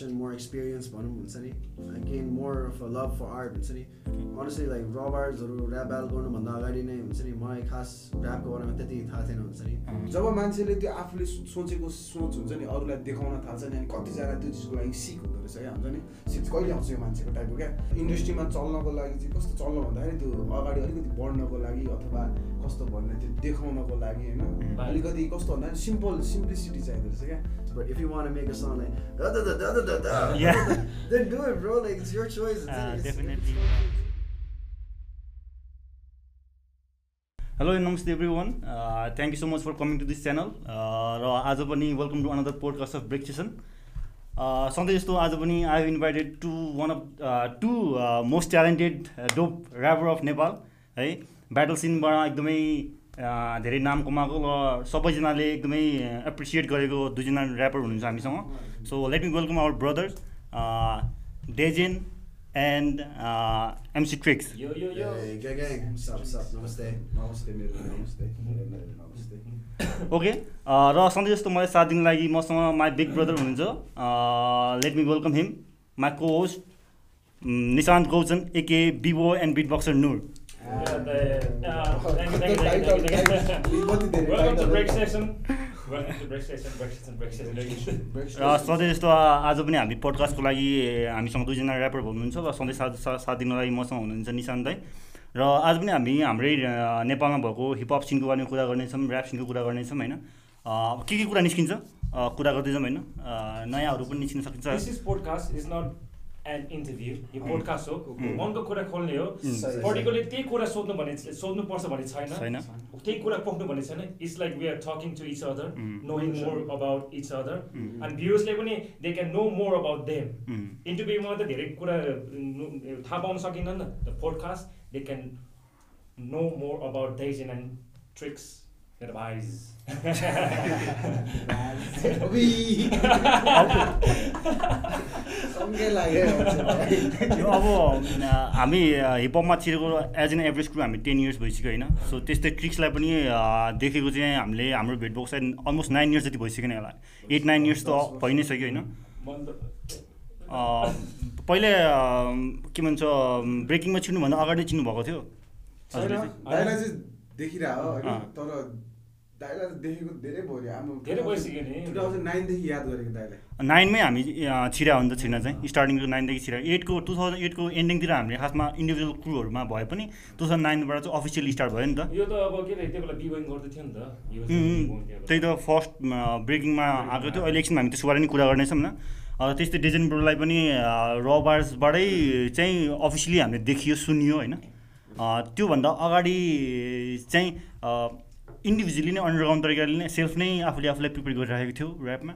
passion, more experience भनौँ हुन्छ नि I gained more of a love for art हुन्छ नि honestly like raw barsहरू rap battle गर्नुभन्दा अगाडि नै हुन्छ नि मलाई खास ऱ्यापको बारेमा त्यति थाहा थिएन हुन्छ नि जब मान्छेले त्यो आफूले सोचेको सोच हुन्छ नि अरूलाई देखाउन थाल्छ नि अनि कतिजना त्यो चिजको लागि सिक हुँदो रहेछ क्या हुन्छ नि सिक कहिले आउँछ यो मान्छेको टाइपको क्या इन्डस्ट्रीमा चल्नको लागि चाहिँ कस्तो चल्न भन्दाखेरि त्यो अगाडि अलिकति बढ्नको लागि अथवा कस्तो भन्ने त्यो देखाउनको लागि होइन? अलिकति कस्तो भन्दा सिम्पल सिम्प्लिसिटी चाहिँदो रहेछ क्या। But if you want to make a song like da da da da da da da, Yeah. then do it, bro. Like it's your choice. It's, Uh, it's, definitely. Hello नमस्ते everyone thank you so much for coming to this channel र आज पनि welcome to another podcast of break session सधैँ जस्तो आज पनि I have invited to one of two most talented dope rapper of Nepal है। Battle सिनबाट एकदमै धेरै नाम कमाएको र सबैजनाले एकदमै एप्रिसिएट गरेको दुईजना ऱ्यापर हुनुहुन्छ हामीसँग। So let me welcome our brothers Dezen and MC Tricks okay र सधैँ जस्तो मलाई साथ दिनको लागि मसँग माई बिग ब्रदर हुनुहुन्छ। Let me welcome him my co host Nishant Gauchan aka Bibo and beatboxer Noor सधैँ जस्तो आज पनि हामी पडकास्टको लागि हामीसँग दुईजना ऱ्यापर हुनुहुन्छ र सधैँ साथ साथ दिनको लागि मसँग हुनुहुन्छ निशान्त दाई र आज पनि हामी हाम्रै नेपालमा भएको हिपहप सिनको बारेमा कुरा गर्नेछौँ ऱ्याप सिनको कुरा गर्नेछौँ होइन के के कुरा निस्किन्छ कुरा गर्दै जाउँ होइन नयाँहरू पनि निस्किन सकिन्छ an interview. यो podcast हो मनको कुरा खोल्ने हो सही। पर्टिकुलरली त्यही कुरा सोध्नु भने सोध्नुपर्छ भन्ने छैन त्यही कुरा पोख्नु भन्ने छैन it's like we are talking to each other Mm. Knowing more about each other Mm. अनि भ्युर्सले पनि they can know more about them. इन्टरभ्यूमा त धेरै कुरा थाहा पाउन सकिन्न नि त podcast they can know more about these and Tricks advise अब हामी हिपहपमा छिरेको एज एन एभरेज क्रु हामी टेन इयर्स भइसक्यो होइन। सो त्यस्तै ट्रिक्सलाई पनि देखेको चाहिँ हामीले हाम्रो भेटबक्स अलमोस्ट नाइन इयर्स जति भइसक्यो नि होला। एट नाइन इयर्स त भइ नै सक्यो होइन। अ, पहिले के भन्छ ब्रेकिङमा छिर्नुभन्दा अगाडि चिन्नुभएको थियो। तर दाइलाई देखेको धेरै भयो हाम्रो धेरै भइसक्यो नि। टु थाउजन्ड नाइनदेखि याद गरेको दाइलाई। नाइनमै हामी छिरा हो नि त छिर्न चाहिँ। स्टार्टिङको नाइनदेखि छिरा। एटको टु थाउजन्ड एटको एन्डिङतिर हामीले खासमा इन्डिभिजुअल क्रुहरूमा भए पनि टु थाउजन्ड नाइनबाट चाहिँ अफिसियली स्टार्ट भयो नि त। यो त अब के अरे त्यो बेला बिबोइङ गर्दै थियो नि त। त्यही त फर्स्ट ब्रेकिङमा आएको थियो। अहिले एकछिन हामी त्यसको बारे पनि कुरा गर्नेछौँ न। अ, त्यस्तै डेजन ब्रोलाई पनि रबार्सबाटै चाहिँ अफिसियली हामीले देखियो सुनियो होइन। अ, त्योभन्दा अगाडि चाहिँ इन्डिभिजुअली नै अन्डरग्राउन्ड तरिकाले नै सेल्फ नै आफूले आफूलाई प्रिपेयर गरिराखेको थियो ऱ्यापमा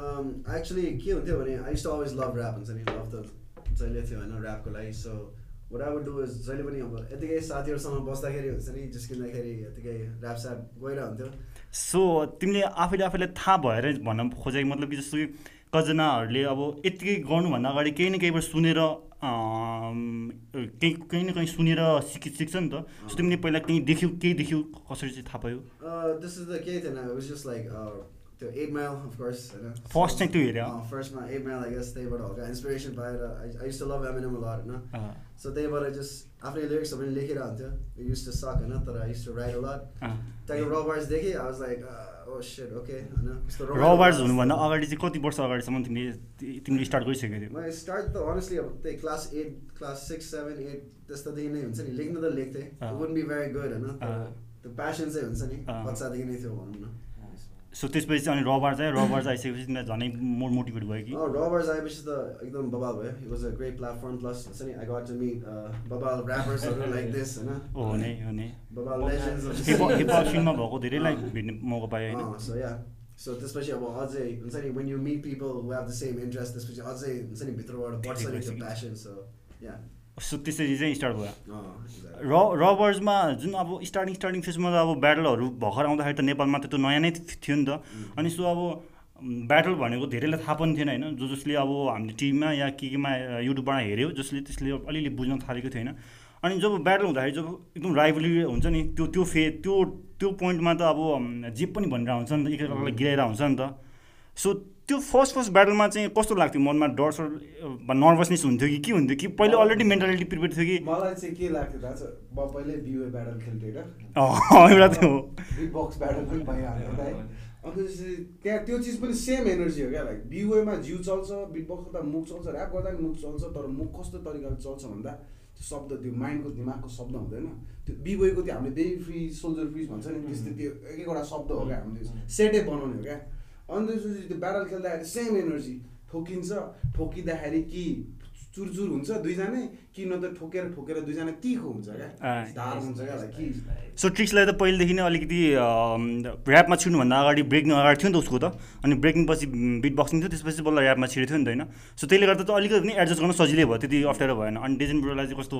Um, actually, के हुन्थ्यो भने used to always love rap हुन्छ नि love त जहिले थियो होइन ऱ्यापको लागि do is जहिले पनि अब यतिकै साथीहरूसँग बस्दाखेरि हुन्छ नि जिस्किँदाखेरि यतिकै ऱ्याप स्याप गइरहन्थ्यो। सो तिमीले आफैले आफैलाई थाहा भएर भन्न खोजेको मतलब कि जस्तो कि कजनाहरूले अब यत्तिकै गर्नुभन्दा अगाडि केही न केहीबाट सुनेर केही कहीँ न कहीँ सुनेर सिक सिक्छ नि त। सो तिमीले पहिला केही देख्यौ केही देख्यौ कसरी चाहिँ थाहा पायो? Uh, this is the केही थिएन। Like uh, त्यो एट माइल course होइन। फर्स्ट चाहिँ त्यो हेऱ्यो। फर्स्टमा एट माइल आई गेस त्यहीबाट हल्का इन्सपिरेसन पाएर I use to love Eminem lot होइन। सो त्यहीबाट जस्ट आफ्नै लिरिक्सहरू पनि लेखिरहन्थ्यो। It used to suck होइन तर आई write a lot अँ। त्यहाँको रबार्स देखेँ आई वाज लाइक रबार्स हुनुभन्दा अगाडि चाहिँ कति वर्ष अगाडिसम्म तिमीले तिमीले स्टार्ट गरिसकेको थियौ मैले स्टार्ट त अनेस्टली अब त्यही class eight class six seven eight त्यस्तोदेखि नै हुन्छ नि लेख्न त लेख्थेँ। वुड बी भेरी गुड होइन। त्यो प्यासन चाहिँ हुन्छ नि। बच्चादेखि नै थियो भनौँ न सो त्यसपछि चाहिँ अनि रबार चाहिँ रबार चाहिँ आइसकेपछि तिमीलाई झनै मोर मोटिभेट भयो कि? रबर्स आएपछि त एकदम बबाल भयो। It was a great platform plus हुन्छ नि आई गट टु मिट बबाल ऱ्यापर्सहरू लाइक दिस होइन? हो हुने हुने बबाल लेजेन्ड्स हिपहप सिनमा भएको धेरै लाइक भेट्ने मौका पायो होइन। सो या सो त्यसपछि अब अझै हुन्छ नि when you meet people who have the same interest त्यसपछि अझै हुन्छ नि भित्रबाट बढ्छ नि त्यो प्यासन सो या सो त्यसरी चाहिँ स्टार्ट भयो र रबर्समा जुन अब स्टार्टिङ स्टार्टिङ फेजमा त अब ब्याटलहरू भर्खर आउँदाखेरि त नेपालमा त त्यो नयाँ नै थियो नि त। अनि सो अब ब्याटल भनेको धेरैलाई थाहा पनि थिएन होइन। जो जसले अब हामीले टिभीमा या के केमा युट्युबबाट हेऱ्यो जसले त्यसले अलिअलि बुझ्न थालेको थियो होइन अनि जब ब्याटल हुँदाखेरि जब एकदम राइभली हुन्छ नि त्यो त्यो फे त्यो त्यो पोइन्टमा त अब जे पनि भनेर हुन्छ नि त एकअर्कालाई गिराएर हुन्छ नि त। सो त्यो फर्स्ट फर्स्ट ब्याटलमा चाहिँ कस्तो लाग्थ्यो? मनमा डर सर नर्भसनेस हुन्थ्यो कि के हुन्थ्यो? कि पहिले अलरेडी मेन्टालिटी प्रिपेयर थियो कि? मलाई चाहिँ के लाग्थ्यो थाहा छ म पहिल्यै बिओ ब्याटल खेल्थेँ एउटा त्यो बक्स ब्याटल पनि अन्त त्यसपछि त्यहाँ त्यो चिज पनि सेम एनर्जी हो क्या लाइक बिओमा जिउ चल्छ बिग बक्स गर्दा मुख चल्छ ऱ्याप गर्दा पनि मुख चल्छ तर मुख कस्तो तरिकाले चल्छ भन्दा त्यो शब्द त्यो माइन्डको दिमागको शब्द हुँदैन। त्यो बिओको त्यो हामीले बेबी फ्रिज सोल्जर फ्रिज भन्छ नि त्यस्तै त्यो एक एकवटा शब्द हो क्या हामीले सेटै बनाउने हो क्या। त्यसपछि त्यो ब्याटल खेल्दाखेरि सेम एनर्जी ठोकिन्छ ठोकिँदाखेरि कि चुरचुर हुन्छ दुईजनै कि न त ठोकेर ठोकेर दुईजना तिखो हुन्छ क्या? हुन्छ क्या सो ट्रिक्सलाई त पहिलेदेखि नै अलिकति ऱ्यापमा छिर्नुभन्दा अगाडि ब्रेकिङ अगाडि थियो नि त उसको त। अनि ब्रेकिङ पछि बिट बक्सिङ थियो त्यसपछि बल्ल ऱ्यापमा छिरेको थियो नि त होइन। सो त्यसले गर्दा त अलिकति पनि एडजस्ट गर्न सजिलै भयो त्यति अप्ठ्यारो भएन। अनि डेजन ब्रोलाई चाहिँ कस्तो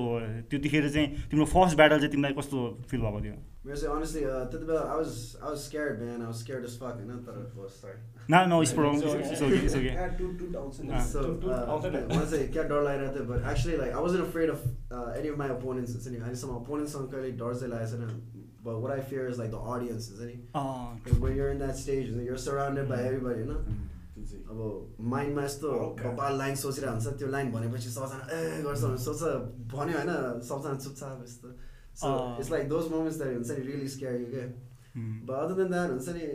त्यतिखेर चाहिँ तिम्रो फर्स्ट ब्याटल चाहिँ तिमीलाई कस्तो फिल भएको थियो? मेरो चाहिँ त्यति बेला fuck होइन? तर oh, sorry. न नो स्प्रो ओके। मलाई चाहिँ क्या डर लागिरहेको थियो like I wasn't afraid of uh, any of my opponents हुन्छ नि अहिलेसम्म opponentsसँग कहिले डर चाहिँ लागेको छैन but what I fear is like the audience हुन्छ नि Because when you're in that stage you're surrounded by everybody होइन त्यो चाहिँ अब माइन्डमा यस्तो। बबाल लाइन सोचिरहेको हुन्छ त्यो लाइन भनेपछि सबजना ए गर्छ भने सोच्छ भन्यो होइन सबजना चुपचाप यस्तो so. It's like those moments that हुन्छ नि रियली स्केयर यु के बट अदर देन द्याट हुन्छ नि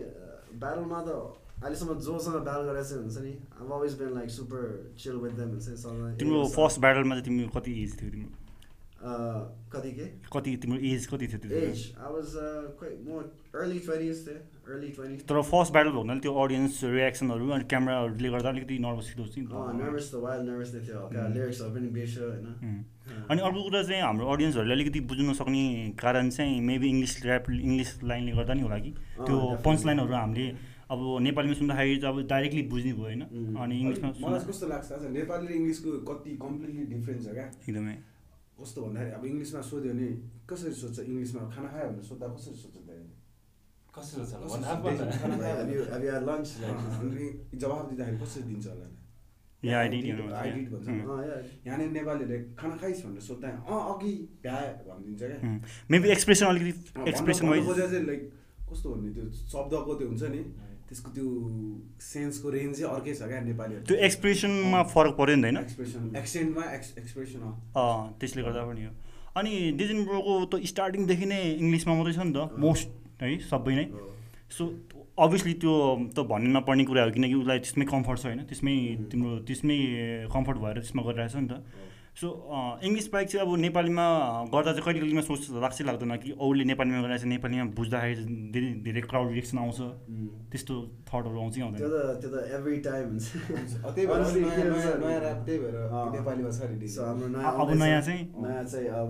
ब्याटलमा त अहिलेसम्म जोसँग ब्याटल गरेर चाहिँ हुन्छ नि? अब always been like super chill with them हुन्छ नि तिम्रो फर्स्ट ब्याटलमा चाहिँ तिम्रो कति एज थियो तिम्रो? अँ, कति के? कति तिम्रो एज कति थियो त्यो age I was quite more early twenties थियो अर्ली ट्वेन्टी तर फर्स्ट ब्याटल हुनाले त्यो अडियन्स रियाक्सनहरू अनि क्यामेराहरूले गर्दा अलिकति नर्भस फिल हुन्छ नि नर्भस त वाइल्ड नर्भस नै थियो हल्का. लिरिक्सहरू पनि बिर्स्यो होइन। अनि अर्को कुरा चाहिँ हाम्रो अडियन्सहरूले अलिकति बुझ्न नसक्ने कारण चाहिँ मेबी इङ्ग्लिस ऱ्याप इङ्ग्लिस लाइनले गर्दा नि होला कि? अँ, त्यो. पन्च लाइनहरू हामीले अब नेपालीमा सुन्दाखेरि चाहिँ अब डाइरेक्टली बुझ्ने भयो होइन. अनि इङ्ग्लिसमा मलाई कस्तो लाग्छ नेपाली र इङ्ग्लिसको कति कम्प्लिटली डिफ्रेन्स छ क्या? एकदमै। कस्तो भन्दाखेरि अब इङ्ग्लिसमा सोध्यो भने कसरी सोध्छ इङ्ग्लिसमा? खाना खायो भनेर सोद्धा कसरी सोध्छ भन्? भन् भने? जवाफ दिँदाखेरि कसरी दिन्छ होला. यहाँनिर नेपालीहरूले खाना खाइस् भनेर सोद्धा अँ अघि भ्याए भनिदिन्छ क्या। मेबी एक्सप्रेसन अलिकति एक्सप्रेसन लाइक कस्तो भन्ने त्यो शब्दको त्यो हुन्छ नि। त्यसको त्यो सेन्सको रेन्ज चाहिँ अर्कै छ क्या नेपालीहरू त्यो एक्सप्रेसनमा फरक पऱ्यो नि त होइन? एक्सप्रेसन एक्सेन्टमा एक्स एक्सप्रेसन त्यसले गर्दा पनि हो। अनि डिजन ब्रोको त स्टार्टिङदेखि नै इङ्ग्लिसमा मात्रै छ नि त मोस्ट है सबै नै. सो अभियसली त्यो त भन्नु नपर्ने कुरा हो किनकि उसलाई त्यसमै कम्फर्ट छ होइन त्यसमै. तिम्रो त्यसमै कम्फर्ट भएर त्यसमा गरिरहेको छ नि त। सो इङ्ग्लिस बाहेक चाहिँ अब नेपालीमा गर्दा चाहिँ कहिले कहिलेमा सोच लाग्छ लाग्दैन कि औले नेपालीमा गरेर चाहिँ नेपालीमा बुझ्दाखेरि चाहिँ धेरै धेरै क्राउड रिएक्सन आउँछ. त्यस्तो थटहरू आउँछ कि त्यो आउँदैन त त्यो त एभ्री टाइम हुन्छ। त्यही भएर। नेपालीमा छ अब नयाँ चाहिँ नयाँ चाहिँ अब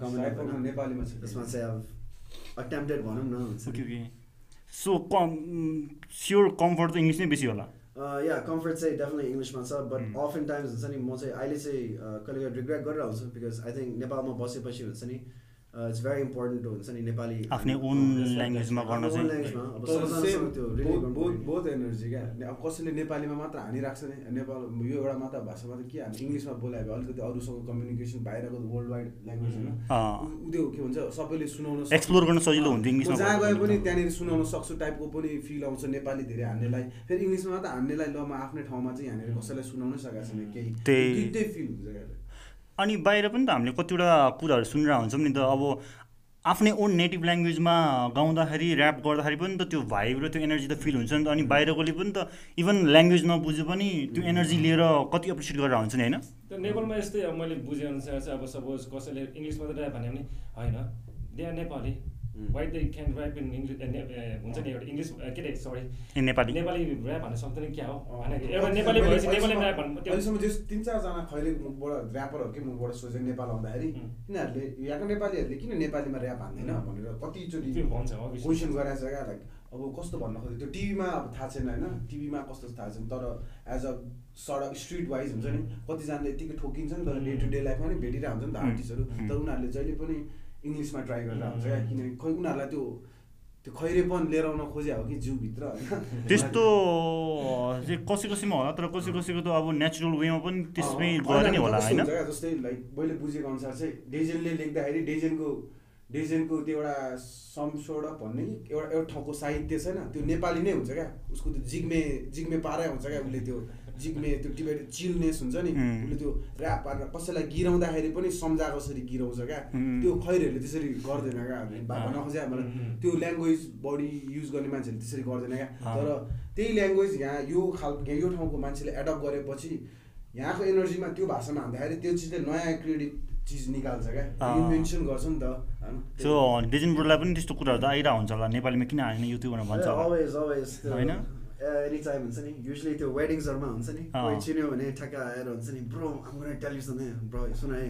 coming up होइन? नेपालीमा छ त्यसमा चाहिँ अब attempted भनौँ न। हुन्छ okay okay. So come sure comfort त इङ्ग्लिस नै बेसी होला। या कम्फर्ट चाहिँ डेफिनेटली इङ्ग्लिसमा छ बट. अफन टाइम्स हुन्छ नि म चाहिँ अहिले चाहिँ कहिले कहिले रिग्रेट गरेर आउँछु बिकज आई थिङ्क नेपालमा बसेपछि हुन्छ नि इट्स भेरी इम्पोर्टेन्ट हुन्छ नि नेपाली आफ्नै ओन ल्याङ्ग्वेजमा गर्न चाहिँ both एनर्जी क्या अब कसैले नेपालीमा मात्र हानिरहेको छ नि नेपाल यो एउटा मात्र भाषामा त के हामी इङ्ग्लिसमा बोलायो भने अलिकति अरूसँग कम्युनिकेसन बाहिरको वर्ल्ड वाइड ल्याङ्ग्वेज होइन त्यो के भन्छ सबैले सुनाउन। एक्सप्लोर गर्न सजिलो हुन्थ्यो इङ्ग्लिसमा म जहाँ गए पनि। त्यहाँनिर सुनाउन सक्छु टाइपको पनि फिल आउँछ नेपाली धेरै हान्नेलाई फेरि इङ्ग्लिसमा मात्र हान्नेलाई ल म आफ्नै ठाउँमा चाहिँ यहाँनिर कसैलाई सुनाउनै सकेको छैन केही त्यही- फिल हुन्छ क्या अनि बाहिर पनि त हामीले कतिवटा कुराहरू सुनिरहेको हुन्छौँ नि त। अब आफ्नै ओन नेटिभ ल्याङ्ग्वेजमा गाउँदाखेरि ऱ्याप गर्दाखेरि पनि त त्यो भाइब र त्यो एनर्जी त फिल हुन्छ नि त। अनि बाहिरकोले पनि त इभन ल्याङ्ग्वेज नबुझे पनि त्यो एनर्जी लिएर कति एप्रिसिएट गरेर हुन्छ नि होइन? नेपालमा यस्तै अब मैले बुझेअनुसार चाहिँ अब सपोज कसैले इङ्ग्लिसमा त ऱ्याप भने पनि होइन they Nepali. Why they can rap in English हुन्छ नि एउटा इङ्ग्लिस के अरे सरी नेपाली नेपाली ऱ्याप भन्न सक्दैन क्या हो? एउटा नेपाली भएपछि नेपाली ऱ्याप भन्नु त्यो अहिलेसम्म जस तिन चारजना खैरेको मुखबाट ऱ्यापरहरूकै मुखबाट सोचे नेपाल आउँदाखेरि उम्. यिनीहरूले यहाँको नेपालीहरूले किन नेपालीमा ऱ्याप हान्दैन भनेर कतिचोटि. क्वेसन गराएको छ क्या लाइक अब कस्तो भन्न खोज्यो त्यो टिभीमा अब थाहा छैन होइन टिभीमा कस्तो थाहा छैन तर एज अ सडक स्ट्रिट वाइज हुन्छ नि कतिजनाले यतिकै ठोकिन्छ नि तर डे टु डे लाइफमा नि भेटिरहेको हुन्छ नि त. आर्टिस्टहरू उम्. तर उनीहरूले जहिले पनि इङ्ग्लिसमा ट्राई गरेर हुन्छ क्या? किनकि खै उनीहरूलाई त्यो त्यो खैरेपन लिएर आउन खोजे हो कि जिउभित्र। होइन त्यस्तो चाहिँ कसै कसैमा होला तर कसै कसैको त अब नेचुरल वेमा पनि त्यसमै अँ, गएर नि होला होइन? जस्तै लाइक मैले बुझेको अनुसार चाहिँ डेजेनले लेख्दाखेरि डेजेनको डेजेनको त्यो एउटा समसोड भन्ने कि एउटा एउटा ठाउँको साहित्य छैन त्यो नेपाली नै हुन्छ क्या? उसको त्यो जिग्मे जिग्मे पारै हुन्छ क्या उसले त्यो जिग्मे त्यो टिबेट चिलनेस हुन्छ नि. उसले त्यो ऱ्याप पारेर कसैलाई गिराउँदाखेरि पनि सम्झाएको जसरी गिराउँछ क्या. त्यो खैरहरूले त्यसरी गर्दैन क्या भन्न खोजे उम्. मलाई त्यो ल्याङ्ग्वेज बढी युज गर्ने मान्छेहरूले त्यसरी गर्दैन क्या। तर त्यही ल्याङ्ग्वेज यहाँ यो खाल यहाँ यो ठाउँको मान्छेले एडप्ट गरेपछि यहाँको एनर्जीमा त्यो भाषामा हान्दाखेरि त्यो चिजले नयाँ क्रिएटिभ चिज निकाल्छ क्या। इन्भेन्सन गर्छ नि त होइन सो डेजिन ब्रोलाई पनि त्यस्तो कुराहरू त आइरहेको हुन्छ होला नेपालीमा किन हालेन यो त्यो भनेर भन्छ होइन? एनी टाइम हुन्छ नि युजली त्यो वेडिङ्सहरूमा हुन्छ नि। कोही चिन्यो भने ठ्याक्क आएर हुन्छ नि ब्रो हाम्रो टेल यु ब्रो सुन है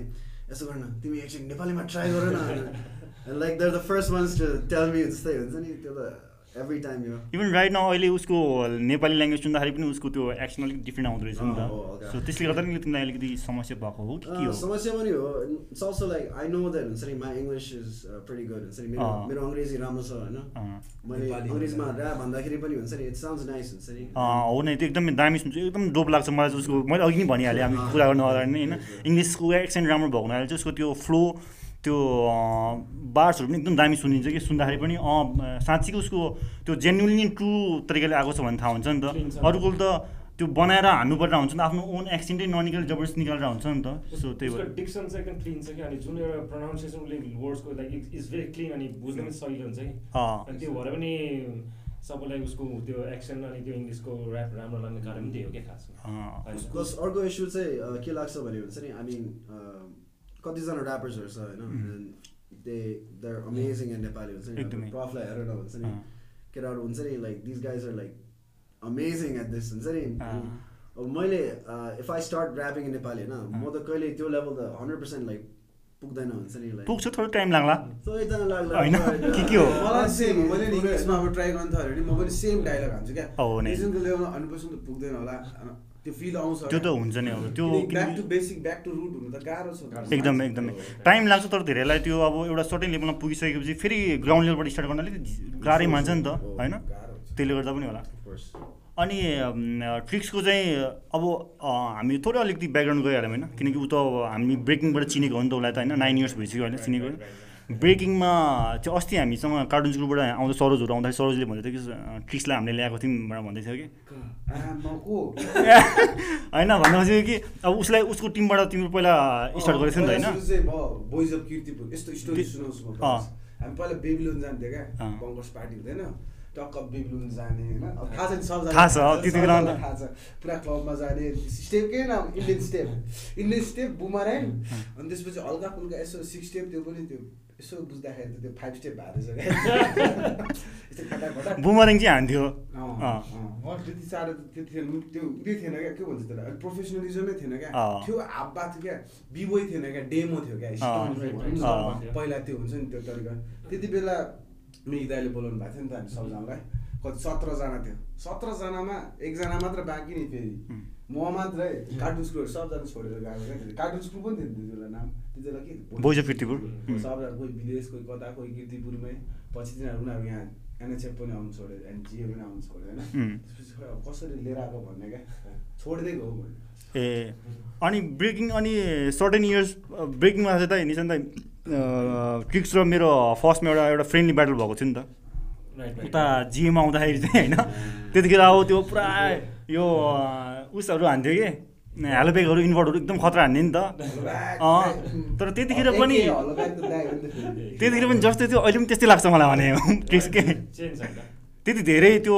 यसो गर्न तिमी एकछिन नेपालीमा ट्राई गर न like they're the first ones to tell me जस्तै हुन्छ नि त्यो त एभ्री टाइम यो इभन राइट न अहिले उसको नेपाली ल्याङ्ग्वेज सुन्दाखेरि पनि उसको त्यो एक्सन अलिक डिफ्रेन्ट आउँदो रहेछ नि त। सो त्यसले गर्दा नि तिमीलाई अलिकति समस्या भएको हो कि के हो? समस्या पनि हो। It's also like I know that हुन्छ नि my English is pretty good हुन्छ नि मेरो अङ्ग्रेजी राम्रो छ होइन। मैले नेपाली अङ्ग्रेजमा भन्दा। ऱ्याप भन्दाखेरि पनि हुन्छ नि इट साउन्ड्स नाइस हुन्छ नि। अँ, हो नि त्यो एकदमै दामी सुन्छु। एकदम डोप लाग्छ मलाई चाहिँ उसको मैले अघि नै भनिहालेँ हामी कुरा गर्नु अगाडि नै होइन। इङ्ग्लिसको एक्सेन्ट राम्रो भएको हुनाले चाहिँ उसको त्यो फ्लो त्यो बार्सहरू पनि एकदम दामी सुनिन्छ कि सुन्दाखेरि पनि अँ साँच्चीको उसको त्यो जेन्युनली ट्रु तरिकाले आएको छ भने थाहा हुन्छ नि त। अरूको त त्यो बनाएर हान्नु परेर हुन्छ नि त आफ्नो ओन एक्सेन्टै ननिकल जबरजस्ती निकालेर हुन्छ नि त। सो त्यही भएर। डिक्सन चाहिँ एकदम क्लिन छ कि अनि जुन एउटा प्रोनाउन्सिएसन उसले वर्ड्सको लाइक इज भेरी क्लिन अनि बुझ्न पनि सजिलो हुन्छ कि। अँ। अनि त्यो भएर पनि सबैलाई उसको त्यो एक्सन अनि त्यो इङ्ग्लिसको ऱ्याप राम्रो लाग्ने कारण पनि त्यही हो क्या खास। अर्को इस्यु चाहिँ के लाग्छ भने हुन्छ नि आई मिन कतिजना ऱ्यापर्सहरू छ होइन दे दर अमेजिङ इन नेपाली हुन्छ नि। प्रफलाई हेरेर हुन्छ नि। केटाहरू हुन्छ नि like this guys are like amazing at this हुन्छ नि। अब मैले if I start rapping in Nepali होइन म त कहिले त्यो लेभल त हन्ड्रेड पर्सेन्ट लाइक पुग्दैन हुन्छ नि लाइक पुग्छ थोरै टाइम लाग्ला सबैजना लाग्ला होइन, के के हो? मलाई सेम मैले नि इङ्ग्लिसमा अब ट्राई गर्नु थाल्यो भने म पनि सेम डाइलग हान्छु क्या। रिजनको लेभलमा हन्ड्रेड पर्सेन्ट त पुग्दैन होला त्यो फिल आउँछ त्यो त हुन्छ नि अब त्यो back to basic back to root हुनु त गाह्रो छ एकदमै एकदमै। टाइम लाग्छ तर धेरैलाई त्यो अब एउटा सर्टेन लेभलमा पुगिसकेपछि फेरि ग्राउन्ड लेभलबाट स्टार्ट गर्न अलिक गाह्रै मान्छ नि त होइन? त्यसले गर्दा पनि होला। अनि ट्रिक्सको चाहिँ अब हामी थोरै अलिकति ब्याकग्राउन्ड गइहाल्यौँ होइन। किनकि ऊ त अब हामी ब्रेकिङबाट चिनेको हो नि त उसलाई त होइन। नाइन इयर्स भइसक्यो होइन चिनेको। होइन ब्रेकिङमा चाहिँ अस्ति हामीसँग कार्टुन स्कुलबाट आउँदा सरोजहरू आउँदाखेरि सरोजले भन्दै थियो कि ट्रिक्सलाई हामीले ल्याएको थियौँ भनेर भन्दै थियो कि होइन भन्दा खोजेको कि अब उसलाई उसको टिमबाट तिम्रो पहिला स्टार्ट गरेको थियो नि त होइन। हामी पहिला बेबिलोन जान्थ्यो क्या। बङ्कर्स पार्टी हुँदैन। टक्क बेबिलोन जाने होइन? अब थाहा छ नि सबजना थाहा छ, त्यति बेला थाहा छ। पुरा क्लबमा जाने। स्टेपकै नाम? Indian step Indian step boomerang. अनि त्यसपछि हल्का फुल्का यसो सिक्स स्टेप त्यो पनि त्यो। यसो बुझ्दाखेरि त त्यो फाइभ स्टेप भएको रहेछ बुमरिङ चाहिँ हान्थ्यो। त्यति साह्रो त त्यति थिएन। त्यो उयो थिएन क्या। के भन्छ त्यसलाई? अलिक प्रोफेसनलिजमै थिएन क्या। थियो हाब्बा थियो क्या। बिबोय थिएन क्या। डेमो थियो क्या। पहिला त्यो हुन्छ नि त्यो तरिका। त्यति बेला मिक दाइले बोलाउनु भएको थियो नि त हामी सबजनालाई। कति सत्रजना थियो। सत्रजनामा एकजना मात्र बाँकी नि फेरि. म मात्रै कार्टुन स्कुलहरू सबजना छोडेर गएको क्या कार्टुन स्कुल पनि थियो नि त्यति बेला नाम त्यति बेला के? Boys of Kirtipur. सबजना कोही विदेश कोही कता कोही किर्तिपुरमै पछि तिनीहरू उनीहरू यहाँ एनएचएफ पनि आउनु छोड्यो एनजिए पनि आउनु छोड्यो होइन. त्यसपछि अब कसरी लिएर आएको भन्ने क्या? छोडिदिएको हो मैले। ए अनि ब्रेकिङ अनि सर्टेन इयर्स ब्रेकिङमा चाहिँ त निशान दाइ ट्रिक्स र मेरो फर्स्टमा एउटा एउटा फ्रेन्डली ब्याटल भएको थियो नि त। उता जिएमा आउँदाखेरि चाहिँ होइन? त्यतिखेर अब त्यो पुरा यो उसहरू हान्थ्यो कि? ह्यालोब्यागहरू इन्भर्टहरू एकदम खतरा हान्ने नि त। तर त्यतिखेर पनि- त्यतिखेर पनि जस्तै थियो अहिले पनि त्यस्तै लाग्छ मलाई भने। के? त्यति धेरै त्यो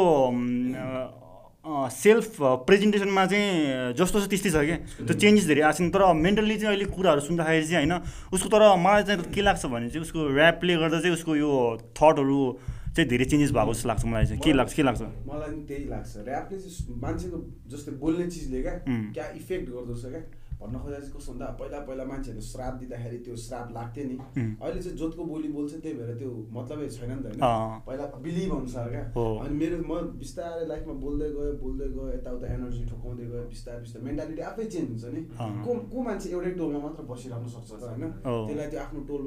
सेल्फ प्रेजेन्टेसनमा चाहिँ जस्तो छ त्यस्तै छ क्या त्यो चेन्जेस धेरै आएको छैन तर मेन्टल्ली चाहिँ अहिले कुराहरू सुन्दाखेरि चाहिँ होइन उसको तर मलाई चाहिँ के लाग्छ भने चाहिँ उसको ऱ्यापले गर्दा चाहिँ उसको यो थटहरू चाहिँ धेरै चेन्जेस भएको जस्तो लाग्छ मलाई चाहिँ के लाग्छ के लाग्छ मलाई पनि त्यही लाग्छ ऱ्यापले चाहिँ मान्छेको जस्तै बोल्ने चिजले क्या. क्या इफेक्ट गर्दो रहेछ क्या भन्न खोजा चाहिँ कस्तो भन्दा पहिला पहिला मान्छेहरूले श्राप दिँदाखेरि त्यो श्राप लाग्थ्यो नि. अहिले चाहिँ जोतको बोली बोल्छ त्यही भएर त्यो मतलबै छैन नि त होइन। पहिला बिलिभ अनुसार क्या। अनि मेरो म बिस्तारै लाइफमा बोल्दै गयो बोल्दै गयो यताउता एनर्जी ठोकाउँदै गयो बिस्तारै बिस्तारै मेन्टालिटी आफै चेन्ज हुन्छ नि। को को मान्छे एउटै टोलमा मात्र बसिरहनु सक्छ त होइन। त्यसलाई त्यो आफ्नो टोल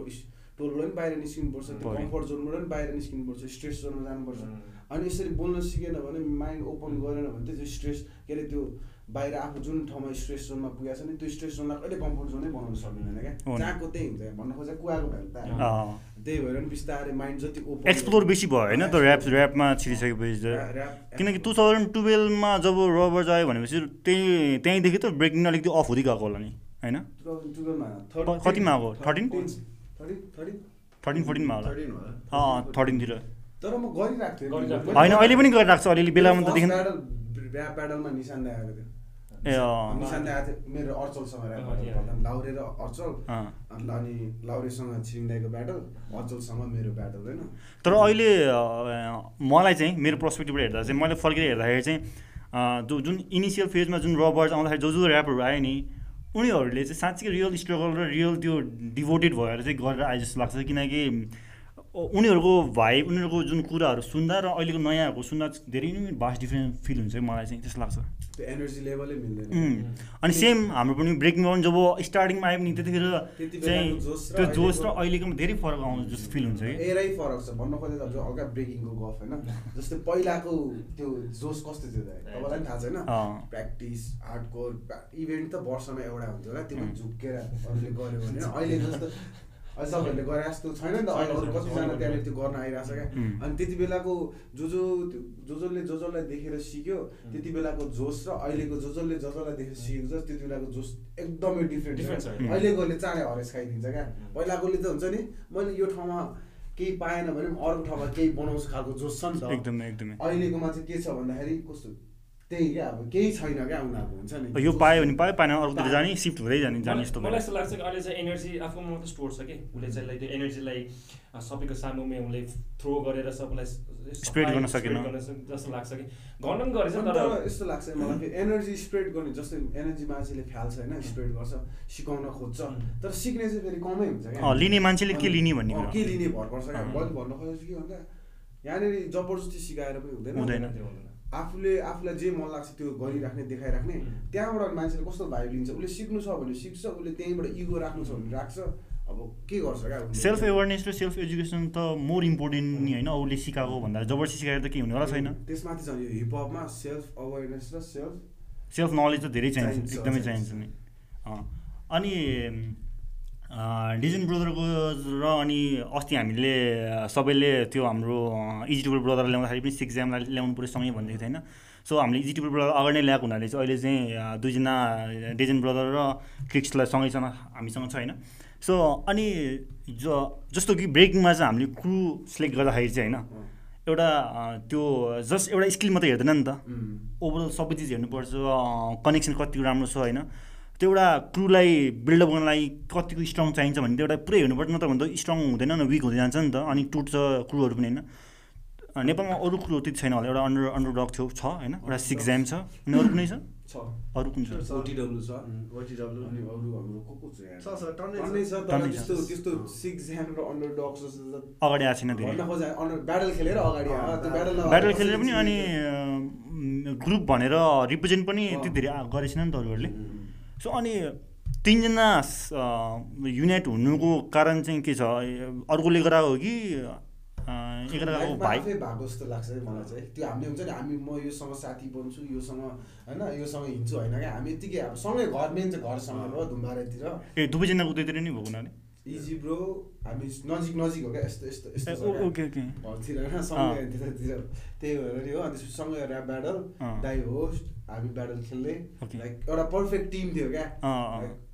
टोलबाट पनि बाहिर निस्किनुपर्छ त्यो। कम्फर्ट जोनबाट पनि बाहिर निस्किनुपर्छ स्ट्रेस जोनमा जानुपर्छ. अनि यसरी बोल्न सिकेन भने माइन्ड ओपन गरेन भने चाहिँ त्यो स्ट्रेस के अरे त्यो बाहिर आफू जुन ठाउँमा स्ट्रेस जोनमा पुगेको छ नि त्यो स्ट्रेस जोनलाई कहिले कम्फर्ट जोनै बनाउन सक्दैन क्या। जहाँको त्यही हुन्छ भन्न खोजेको कुवाको भ्यालु त। त्यही भएर नि बिस्तारै माइन्ड जति ओपन एक्सप्लोर बेसी भयो होइन त ऱ्याप ऱ्यापमा छिरिसकेपछि चाहिँ किनकि टु थाउजन्ड टुवेल्भमा जब रबर्स आयो भनेपछि त्यही त्यहीँदेखि त ब्रेकिङ अलिकति अफ हुँदै गएको होला नि होइन कतिमा? 13? थर्टिन थर्टिन फोर्टिनमा होला अँ थर्टिनतिर तर म गरिरहेको थिएँ। होइन अहिले पनि गरिरहेको छ अलिअलि बेलामा त देखि ऱ्याप ब्याटलमा निशान आएको थियो। ए निशान आएको थियो। मेरो अर्चलसँग लाउरे र अर्चल। अनि लाउरेसँग छिरिङदाईको ब्याटल अर्चलसँग मेरो ब्याटल होइन? तर अहिले मलाई चाहिँ मेरो पर्सपेक्टिभबाट हेर्दा चाहिँ मैले फर्केर हेर्दाखेरि चाहिँ जो जुन इनिसियल फेजमा जुन रबर्स आउँदाखेरि जो जो ऱ्यापहरू आयो नि उनीहरूले चाहिँ साँच्चै रियल स्ट्रगल र रियल त्यो डिभोटेड भएर चाहिँ गरेर आए जस्तो लाग्छ किनकि उनीहरूको भाइ उनीहरूको जुन कुराहरू सुन्दा र अहिलेको नयाँहरूको सुन्दा धेरै नै भास्ट डिफ्रेन्ट फिल हुन्छ मलाई चाहिँ त्यस्तो लाग्छ। त्यो एनर्जी लेभलै मिल्दैन। अनि सेम हाम्रो पनि ब्रेकिङ ग्राउन्ड जब स्टार्टिङमा आयो भने त्यतिखेर त्यति चाहिँ त्यो जोस र अहिलेको- अहिलेकोमा धेरै फरक आउँछ जस्तो फिल हुन्छ कि एरै फरक छ। भन्न खोजेँ त जो हल्का ब्रेकिङको गफ होइन? जस्तै पहिलाको त्यो जोस कस्तो थियो तपाईँलाई थाहा छैन। प्र्याक्टिस हार्डकोर इभेन्ट त वर्षमा एउटा हुन्छ होला। त्यो झुक्केर अरूले गर्यो भने अहिले जस्तो अहिले गरे जस्तो छैन नि त अहिले अरू कतिजना त्यहाँनिर त्यो गर्न आइरहेको छ क्या. अनि त्यति बेलाको जो जो जो जसले जो जसलाई देखेर सिक्यो त्यति बेलाको जोस र अहिलेको जो जसले जो जसलाई देखेर सिकेको छ त्यति बेलाको जोस एकदमै डिफ्रेन्ट छ. अहिलेकोले चाँडै हरेस खाइदिन्छ क्या। पहिलाकोले त हुन्छ नि मैले यो ठाउँमा केही पाएन भने पनि अर्को ठाउँमा केही बनाउँछु खालको जोस छ नि त। एकदमै एकदमै। अहिलेकोमा चाहिँ के छ भन्दाखेरि कस्तो त्यही क्या अब केही छैन क्या उनीहरूको हुन्छ नि। यो पायो भने पायो पाएन भने अर्कोतिर जाने सिफ्ट हुँदै जाने जाने जस्तो मलाई यस्तो लाग्छ कि अहिले चाहिँ एनर्जी आफूमा मात्रै स्टोर छ कि। उसले चाहिँ लाइक त्यो एनर्जीलाई सबैको सामुमे उसले थ्रो गरेर सबैलाई Spread गर्न सकेन। जस्तो लाग्छ कि। गर्न पनि गरेछ तर यस्तो लाग्छ मलाई एनर्जी स्प्रेड गर्ने जस्तै एनर्जी मान्छेले फ्याल्छ होइन स्प्रेड गर्छ सिकाउन खोज्छ। तर सिक्ने चाहिँ फेरि कमै हुन्छ क्या। अँ, लिने मान्छेले के लिने भन्ने। के लिने भर पर्छ क्या? अँ। मैले भन्न खोजेको के भन्दा यहाँनिर जबरजस्ती सिकाएर पनि हुँदैन। हुँदैन। आफूले आफूलाई जे मन लाग्छ त्यो गरिराख्ने देखाइराख्ने. त्यहाँबाट मान्छेले कस्तो भाइब लिन्छ उसले सिक्नु छ भने सिक्छ उसले त्यहीँबाट इगो राख्नु छ भने राख्छ अब के गर्छ क्या? सेल्फ एवेरनेस र सेल्फ एजुकेसन त मोर इम्पोर्टेन्ट नि होइन उसले सिकाएको भन्दा जबरजस्ती सिकाएर त केही हुनेवाला छैन त्यसमाथि छ यो हिपहपमा सेल्फ अवेरनेस र सेल्फ सेल्फ नलेज त धेरै चाहिन्छ एकदमै चाहिन्छ। चाहिन्छ नि अँ। अनि डिजन ब्रदरको र अनि अस्ति हामीले सबैले त्यो हाम्रो इजिटेबल ब्रदर ल्याउँदाखेरि पनि सिक्स एक्जामलाई ल्याउनु पऱ्यो सँगै थियो होइन सो हामीले इजिटेबल ब्रदर अगाडि नै ल्याएको हुनाले चाहिँ अहिले चाहिँ दुईजना डिजन ब्रदर र ट्रिक्सलाई सँगैसँग हामीसँग छ होइन सो अनि ज जस्तो कि ब्रेकिङमा चाहिँ हामीले क्रु सिलेक्ट गर्दाखेरि चाहिँ होइन। एउटा त्यो जस्ट एउटा स्किल मात्रै हेर्दैन नि त. ओभरअल सबै चिज हेर्नुपर्छ कनेक्सन कतिको राम्रो छ होइन त्यो एउटा क्रुलाई बिल्डअप गर्नलाई कतिको स्ट्रङ चाहिन्छ भने त्यो एउटा पुरै हेर्नुपर्छ नत्र भने त स्ट्रङ हुँदैन न विक हुँदै जान्छ नि त अनि टुट्छ क्रुहरू पनि होइन। नेपालमा अरू क्रुहरू त्यति छैन होला एउटा अन्डर अन्डर डग थियो छ होइन एउटा सिक्स ज्याम छ। अनि अरू कुनै छ? छ। अरू कुन छ। ओटिडब्लु छ। ओटिडब्लु अनि हाम्रो को को छ। त्यस्तो त्यस्तो सिक्स र अगाडि आएको छैन धेरै। भन्न खोजे अन्डर ब्याटल खेलेर अगाडि आयो। त्यो ब्याटल खेलेर पनि अनि ग्रुप भनेर रिप्रेजेन्ट पनि। त्यति धेरै गरेको छैन नि त अरूहरूले. सो अनि तिनजना युनाइट हुनुको कारण चाहिँ के छ? अर्कोले गराएको हो कि एकअर्काको भाइ? भएको जस्तो लाग्छ है मलाई चाहिँ। त्यो हामीले हुन्छ नि हामी म योसँग साथी बन्छु योसँग होइन योसँग हिँड्छु होइन क्या। हामी यत्तिकै अब सँगै घर मेन चाहिँ घरसँग हो धुम्बारेतिर। ए दुवैजना उतैतिर नै भएको हुनाले? इजी ब्रो हामी नजिक नजिक हो क्या यस्तो यस्तो यस्तो। Okay okay. घरतिर होइन सँगै त्यतातिर त्यही भएर नि हो अनि सँगै ऱ्याप ब्याटल अँ। दाई होस्ट हामी ब्याटल खेल्ने। लाइक एउटा पर्फेक्ट टिम थियो क्या।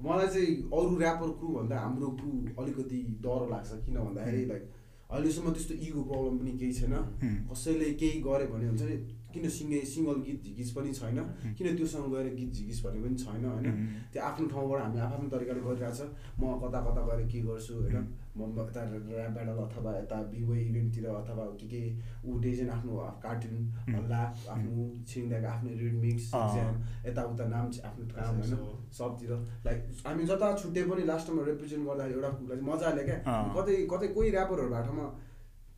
मलाई चाहिँ अरू ऱ्यापर क्रु भन्दा हाम्रो क्रु अलिकति डर लाग्छ किन भन्दाखेरि लाइक अहिलेसम्म त्यस्तो इगो प्रब्लम पनि केही छैन। हुँ। कसैले केही गर्यो भने हुन्छ नि किन सिङ्गे सिङ्गल गीत झिकिस पनि छैन किन त्योसँग गएर गीत झिकिस भन्ने पनि छैन होइन। त्यो आफ्नो ठाउँबाट हामी आफ्नो तरिकाले गरिरहेको छ म कता कता गएर के गर्छु होइन। म यता ऱ्याप ब्याटल अथवा यता बिवे इभेन्टतिर अथवा के के ऊ डेजेन आफ्नो कार्टुन हल्ला आफ्नो छिङ्दाको आफ्नो रिड मिक्स अँ। यताउता नाम आफ्नो काम होइन सबतिर लाइक हामी जता छुट्टे पनि लास्टमा रिप्रेजेन्ट गर्दाखेरि एउटा कुरालाई चाहिँ मजा आयो क्या। कतै कतै कोही ऱ्यापरहरू बाटोमा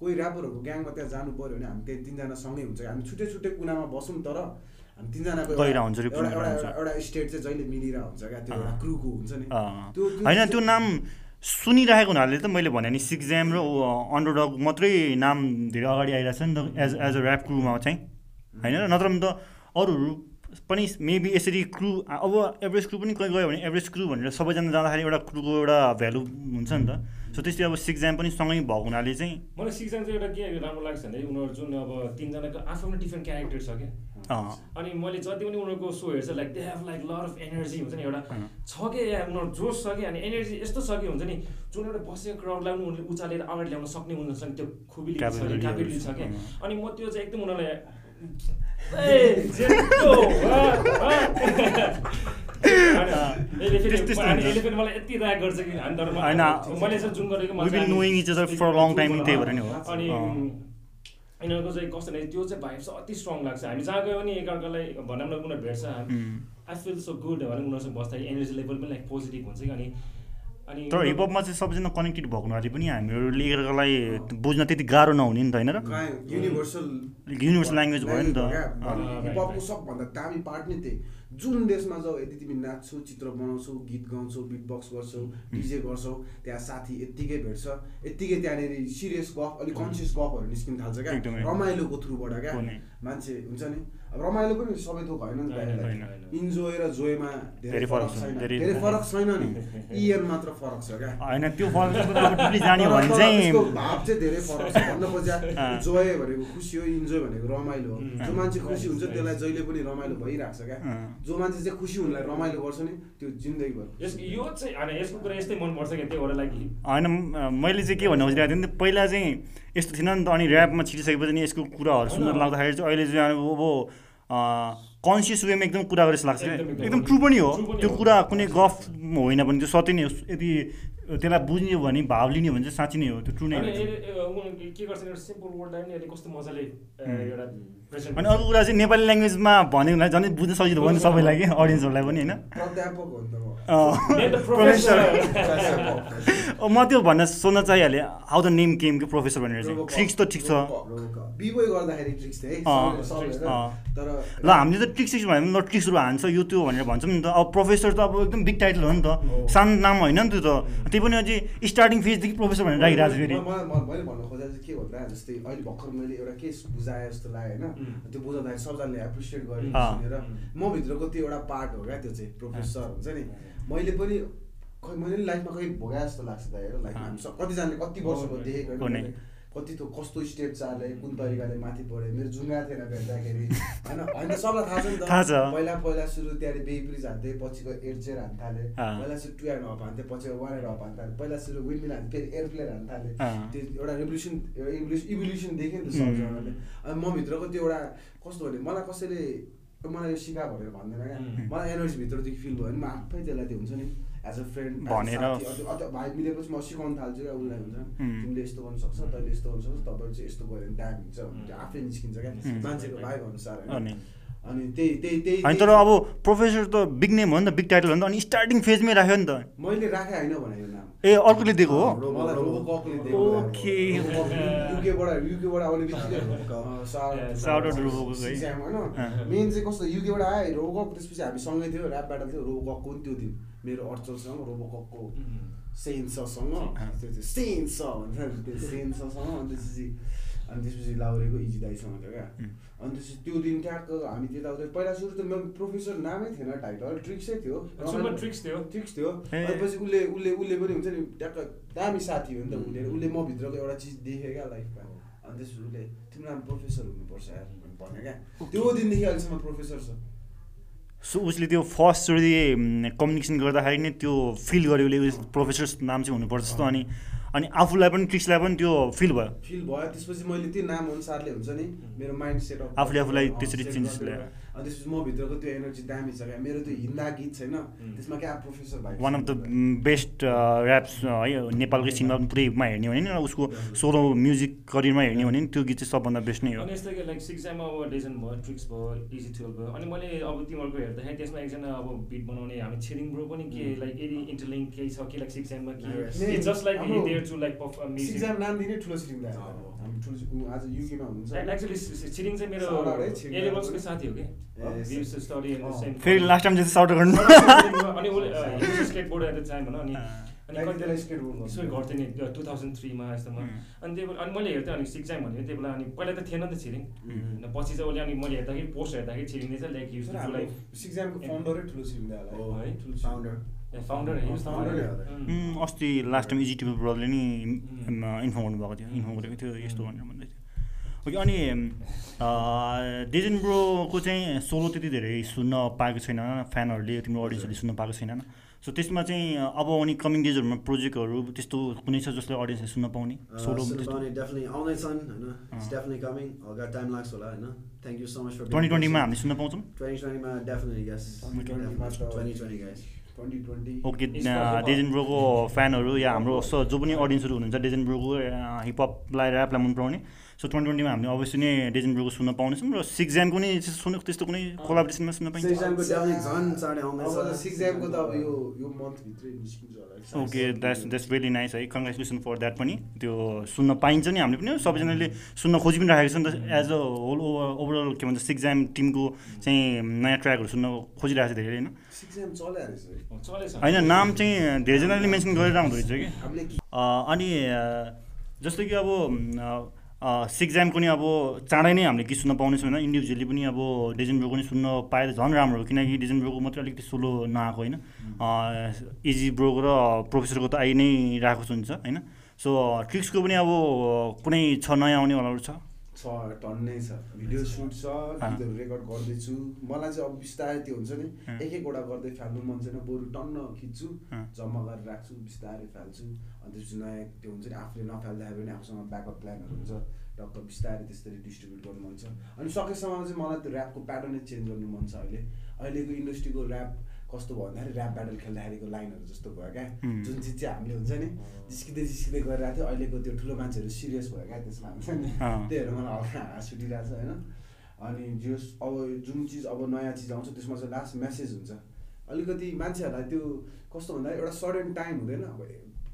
कोही ऱ्यापरहरूको ग्याङमा त्यहाँ जानु पऱ्यो भने हामी त्यहाँ तिनजना सँगै हुन्छ हामी छुट्टै छुट्टै कुनामा बसौँ तर हामी तिनजनाको एउटा- एउटा एउटा हुन्छ। एउटा स्टेट चाहिँ जहिले मिलिरहेको हुन्छ क्या त्यो एउटा। क्रुको हुन्छ नि। त्यो- होइन त्यो नाम सुनिरहेको हुनाले त मैले भने नि सिक्स ज्याम र अन्डरडग मात्रै नाम धेरै अगाडि आइरहेको छ नि त एज एज अ ऱ्याप क्रुमा चाहिँ। होइन र नत्र त अरूहरू पनि मेबी यसरी क्रु अब एभरेज क्रु पनि कहीँ गयो भने एभरेज क्रु भनेर सबैजना जाँदाखेरि एउटा क्रुको एउटा भ्यालु हुन्छ नि त। सो त्यस्तै अब सिक्स ज्याम पनि सँगै भएको हुनाले चाहिँ मलाई सिक्सजना चाहिँ एउटा के राम्रो लाग्छ भने उनीहरू जुन अब तिनजनाको आफ्नो डिफ्रेन्ट क्यारेक्टर छ क्या। अनि मैले जति पनि उनीहरूको सो हेर्छ like they have like lot of energy हुन्छ नि एउटा। छ कि उनीहरू जोस छ कि अनि एनर्जी यस्तो छ कि हुन्छ नि जुन एउटा बसेको क्राउडलाई पनि उनीहरूले उचालेर अगाडि ल्याउन सक्ने हुन्छ नि त्यो खुबिली छ कि Capability क्यापेबिलिटी छ कि। अँ। अनि म त्यो चाहिँ एकदम उनीहरूलाई त्यही भएर नि हो। यिनीहरूको चाहिँ कस्तो भने त्यो चाहिँ भाइब चाहिँ अति स्ट्रङ लाग्छ हामी जहाँ गयो भने एकअर्कालाई भनौँ न उनीहरू भेट्छ. आई फिल सो गुड भने उनीहरूसँग बस्दाखेरि एनर्जी लेभल पनि लाइक पोजिटिभ हुन्छ कि अनि तर हिपहपमा चाहिँ सबैजना कनेक्टेड भएको हुनाले पनि हामीहरूले एकअर्कालाई बुझ्न त्यति गाह्रो नहुने नि त होइन र? युनिभर्सल युनिभर्सल ल्याङ्ग्वेज भयो नि त। हिपहपको सबभन्दा दामी पार्ट नै त्यही। जुन देशमा जाऊ यदि तिमी नाच्छौ चित्र बनाउँछौ गीत गाउँछौ बिट बक्स गर्छौ डिजे गर्छौ त्यहाँ साथी यत्तिकै भेट्छ यत्तिकै त्यहाँनिर सिरियस गफ अलिक कन्सियस गफहरू निस्किन थाल्छ क्या। रमाइलोको थ्रुबाट क्या। मान्छे हुन्छ नि रमाइलो पनि सबै थोक होइन नि त। इन्जोय र जोयमा धेरै फरक छैन। धेरै- फरक छैन नि। इएन मात्र फरक छ क्या। होइन त्यो फरक भाव चाहिँ धेरै फरक छ। भन्न खोज्दा अँ। जोय भनेको खुसी हो इन्जोय भनेको रमाइलो हो. जो मान्छे खुसी हुन्छ त्यसलाई जहिले पनि रमाइलो भइरहेको छ क्या। जो मान्छे चाहिँ खुसी हुनलाई रमाइलो गर्छ नि त्यो जिन्दगीभर यो चाहिँ होइन यसको कुरा यस्तै मनपर्छ कि त्यही भएर लाइक होइन मैले चाहिँ के भन्नु खोजिरहेको थिएँ नि पहिला चाहिँ यस्तो थिएन नि त। अनि ऱ्यापमा छिटिसकेपछि नि यसको कुराहरू सुन्नु लाग्दाखेरि चाहिँ अहिले चाहिँ अब कन्सियस वेमा एकदम कुरा गरेर लाग्छ क्या। एकदम, ट्रु पनि हो। त्यो। कुरा कुनै गफ होइन भने त्यो सत्य नै हो। यदि त्यसलाई बुझ्ने हो भने भाव लिने हो भने चाहिँ साँच्ची नै हो त्यो ट्रु नै के गर्छ एउटा सिम्पल वर्डलाई पनि यसले कस्तो मजाले. एउटा प्रेजेन्ट अनि अर्को कुरा चाहिँ नेपाली ल्याङ्ग्वेजमा भन्यो भने झन् बुझ्न सजिलो भयो नि त सबैलाई कि अडियन्सहरूलाई पनि होइन? म। त्यो भन्न सोध्न चाहिहालेँ हाउ द नेम केम कि प्रोफेसर भनेर चाहिँ। ट्रिक्स त ठिक छ। ल हामीले त ट्रिक्स सिक्स भन्यो भने ल ट्रिक्सहरू हान्छ यो त्यो भनेर भन्छौँ नि त। अब प्रोफेसर त अब एकदम बिग टाइटल हो नि त। सानो नाम होइन नि त्यो त। त्यही पनि अझै स्टार्टिङ फेजदेखि प्रोफेसर भनेर राखिरहेको छ फेरि। म- म- म- मैले भन्नु खोजेको चाहिँ के भन्दा जस्तै अहिले भर्खर मैले एउटा केस बुझाएँ जस्तो लाग्यो होइन. त्यो बुझाउँदाखेरि सबजनाले एप्रिसिएट गरेँ। सुनेर म भित्रको त्यो एउटा पार्ट हो क्या त्यो चाहिँ प्रोफेसर हुन्छ नि। मैले पनि खै मैले लाइफमा कहिले भोगाए जस्तो लाग्छ त हेर। लाइफमा हामी सब कतिजनाले कति वर्षको देखेको। कति त्यो कस्तो स्टेप चाले कुन तरिकाले माथि पढ्यो मेरो जुङ्गा थिएन भेट्दाखेरि होइन होइन सबलाई थाहा छ नि त। पहिला पहिला सुरु त्यहाँनिर बेबी ब्रिज हान्थेँ पछिको एयर चेयर हान्न थालेँ। पहिला सुरु टु एन्ड हप हान्थेँ पछि वान एन्ड हप हान्न थालेँ पहिला सुरु विन्डमिल हान्थेँ फेरि एयरप्लेन हान्न थालेँ। त्यो एउटा रेभोल्युसन इभोल्युसन देखेँ नि त. सबजनाले अनि म भित्रको त्यो एउटा कस्तो भने मलाई कसैले मलाई यो सिका भनेर भन्दैन क्या. मलाई एनर्जी भित्रदेखि फिल भयो भने म आफै त्यसलाई त्यो हुन्छ नि एज अ फ्रेन्ड भनेर। भाइ मिलेपछि म सिकाउनु थाल्छु क्या उसलाई हुन्छ. तिमीले यस्तो गर्नु सक्छ तैँले यस्तो गर्नु सक्छ तपाईँले चाहिँ यस्तो गऱ्यो भने दाम हुन्छ आफै निस्किन्छ क्या. मान्छेको भाइब अनुसार होइन अनि त्यही त्यही त्यही होइन तर अब प्रोफेसर त बिग नेम हो नि त बिग टाइटल हो नि त अनि स्टार्टिङ फेजमै राख्यो नि त। मैले राखेँ होइन भने यो नाम। ए अर्कोले दिएको हो? मलाई रोबोककले दिएको ओके। युकेबाट युकेबाट आउने बित्तिकै रोबोकक। होइन। मेन चाहिँ कस्तो युकेबाट आयो रोबोकक त्यसपछि हामी सँगै थियो ऱ्याप ब्याटल थियो रोबोककको पनि त्यो दिन मेरो अर्चलसँग रोबोककको सेन्ससँग। त्यो सेन्स। भन्छ त्यो सेन्ससँग। अनि त्यसपछि अनि त्यसपछि लाउरेको इजी दाईसँग थियो क्या. अनि त्यसपछि त्यो दिन ट्याक्क हामी त्यता उता पहिला सुरु त मेरो प्रोफेसर नामै थिएन टाइटल ट्रिक्सै थियो। ट्रिक्स थियो। ट्रिक्स थियो। अनि पछि उसले उसले उसले पनि हुन्छ नि ट्याक्क दामी साथी हो नि त उसले उसले म भित्रको एउटा चिज देखेँ क्या लाइफमा। अनि त्यसपछि उसले तिम्रो नाम प्रोफेसर हुनुपर्छ यार भन्यो क्या। त्यो दिनदेखि अहिलेसम्म प्रोफेसर छ। सो उसले त्यो फर्स्टचोटि कम्युनिकेसन गर्दाखेरि नै त्यो फिल गर्यो उसले। उस प्रोफेसर नाम चाहिँ हुनुपर्छ जस्तो। अनि अनि आफूलाई पनि ट्रिक्सलाई पनि त्यो फिल भयो फिल भयो त्यसपछि मैले त्यो नाम अनुसारले हुन्छ नि मेरो माइन्ड सेट आफूले आफूलाई त्यसरी changes ल्यायो। अनि त्यसपछि म भित्रको त्यो एनर्जी दामी छ क्या मेरो त्यो हिन्दा गीत छैन त्यसमा क्या प्रोफेसर भाइ one of the best raps है नेपालकै सिनेमा पनि पुरैमा हेर्ने हो भने नि उसको सोलो म्युजिक करियरमा हेर्ने हो भने नि त्यो गीत चाहिँ सबभन्दा बेस्ट नै हो अनि यस्तै लाइक सिक्समा अब लेजेन्ड भयो ट्रिक्स भयो इजी टुवेल्भ भयो अनि मैले अब तिमीहरूको हेर्दाखेरि त्यसमा एकजना अब बिट बनाउने हामी छिरिङ ब्रो पनि के लाइक यदि इन्टरलिङ्क केही छ कि लाइक सिक्समा के? Just like to like music नाम दिने ठुलो सिटिङ हामी ठुलो ऊ आज युकेमा हुनुहुन्छ। एक्चुली छिरिङ चाहिँ मेरो छिरिङ ए लेभल्सको साथी हो कि? same फेरि लास्ट टाइम चाहिँ साउट गर्नु। अनि उसले स्केट बोर्ड द टाइम होइन अनि अनि skateboard गर्नु। यसो गर्थेँ नि टु थाउजन्ड थ्रीमा यस्तोमा. अनि त्यही अनि मैले हेर्थेँ अनि सिक्जाम भनेको त्यही बेला अनि पहिला त थिएन नि त छिरिङ. होइन पछि चाहिँ उसले अनि मैले हेर्दाखेरि पोस्ट हेर्दाखेरि छिरिङले चाहिँ लाइक युज लाइक सिक्जामको फाउन्डरै ठुलो Oh, है, ठुलो Founder. फाउन्डर उम्, अस्ति लास्ट टाइम इजिटिभल ब्रदरले नि उम्. इन्फर्म गर्नुभएको थियो इन्फर्म गरेको थियो यस्तो भनेर भन्दै थियो। ओके अनि डेजन ब्रोको चाहिँ सोलो त्यति धेरै सुन्न पाएको छैन फ्यानहरूले तिम्रो अडियन्सहरूले सुन्न पाएको छैन। सो त्यसमा चाहिँ अब आउने कमिङ डेजहरूमा प्रोजेक्टहरू त्यस्तो कुनै छ जसले अडियन्सले सुन्न पाउने? Uh, सोलो आउँदैछन् होइन? कमिङ हल्का टाइम लाग्छ होला होइन? Thank you so much for twenty ट्वेन्टीमा हामीले सुन्न पाउँछौँ? ट्वेन्टी ट्वेन्टीमा डेफिनेटली यस 2020 मा त- twenty twenty guys twenty twenty okay It's possible. डेजन ब्रोको फ्यानहरू या हाम्रो स- जो पनि अडियन्सहरू हुनुहुन्छ डेजन ब्रोको हिपहपलाई ऱ्यापलाई मन पराउने सो ट्वेन्टी ट्वेन्टीमा हामीले अवश्य नै डेजन ब्रोको सुन्न पाउनेछौँ र सिक्स ज्यामको नि सुन त्यस्तो कुनै कोलाब्रेसनमा सुन्न पाइन्छ। सिक्जामको डेफिनेटली झन् चाँडै अब आउँदैछ सिक्जामको त अब यो यो मन्थभित्रै निस्किन्छ होला okay that's that's very nice है। कङ्ग्रेचुलेसन फर द्याट पनि। त्यो सुन्न पाइन्छ नि हामीले पनि। सबैजनाले सुन्न खोजी पनि राखेको छ नि त। As a whole over overall के भन्छ सिक्स ज्याम टिमको चाहिँ नयाँ ट्र्याकहरू सुन्न खोजिरहेको छ धेरै होइन? होइन नाम चाहिँ धेरैजनाले मेन्सन गरेर आउँदो रहेछ कि? अनि जस्तो कि अब सिक्स ज्यामको नि अब चाँडै नै हामीले गीत सुन्न पाउनेछौँ होइन। इन्डिभिजुअली पनि अब डेजन ब्रोको नि सुन्न पाए त झन् राम्रो हो किनकि डेजन ब्रोको मात्रै अलिकति सोलो नआएको होइन। इजी ब्रोको र प्रोफेसरको त आइ नै रहेको हुन्छ होइन। सो ट्रिक्सको पनि अब कुनै छ नयाँ आउने वालाहरू छ। छ टन्नै छ। भिडियो सुट छ गीतहरू रेकर्ड गर्दैछु। मलाई चाहिँ अब बिस्तारै त्यो हुन्छ नि। एक एकवटा गर्दै फाल्नु मन छैन बरु टन्न खिच्छु। जम्मा गरेर राख्छु बिस्तारै फाल्छु अनि त्यसपछि नयाँ त्यो हुन्छ नि आफूले नफाल्दाखेरि पनि आफूसँग ब्याकअप प्लानहरू हुन्छ। टक्क बिस्तारै त्यसरी डिस्ट्रिब्युट गर्नु मन छ। अनि सकेसम्म चाहिँ मलाई त्यो ऱ्यापको प्याटर्नै चेन्ज गर्नु मन छ अहिले। अहिलेको इन्डस्ट्रीको ऱ्याप कस्तो भयो भन्दाखेरि ऱ्याप ब्याटल खेल्दाखेरिको लाइनहरू जस्तो भयो क्या। जुन चिज चाहिँ हामीले हुन्छ नि जिस्किँदै जिस्किँदै गरिरहेको थियो अहिलेको त्यो ठुलो मान्छेहरू सिरियस भयो क्या त्यसमा हुन्छ नि। त्यही भएर मलाई हल्का हाँस उठिरहेको छ होइन। अनि जस अब जुन चिज अब नयाँ चिज आउँछ त्यसमा चाहिँ लास्ट मेसेज हुन्छ। अलिकति मान्छेहरूलाई त्यो कस्तो भन्दा एउटा सडन टाइम हुँदैन। अब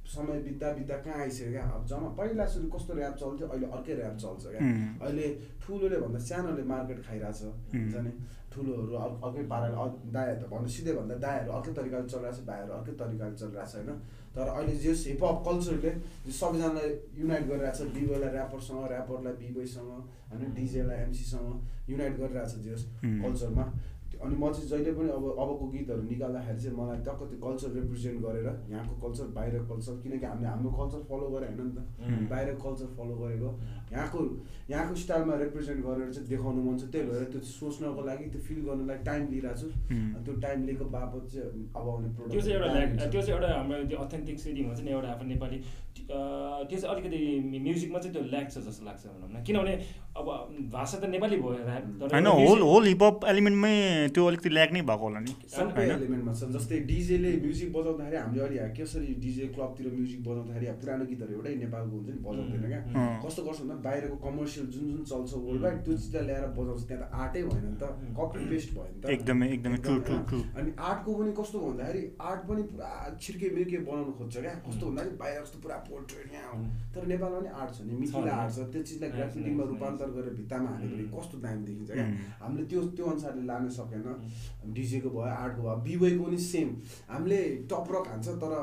समय बित्दा बित्दा कहाँ आइसक्यो क्या? अब जम्मा पहिला सुरु कस्तो ऱ्याप चल्थ्यो अहिले अर्कै ऱ्याप चल्छ क्या. अहिले ठुलोले भन्दा सानोले मार्केट खाइरहेछ हुन्छ नि। ठुलोहरू अर्क- अर्कै पाराले दायाँ त भन्नु सिधै भन्दा दायाँहरू अर्कै तरिकाले चलिरहेछ भाइहरू अर्कै तरिकाले चलिरहेछ होइन? तर अहिले जस हिपहप कल्चरले जो सबैजनालाई युनाइट गरिरहेछ बिबोयलाई ऱ्यापरसँग ऱ्यापरलाई बिबोयसँग होइन? डिजेलाई एमसीसँग युनाइट गरिरहेछ जस उम्. कल्चरमा अनि म चाहिँ जहिले पनि अब अबको गीतहरू निकाल्दाखेरि चाहिँ मलाई टक्क त्यो कल्चर रिप्रेजेन्ट गरेर यहाँको कल्चर बाहिरको कल्चर किनकि हामीले हाम्रो कल्चर फलो गरे होइन नि त. बाहिरको कल्चर फलो गरेको। यहाँको यहाँको स्टाइलमा रिप्रेजेन्ट गरेर चाहिँ देखाउनु मन छ। त्यही भएर त्यो सोच्नको लागि त्यो फिल गर्नुलाई टाइम लिइरहेको छु। त्यो टाइम लिएको बापत चाहिँ अब आउने त्यो चाहिँ एउटा प्रोडक्ट त्यो चाहिँ एउटा हाम्रो त्यो अथेन्टिकसिटी भन्छ नि एउटा आफ्नो नेपाली त्यो चाहिँ अलिकति म्युजिकमा चाहिँ त्यो ल्याक छ जस्तो लाग्छ भनौँ न। किनभने अब भाषा त नेपाली भयो ऱ्याप तर होइन होल होल हिपहप एलिमेन्टमै त्यो अलिकति ल्याक नै भएको होला नि। सबै? एलिमेन्टमा छ। जस्तै डिजेले म्युजिक बजाउँदाखेरि हामीले अहिले कसरी डिजे क्लबतिर म्युजिक बजाउँदाखेरि पुरानो गीतहरू एउटै नेपालको हुन्छ नि बजाउँदैन क्या। कस्तो गर्छ भन्दा बाहिरको कमर्सियल जुन जुन चल्छ वर्ल्ड वाइड त्यो चिजलाई ल्याएर बजाउँछ। त्यहाँ त आर्टै भएन नि त कपी पेस्ट भयो नि त। एकदमै एकदमै ट्रु ट्रु ट्रु अनि आर्टको पनि कस्तो भन्दाखेरि आर्ट पनि पुरा छिर्के मिर्के बनाउनु खोज्छ क्या। कस्तो भन्दाखेरि बाहिर कस्तो पुरा पोर्ट्रेट यहाँ. तर नेपालमा पनि आर्ट छ नि मिथिला नि। आर्ट छ त्यो चिजलाई ग्राफिटिङमा रूपान्तर. गरेर भित्तामा हाल्यो भने. कस्तो दामी देखिन्छ क्या. हामीले त्यो त्यो अनुसारले लान सकेन डिजेको भयो आर्टको भयो बिवेको पनि सेम हामीले टप रक हान्छ तर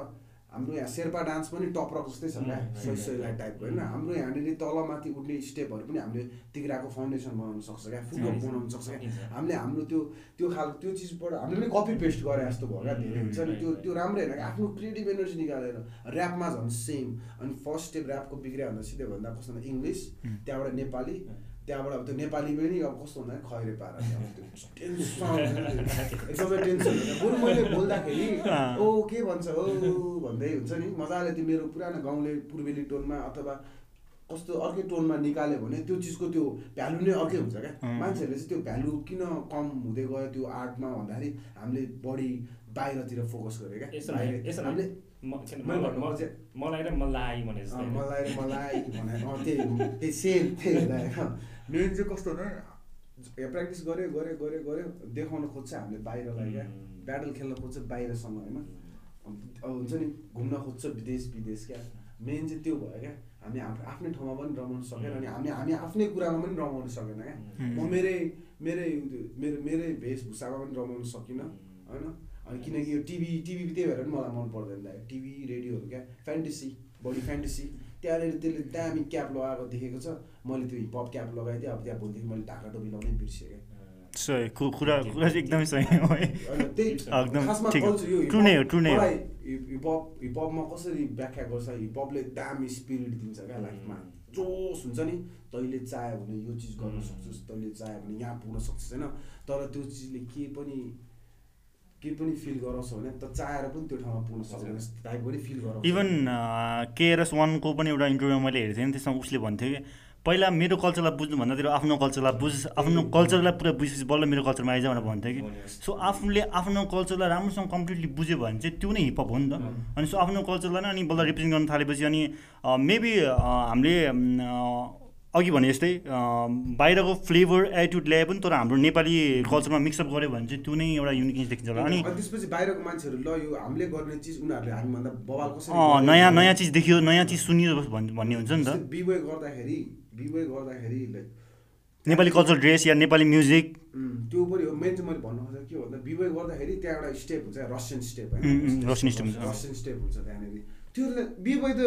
हाम्रो यहाँ शेर्पा डान्स पनि टप रक जस्तै छ क्या. सोही सोही लाइट टाइपको होइन। हाम्रो यहाँनिर तलमाथि उठ्ने स्टेपहरू पनि हामीले तिग्राको फाउन्डेसन बनाउन सक्छ क्या? सकिन्छ, बनाउन सक्छ क्या। हामीले हाम्रो त्यो त्यो खालको त्यो चिजबाट हामीले पनि कपी पेस्ट गरे जस्तो भयो क्या? धेरै हुन्छ नि। त्यो त्यो राम्रो होइन आफ्नो क्रिएटिभ एनर्जी निकालेर ऱ्यापमा झन् सेम अनि फर्स्ट स्टेप ऱ्यापको बिग्रियो भन्दा सिधै भन्दा कस्तो इङ्ग्लिस. त्यहाँबाट नेपाली त्यहाँबाट अब त्यो नेपाली पनि अब कस्तो भन्दा खैरे पारा एकदमै टेन्सन हुन्छ। बरु मैले बोल्दाखेरि। ओ के भन्छ? ओ भन्दै हुन्छ नि। मजाले त्यो मेरो पुरानो गाउँले पूर्वेली टोनमा अथवा कस्तो अर्कै टोनमा निकाल्यो भने त्यो चिजको त्यो भ्यालु नै अर्कै हुन्छ क्या। मान्छेहरूले चाहिँ त्यो भ्यालु किन कम हुँदै गयो त्यो आर्टमा भन्दाखेरि हामीले बढी बाहिरतिर फोकस गऱ्यो क्या। हामीले मलाई- मलाई र मलाई भने मलाई र मलाई भने त्यही त्यही सेम त्यही मेन चाहिँ कस्तो भन्दा प्र्याक्टिस गऱ्यो गऱ्यो गऱ्यो गऱ्यो देखाउन खोज्छ हामीले बाहिरलाई क्या. ब्याटल खेल्न खोज्छ बाहिरसँग होइन? अब हुन्छ नि घुम्न खोज्छ विदेश विदेश क्या? मेन चाहिँ त्यो भयो क्या? हामी आफ्नो आफ्नै ठाउँमा पनि रमाउन सकेन अनि हामी हामी आफ्नै कुरामा पनि रमाउन सकेन क्या. म मेरै मेरै मेरो मेरै वेशभूषामा पनि रमाउन सकिनँ होइन? अनि किनकि यो टिभी टिभी त्यही भएर पनि मलाई मन पर्दैन टिभी रेडियोहरू क्या? फ्यान्टेसी बढी फ्यान्टेसी त्यहाँनिर त्यसले दामी क्याप लगाएको देखेको छ। मैले त्यो हिपहप क्याप लगाइदिएँ अब त्यहाँ भोलिदेखि मैले ढाका टोपी लगाउनै बिर्सेँ क्या सही कुरा कुरा चाहिँ एकदमै सही हो है। एकदम हिपहप हिपहपमा कसरी व्याख्या गर्छ हिपहपले दामी स्पिरिट दिन्छ क्या लाइफमा। जोस हुन्छ नि तैँले चाह्यो भने यो चिज गर्न. सक्छस् तैँले चाह्यो भने यहाँ पुग्न सक्छस् होइन? तर त्यो चिजले के पनि के पनि फिल गराउँछ भने त चाहेर पनि त्यो ठाउँमा पुग्न सक्दैन टाइप पनि फिल गराउँछ इभन केआरएस वानको पनि एउटा इन्टरभ्यू मैले हेरेको थिएँ नि त्यसमा उसले भन्थ्यो कि पहिला मेरो कल्चरलाई बुझ्नु भन्दाखेरि आफ्नो कल्चरलाई बुझ आफ्नो कल्चरलाई पुरा बुझेपछि बल्ल मेरो कल्चरमा आइज भनेर भन्थ्यो कि। सो आफूले आफ्नो कल्चरलाई राम्रोसँग कम्प्लिटली बुझ्यो भने चाहिँ त्यो नै हिपहप हो नि त। अनि सो आफ्नो कल्चरलाई नै अनि बल्ल रिप्रेजेन्ट गर्न थालेपछि अनि मेबी हामीले अघि भने जस्तै बाहिरको फ्लेभर एटिट्युड ल्याए पनि तर हाम्रो नेपाली कल्चरमा मिक्सअप गऱ्यो भने चाहिँ त्यो नै एउटा युनिकनेस देखिन्छ होला। अनि त्यसपछि बाहिरको मान्छेहरू ल यो हामीले गर्ने चिज उनीहरूले हामीभन्दा बवाल कसरी नयाँ नयाँ चिज देखियो नयाँ चिज सुनियो भन्- भन्ने हुन्छ नि त। बिवे गर्दाखेरि बिवे गर्दाखेरि लाइक नेपाली कल्चर ड्रेस या नेपाली म्युजिक त्यो पनि हो। मेन चाहिँ मैले भन्नु खोजेको के भन्दा बिवे गर्दाखेरि त्यहाँ एउटा स्टेप हुन्छ Russian step um, Russian step हुन्छ। रसियन स्टेप हुन्छ त्यहाँनिर। त्यो बिवे त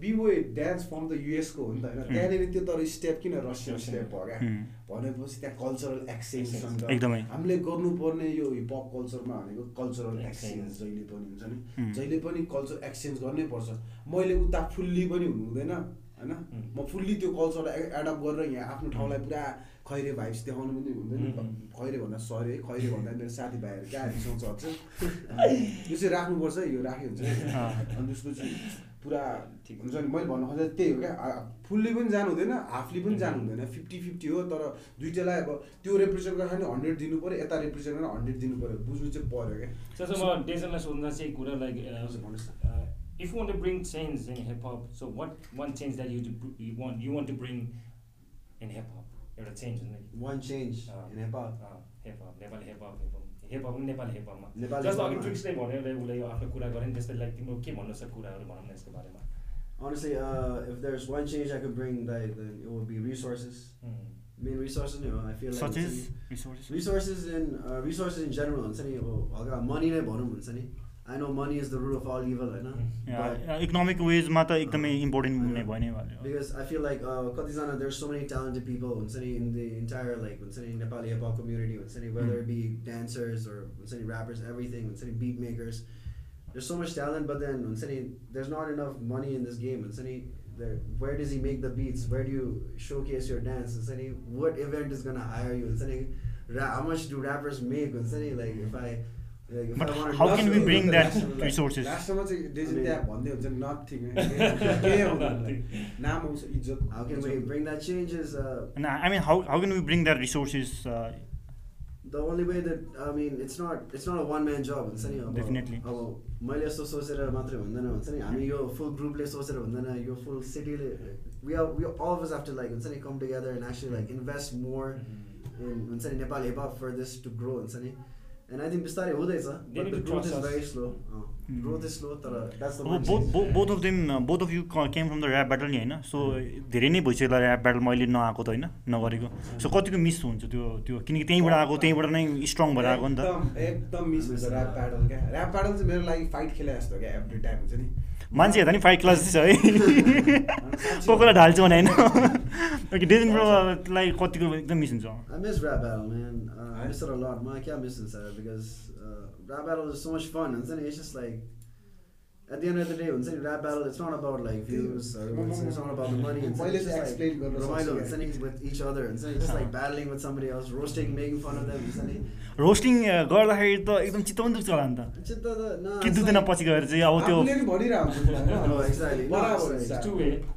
बिवे डान्स फर्म त युएसको हो नि त होइन? त्यहाँनिर त्यो तर स्टेप किन रसियन स्टेप भयो क्या? उम्, भनेपछि त्यहाँ कल्चरल एक्सचेन्ज एकदमै। हामीले गर्नुपर्ने यो हिपहप कल्चरमा भनेको कल्चरल. एक्सचेन्ज जहिले पनि हुन्छ नि। जहिले पनि कल्चर एक्सचेन्ज गर्नै पर्छ मैले उता फुल्ली पनि हुनु हुँदैन होइन. म फुल्ली त्यो कल्चरलाई एडप्ट गरेर यहाँ आफ्नो ठाउँलाई पुरा खैरे भाइब्स देखाउनु पनि हुँदैन. खैरे भन्दा सरी है खैरे भन्दा मेरो साथीभाइहरू क्या रिसाउँछ हुन्छ यो चाहिँ राख्नुपर्छ यो राख्यो हुन्छ। अनि त्यसपछि पुरा ठिक हुन्छ नि मैले भन्नु खोजेको त्यही हो क्या फुल्ली पनि जानु हुँदैन हाफली पनि जानु हुँदैन फिफ्टी फिफ्टी हो तर दुइटालाई अब त्यो रिप्रेजेन्ट गर्दा नि हन्ड्रेड दिनु पऱ्यो यता रिप्रेजेन्ट गरेर हन्ड्रेड दिनु पऱ्यो बुझ्नु चाहिँ पऱ्यो क्या म डेजनलाई सोध्दा चाहिँ कुरा लाइक भन्नुहोस् न। if you want to bring change in hip hop, so what one change that you to br- you want you want to bring in hip hop? एउटा चेन्ज हुन्छ नि One change अँ। in hip hop. Hip hop Nepali hip hop hip hop पनि Nepali hip हपमा Nepali जस्तो अघि। ट्रिक्सले भन्यो उसले आफ्नो कुरा गऱ्यो नि त्यस्तै लाइक तिम्रो के भन्नु छ कुराहरू भनौँ न यसको बारेमा Honestly, uh, if there's one change I could bring, that then it would be resources. उम्. Main resources, you know, I feel like is नि, resource resources in uh, resources in general हुन्छ नि अब हल्का मनी नै भनौँ हुन्छ नि I know money is the root of all evil होइन But- इकोनोमिक वेजमा त एकदमै इम्पोर्टेन्ट नै भयो नै भयो Because I feel like uh, कतिजना there's so many talented people हुन्छ नि in the entire like हुन्छ नि नेपाली hip hop community हुन्छ नि whether it be dancers or हुन्छ नि rappers everything हुन्छ नि beat makers there's so much talent but then हुन्छ नि there's not enough money in this game हुन्छ नि there where does he make the beats where do you showcase your dance हुन्छ नि what event is gonna hire you हुन्छ नि ra- how much do rappers make हुन्छ नि like if I like if But I want how can we bring that resources? लास्टमा चाहिँ डेजिन I mean- त्यहाँ भन्दै हुन्छ नि नथिङ केही आउँदैन नाम आउँछ इज्जत how can we bring that change is uh, And I I mean, how, how can we bring that resources? Uh, the only way that I mean it's not it's not a one man job हुन्छ नि अब Definitely. अब मैले यस्तो सोचेर मात्रै हुँदैन हुन्छ नि हामी यो फुल ग्रुपले सोचेर हुँदैन यो फुल सिटीले we are we all of us have to like हुन्छ नि come together and actually like invest more in हुन्छ नि Nepali hip hop for this to grow हुन्छ नि and I think बिस्तारै हुँदैछ very slow. अँ, Mm. growth is slow तर of them, uh, both of you came from the rap battle नि होइन? सो धेरै नै भइसक्यो होला ऱ्याप ब्याटल मैले नआएको त होइन नगरेको। सो कतिको मिस हुन्छ त्यो त्यो? किनकि त्यहीँबाट आएको त्यहीँबाट नै स्ट्रङ भएर आएको नि त। एकदम एकदम मिस हुन्छ ऱ्याप प्याडल क्या? ऱ्याप प्याडल चाहिँ मेरो लागि फाइट खेले जस्तो क्या एभ्री टाइम हुन्छ नि। मान्छे हेर्दा नि फाइभ क्लास छ है को कोलाई ढाल्छु भने होइन डेजिन ब्रोलाई कतिको एकदम मिस हुन्छ I miss rap battle, man. Uh, I miss it a lot. Man, I can't miss it, sir, because uh, rap battle is so much fun. And then it's just like, at the end of the day, when saying rap battle, it's not about like views or it's, it's not about the money. It's, मैले it's चाहिँ just explain like गर्न Romailo, सक्छु it's क्या। like with each other. And it's just like battling with somebody else, roasting, making fun of them. It's like, roasting गर्दाखेरि त एकदम चित्त पनि दुख्छ होला नि त the- no, कि दुख्दैन पछि गएर चाहिँ अब त्यो नि भनिरहेको हुन्छ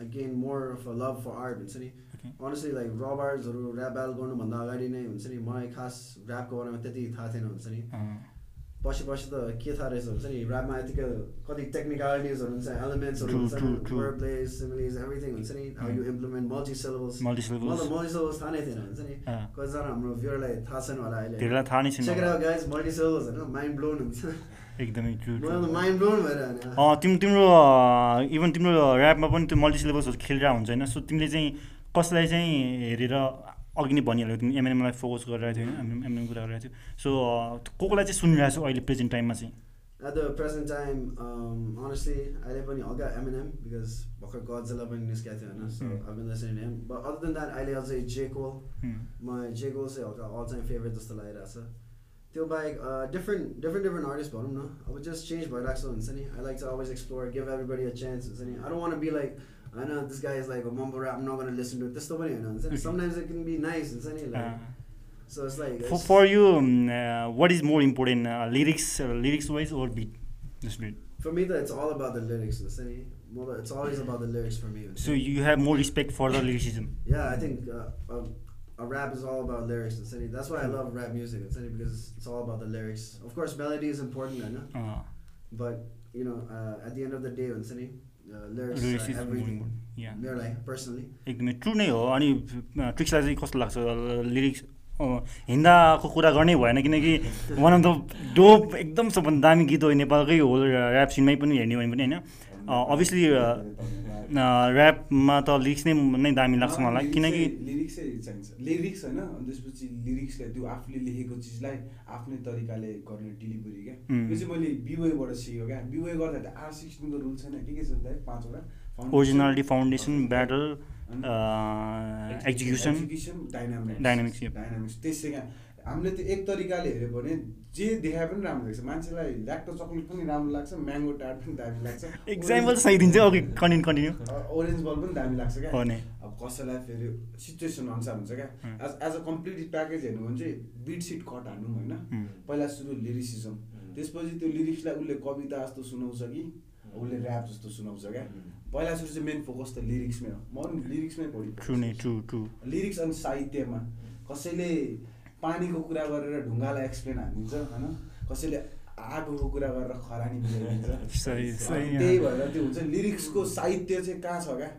I gained more of a love for art हुन्छ नि like raw barsहरू ऱ्याप ब्याल गर्नुभन्दा अगाडि नै हुन्छ नि मलाई खास ऱ्यापको बारेमा त्यति थाहा थिएन हुन्छ नि अँ, पछि पछि त के थाहा रहेछ हुन्छ नि ऱ्यापमा यतिकै कति टेक्निकलिटिजहरू हुन्छ एलिमेन्ट्सहरू हुन्छ सिमिलिज एभ्रिथिङ हुन्छ नि हाउ यु इम्प्लिमेन्ट syllables. मलाई त मल्टी सिलेबल्स थाहा नै थिएन हुन्छ नि अँ। कतिजना हाम्रो भ्युरलाई थाहा छैन होला अहिले multi syllables. होइन माइन्ड ब्लोन हुन्छ एकदमै ट्रु मलाई त माइन्ड ब्लोन भएर होइन अँ तिम्रो तिम्रो इभन तिम्रो ऱ्यापमा पनि त्यो मल्टी सिलेबसहरू खेलिरहेको हुन्छ होइन। सो तिमीले चाहिँ कसलाई चाहिँ हेरेर अघि नै भनिहाल्यो? तिमी एमएनएमलाई फोकस गरिरहेको थियो होइन? एमएनएम कुरा गरिरहेको थियो। सो को कोलाई चाहिँ सुनिरहेको छौ अहिले प्रेजेन्ट टाइममा चाहिँ? The present time, um, honestly, अहिले पनि हल्का Eminem because भर्खर Godzilla पनि निस्केको थियो होइन? Him. But other than that, अहिले अझै my J. Cole चाहिँ हल्का all time favorite जस्तो लागिरहेको छ। त्यो बाहेक डिफ्रेन्ट डिफ्रेन्ट डिफ्रेन्ट आर्टिस्ट भनौँ न अब जस्ट चेन्ज भइरहेको छ हुन्छ नि I like to always explore give everybody a chance हुन्छ नि I don't want be like होइन this guy is like mumble rap not gonna listen to त्यस्तो पनि होइन हुन्छ नि Okay. Sometimes it can be nice हुन्छ नि like so it's like for for you what is more important lyrics lyrics wise or beat just beat For me, though, it's all about the lyrics. हुन्छ नि म त- It's always about the lyrics for me. हुन्छ so नि। You have more respect for the lyricism Yeah, I think uh, a, a rap is all about lyrics. हुन्छ नि। That's why I love rap music. हुन्छ नि, because it's all about the lyrics. Of course, melody is important, होइन? But you know, uh, at the end of the day, नि, uh, lyrics more everything. personally. एकदमै true नै हो अनि ट्रिक्सलाई चाहिँ कस्तो लाग्छ लिरिक्स हिन्दाको कुरा गर्नै भएन किनकि वान अफ द डोप एकदम सबभन्दा दामी गीत हो नेपालकै होल ऱ्याप सिनमै पनि हेर्ने भने पनि होइन अभियसली ऱ्यापमा त लिरिक्स नै नै दामी लाग्छ मलाई। किनकि लिरिक्सै चाहिन्छ। लिरिक्स होइन अनि त्यसपछि लिरिक्सलाई त्यो आफूले लेखेको चिजलाई आफ्नै तरिकाले गर्ने डेलिभरी क्या. यो चाहिँ मैले बिवेबाट सिकेँ क्या। बिवे गर्दा त आर सिक्सटिनको रुल छैन। के के छ भन्दा पाँचवटा। Originality foundation battle execution dynamics. Dynamics त्यसै क्या। हामीले त्यो एक तरिकाले हेऱ्यो भने जे देखाए पनि राम्रो लाग्छ मान्छेलाई ल्याक्टो चक्लेट पनि राम्रो लाग्छ म्याङ्गो टार्ट पनि दामी लाग्छ। इक्जाम्पल सही दिन्छ okay continue continue orange ball पनि दामी लाग्छ क्या। अब कसैलाई फेरि सिचुएसन अनुसार हुन्छ क्या. As as a complete package हेर्नु भने चाहिँ बिट सिट कट हान्नु होइन. पहिला सुरु लिरिसिजम त्यसपछि त्यो लिरिक्सलाई उसले कविता जस्तो सुनाउँछ कि उसले ऱ्याप जस्तो सुनाउँछ क्या। पहिला सुरु चाहिँ मेन फोकस त लिरिक्समै हो। म लिरिक्समै ट्रु लिरिक्स अनि साहित्यमा कसैले पानीको कुरा गरेर ढुङ्गालाई एक्सप्लेन हानिदिन्छ होइन? कसैले आगोको कुरा गरेर खरानी बुझाइदिन्छ। सही सही। अनि त्यही भएर त्यो हुन्छ लिरिक्सको साहित्य चाहिँ कहाँ छ क्या?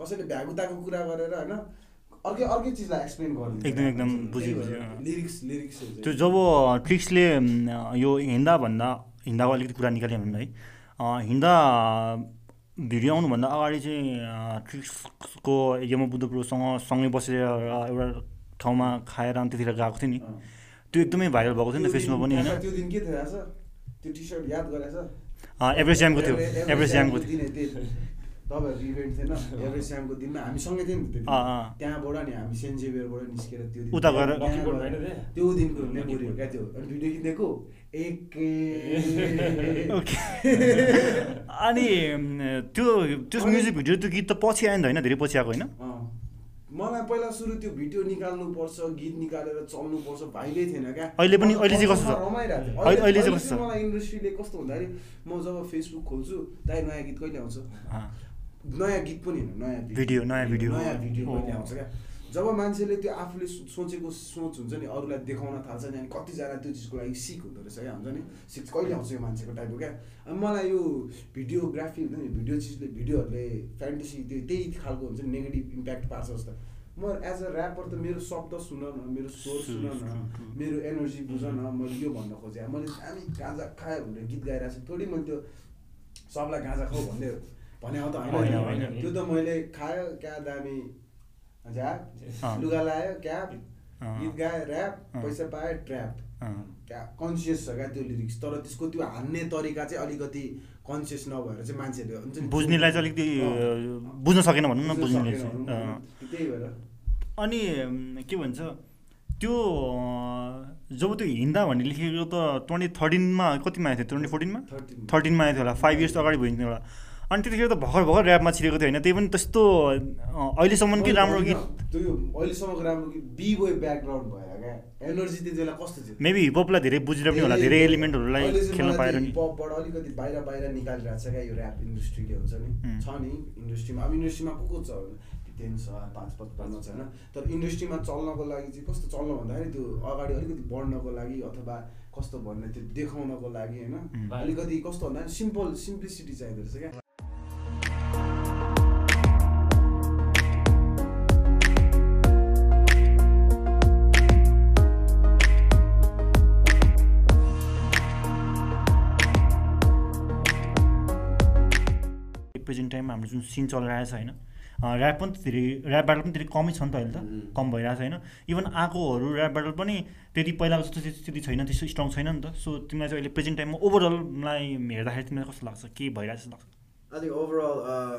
कसैले भ्यागुताको कुरा गरेर होइन? अर्कै अर्कै चिजलाई एक्सप्लेन गरिदिन्छ। एकदम, एकदम त्यही बुझेँ, भएर बुझेँ, अँ। लिरिक्स लिरिक्स त्यो जब ट्रिक्सले यो हिँड्दाभन्दा हिँड्दाको अलिकति कुरा निकाल्यो भने है हिँड्दा भिडियो आउनुभन्दा अगाडि चाहिँ ट्रिक्सको यम बुद्धपुरसँग सँगै बसेर एउटा ठाउँमा खाएर अनि त्यतिखेर गएको थियो नि। त्यो एकदमै भाइरल भएको थियो नि त फेसमा पनि होइन। त्यो दिन के थियो त्यो टी सर्ट याद गरेछ? एभरेज ज्यामको थियो। एभरेज ज्यामको थियो तपाईँहरूको इभेन्ट थिएन एभरेज स्यामको दिनमा हामी सँगै थियौँ नि। त्यहाँबाट नि हामी सेन्ट जेभियरबाट निस्केर त्यो दिन उता गएर-? त्यो दिनको मेमोरी हो क्या त्यो। अनि भिडियो ओके। अनि म, त्यो त्यो म्युजिक भिडियो त्यो गीत त पछि आयो नि त होइन? धेरै पछि आएको होइन। मलाई पहिला सुरु त्यो भिडियो निकाल्नुपर्छ गीत निकालेर चल्नुपर्छ भाइले थिएन क्या अहिले पनि- अहिले चाहिँ कस्तो छ? रमाइरहेको छ? मलाई इन्डस्ट्रीले कस्तो भन्दाखेरि म जब फेसबुक खोल्छु दाइ नयाँ गीत कहिले आउँछ। नयाँ गीत पनि होइन नयाँ भिडियो, नयाँ भिडियो। नयाँ भिडियो कहिले। आउँछ क्या जब मान्छेले त्यो आफूले सोचेको सोच हुन्छ नि अरूलाई देखाउन थाल्छ नि अनि कतिजना त्यो चिजको लागि सिक हुँदो रहेछ क्या हुन्छ नि? सिक कहिले आउँछ यो मान्छेको टाइपको क्या? अनि मलाई यो भिडियोग्राफी हुन्छ नि भिडियो चिजले भिडियोहरूले फ्यान्टेसी त्यो त्यही खालको हुन्छ नि नेगेटिभ इम्प्याक्ट पार्छ जस्तो। म एज अ ऱ्यापर त मेरो शब्द सुन न मेरो स्वर सुन न मेरो एनर्जी बुझ न मैले यो भन्न खोजेँ। मैले दामी गाँजा खायो भनेर गीत गाइरहेको छु। थोरै मैले त्यो सबलाई गाँजा खाऊ भन्दै भने त? होइन। त्यो त मैले खायो क्या दामी? झ्याप अँ। लुगा लायो क्या अँ। गीत गायो ऱ्याप। पैसा पायो ट्र्याप। क्या कन्सियस छ क्या त्यो लिरिक्स तर त्यसको त्यो हान्ने तरिका चाहिँ अलिकति कन्सियस नभएर चाहिँ मान्छेहरूले हुन्छ नि बुझ्नेलाई चाहिँ अलिकति बुझ्न सकेन भनौँ न बुझ्न। त्यही भएर अनि के भन्छ त्यो जब त्यो हिँड्दा भन्ने लेखेको त ट्वेन्टी थर्टिनमा कतिमा आएको थियो ट्वेन्टी फोर्टिनमा थर्टिन थर्टिनमा आएको थियो होला फाइभ इयर्स अगाडि भइन्थ्यो होला अनि त्यतिखेर त भर्खर भर्खर ऱ्यापमा छिरेको थियो होइन त्यही पनि त्यस्तो अहिलेसम्मकै राम्रो गीत। अहिलेसम्मको राम्रो गीत बी बोय ब्याकग्राउन्ड भएर क्या। एनर्जी त्यति बेला कस्तो थियो? मेबी हिपहपलाई धेरै बुझेर पनि होला धेरै एलिमेन्टहरूलाई खेल्न पाएर नि। हिपहपबाट अलिकति बाहिर बाहिर निकालिरहेको छ क्या यो ऱ्याप इन्डस्ट्रीले हुन्छ नि. छ नि इन्डस्ट्रीमा अब इन्डस्ट्रीमा को को छ? टेन छ पाँच पचपन्न छ होइन। तर इन्डस्ट्रीमा चल्नको लागि चाहिँ कस्तो चल्न भन्दाखेरि त्यो अगाडि अलिकति बढ्नको लागि अथवा कस्तो भन्ने त्यो देखाउनको लागि होइन. अलिकति कस्तो भन्दा सिम्पल सिम्प्लिसिटी चाहिँदो रहेछ क्या। प्रेजेन्ट टाइममा हाम्रो जुन सिन चलिरहेको छ होइन ऱ्याप पनि त धेरै ऱ्याप ब्याटल पनि धेरै कमै छ नि त अहिले त. कम भइरहेको छ होइन इभन आएकोहरू ऱ्याप ब्याटल पनि त्यति पहिलाको जस्तो त्यति त्यति छैन त्यस्तो स्ट्रङ छैन नि त सो तिमीलाई चाहिँ अहिले प्रेजेन्ट टाइममा ओभरअललाई हेर्दाखेरि तिमीलाई कस्तो लाग्छ के भइरहेको जस्तो लाग्छ I think overall, uh,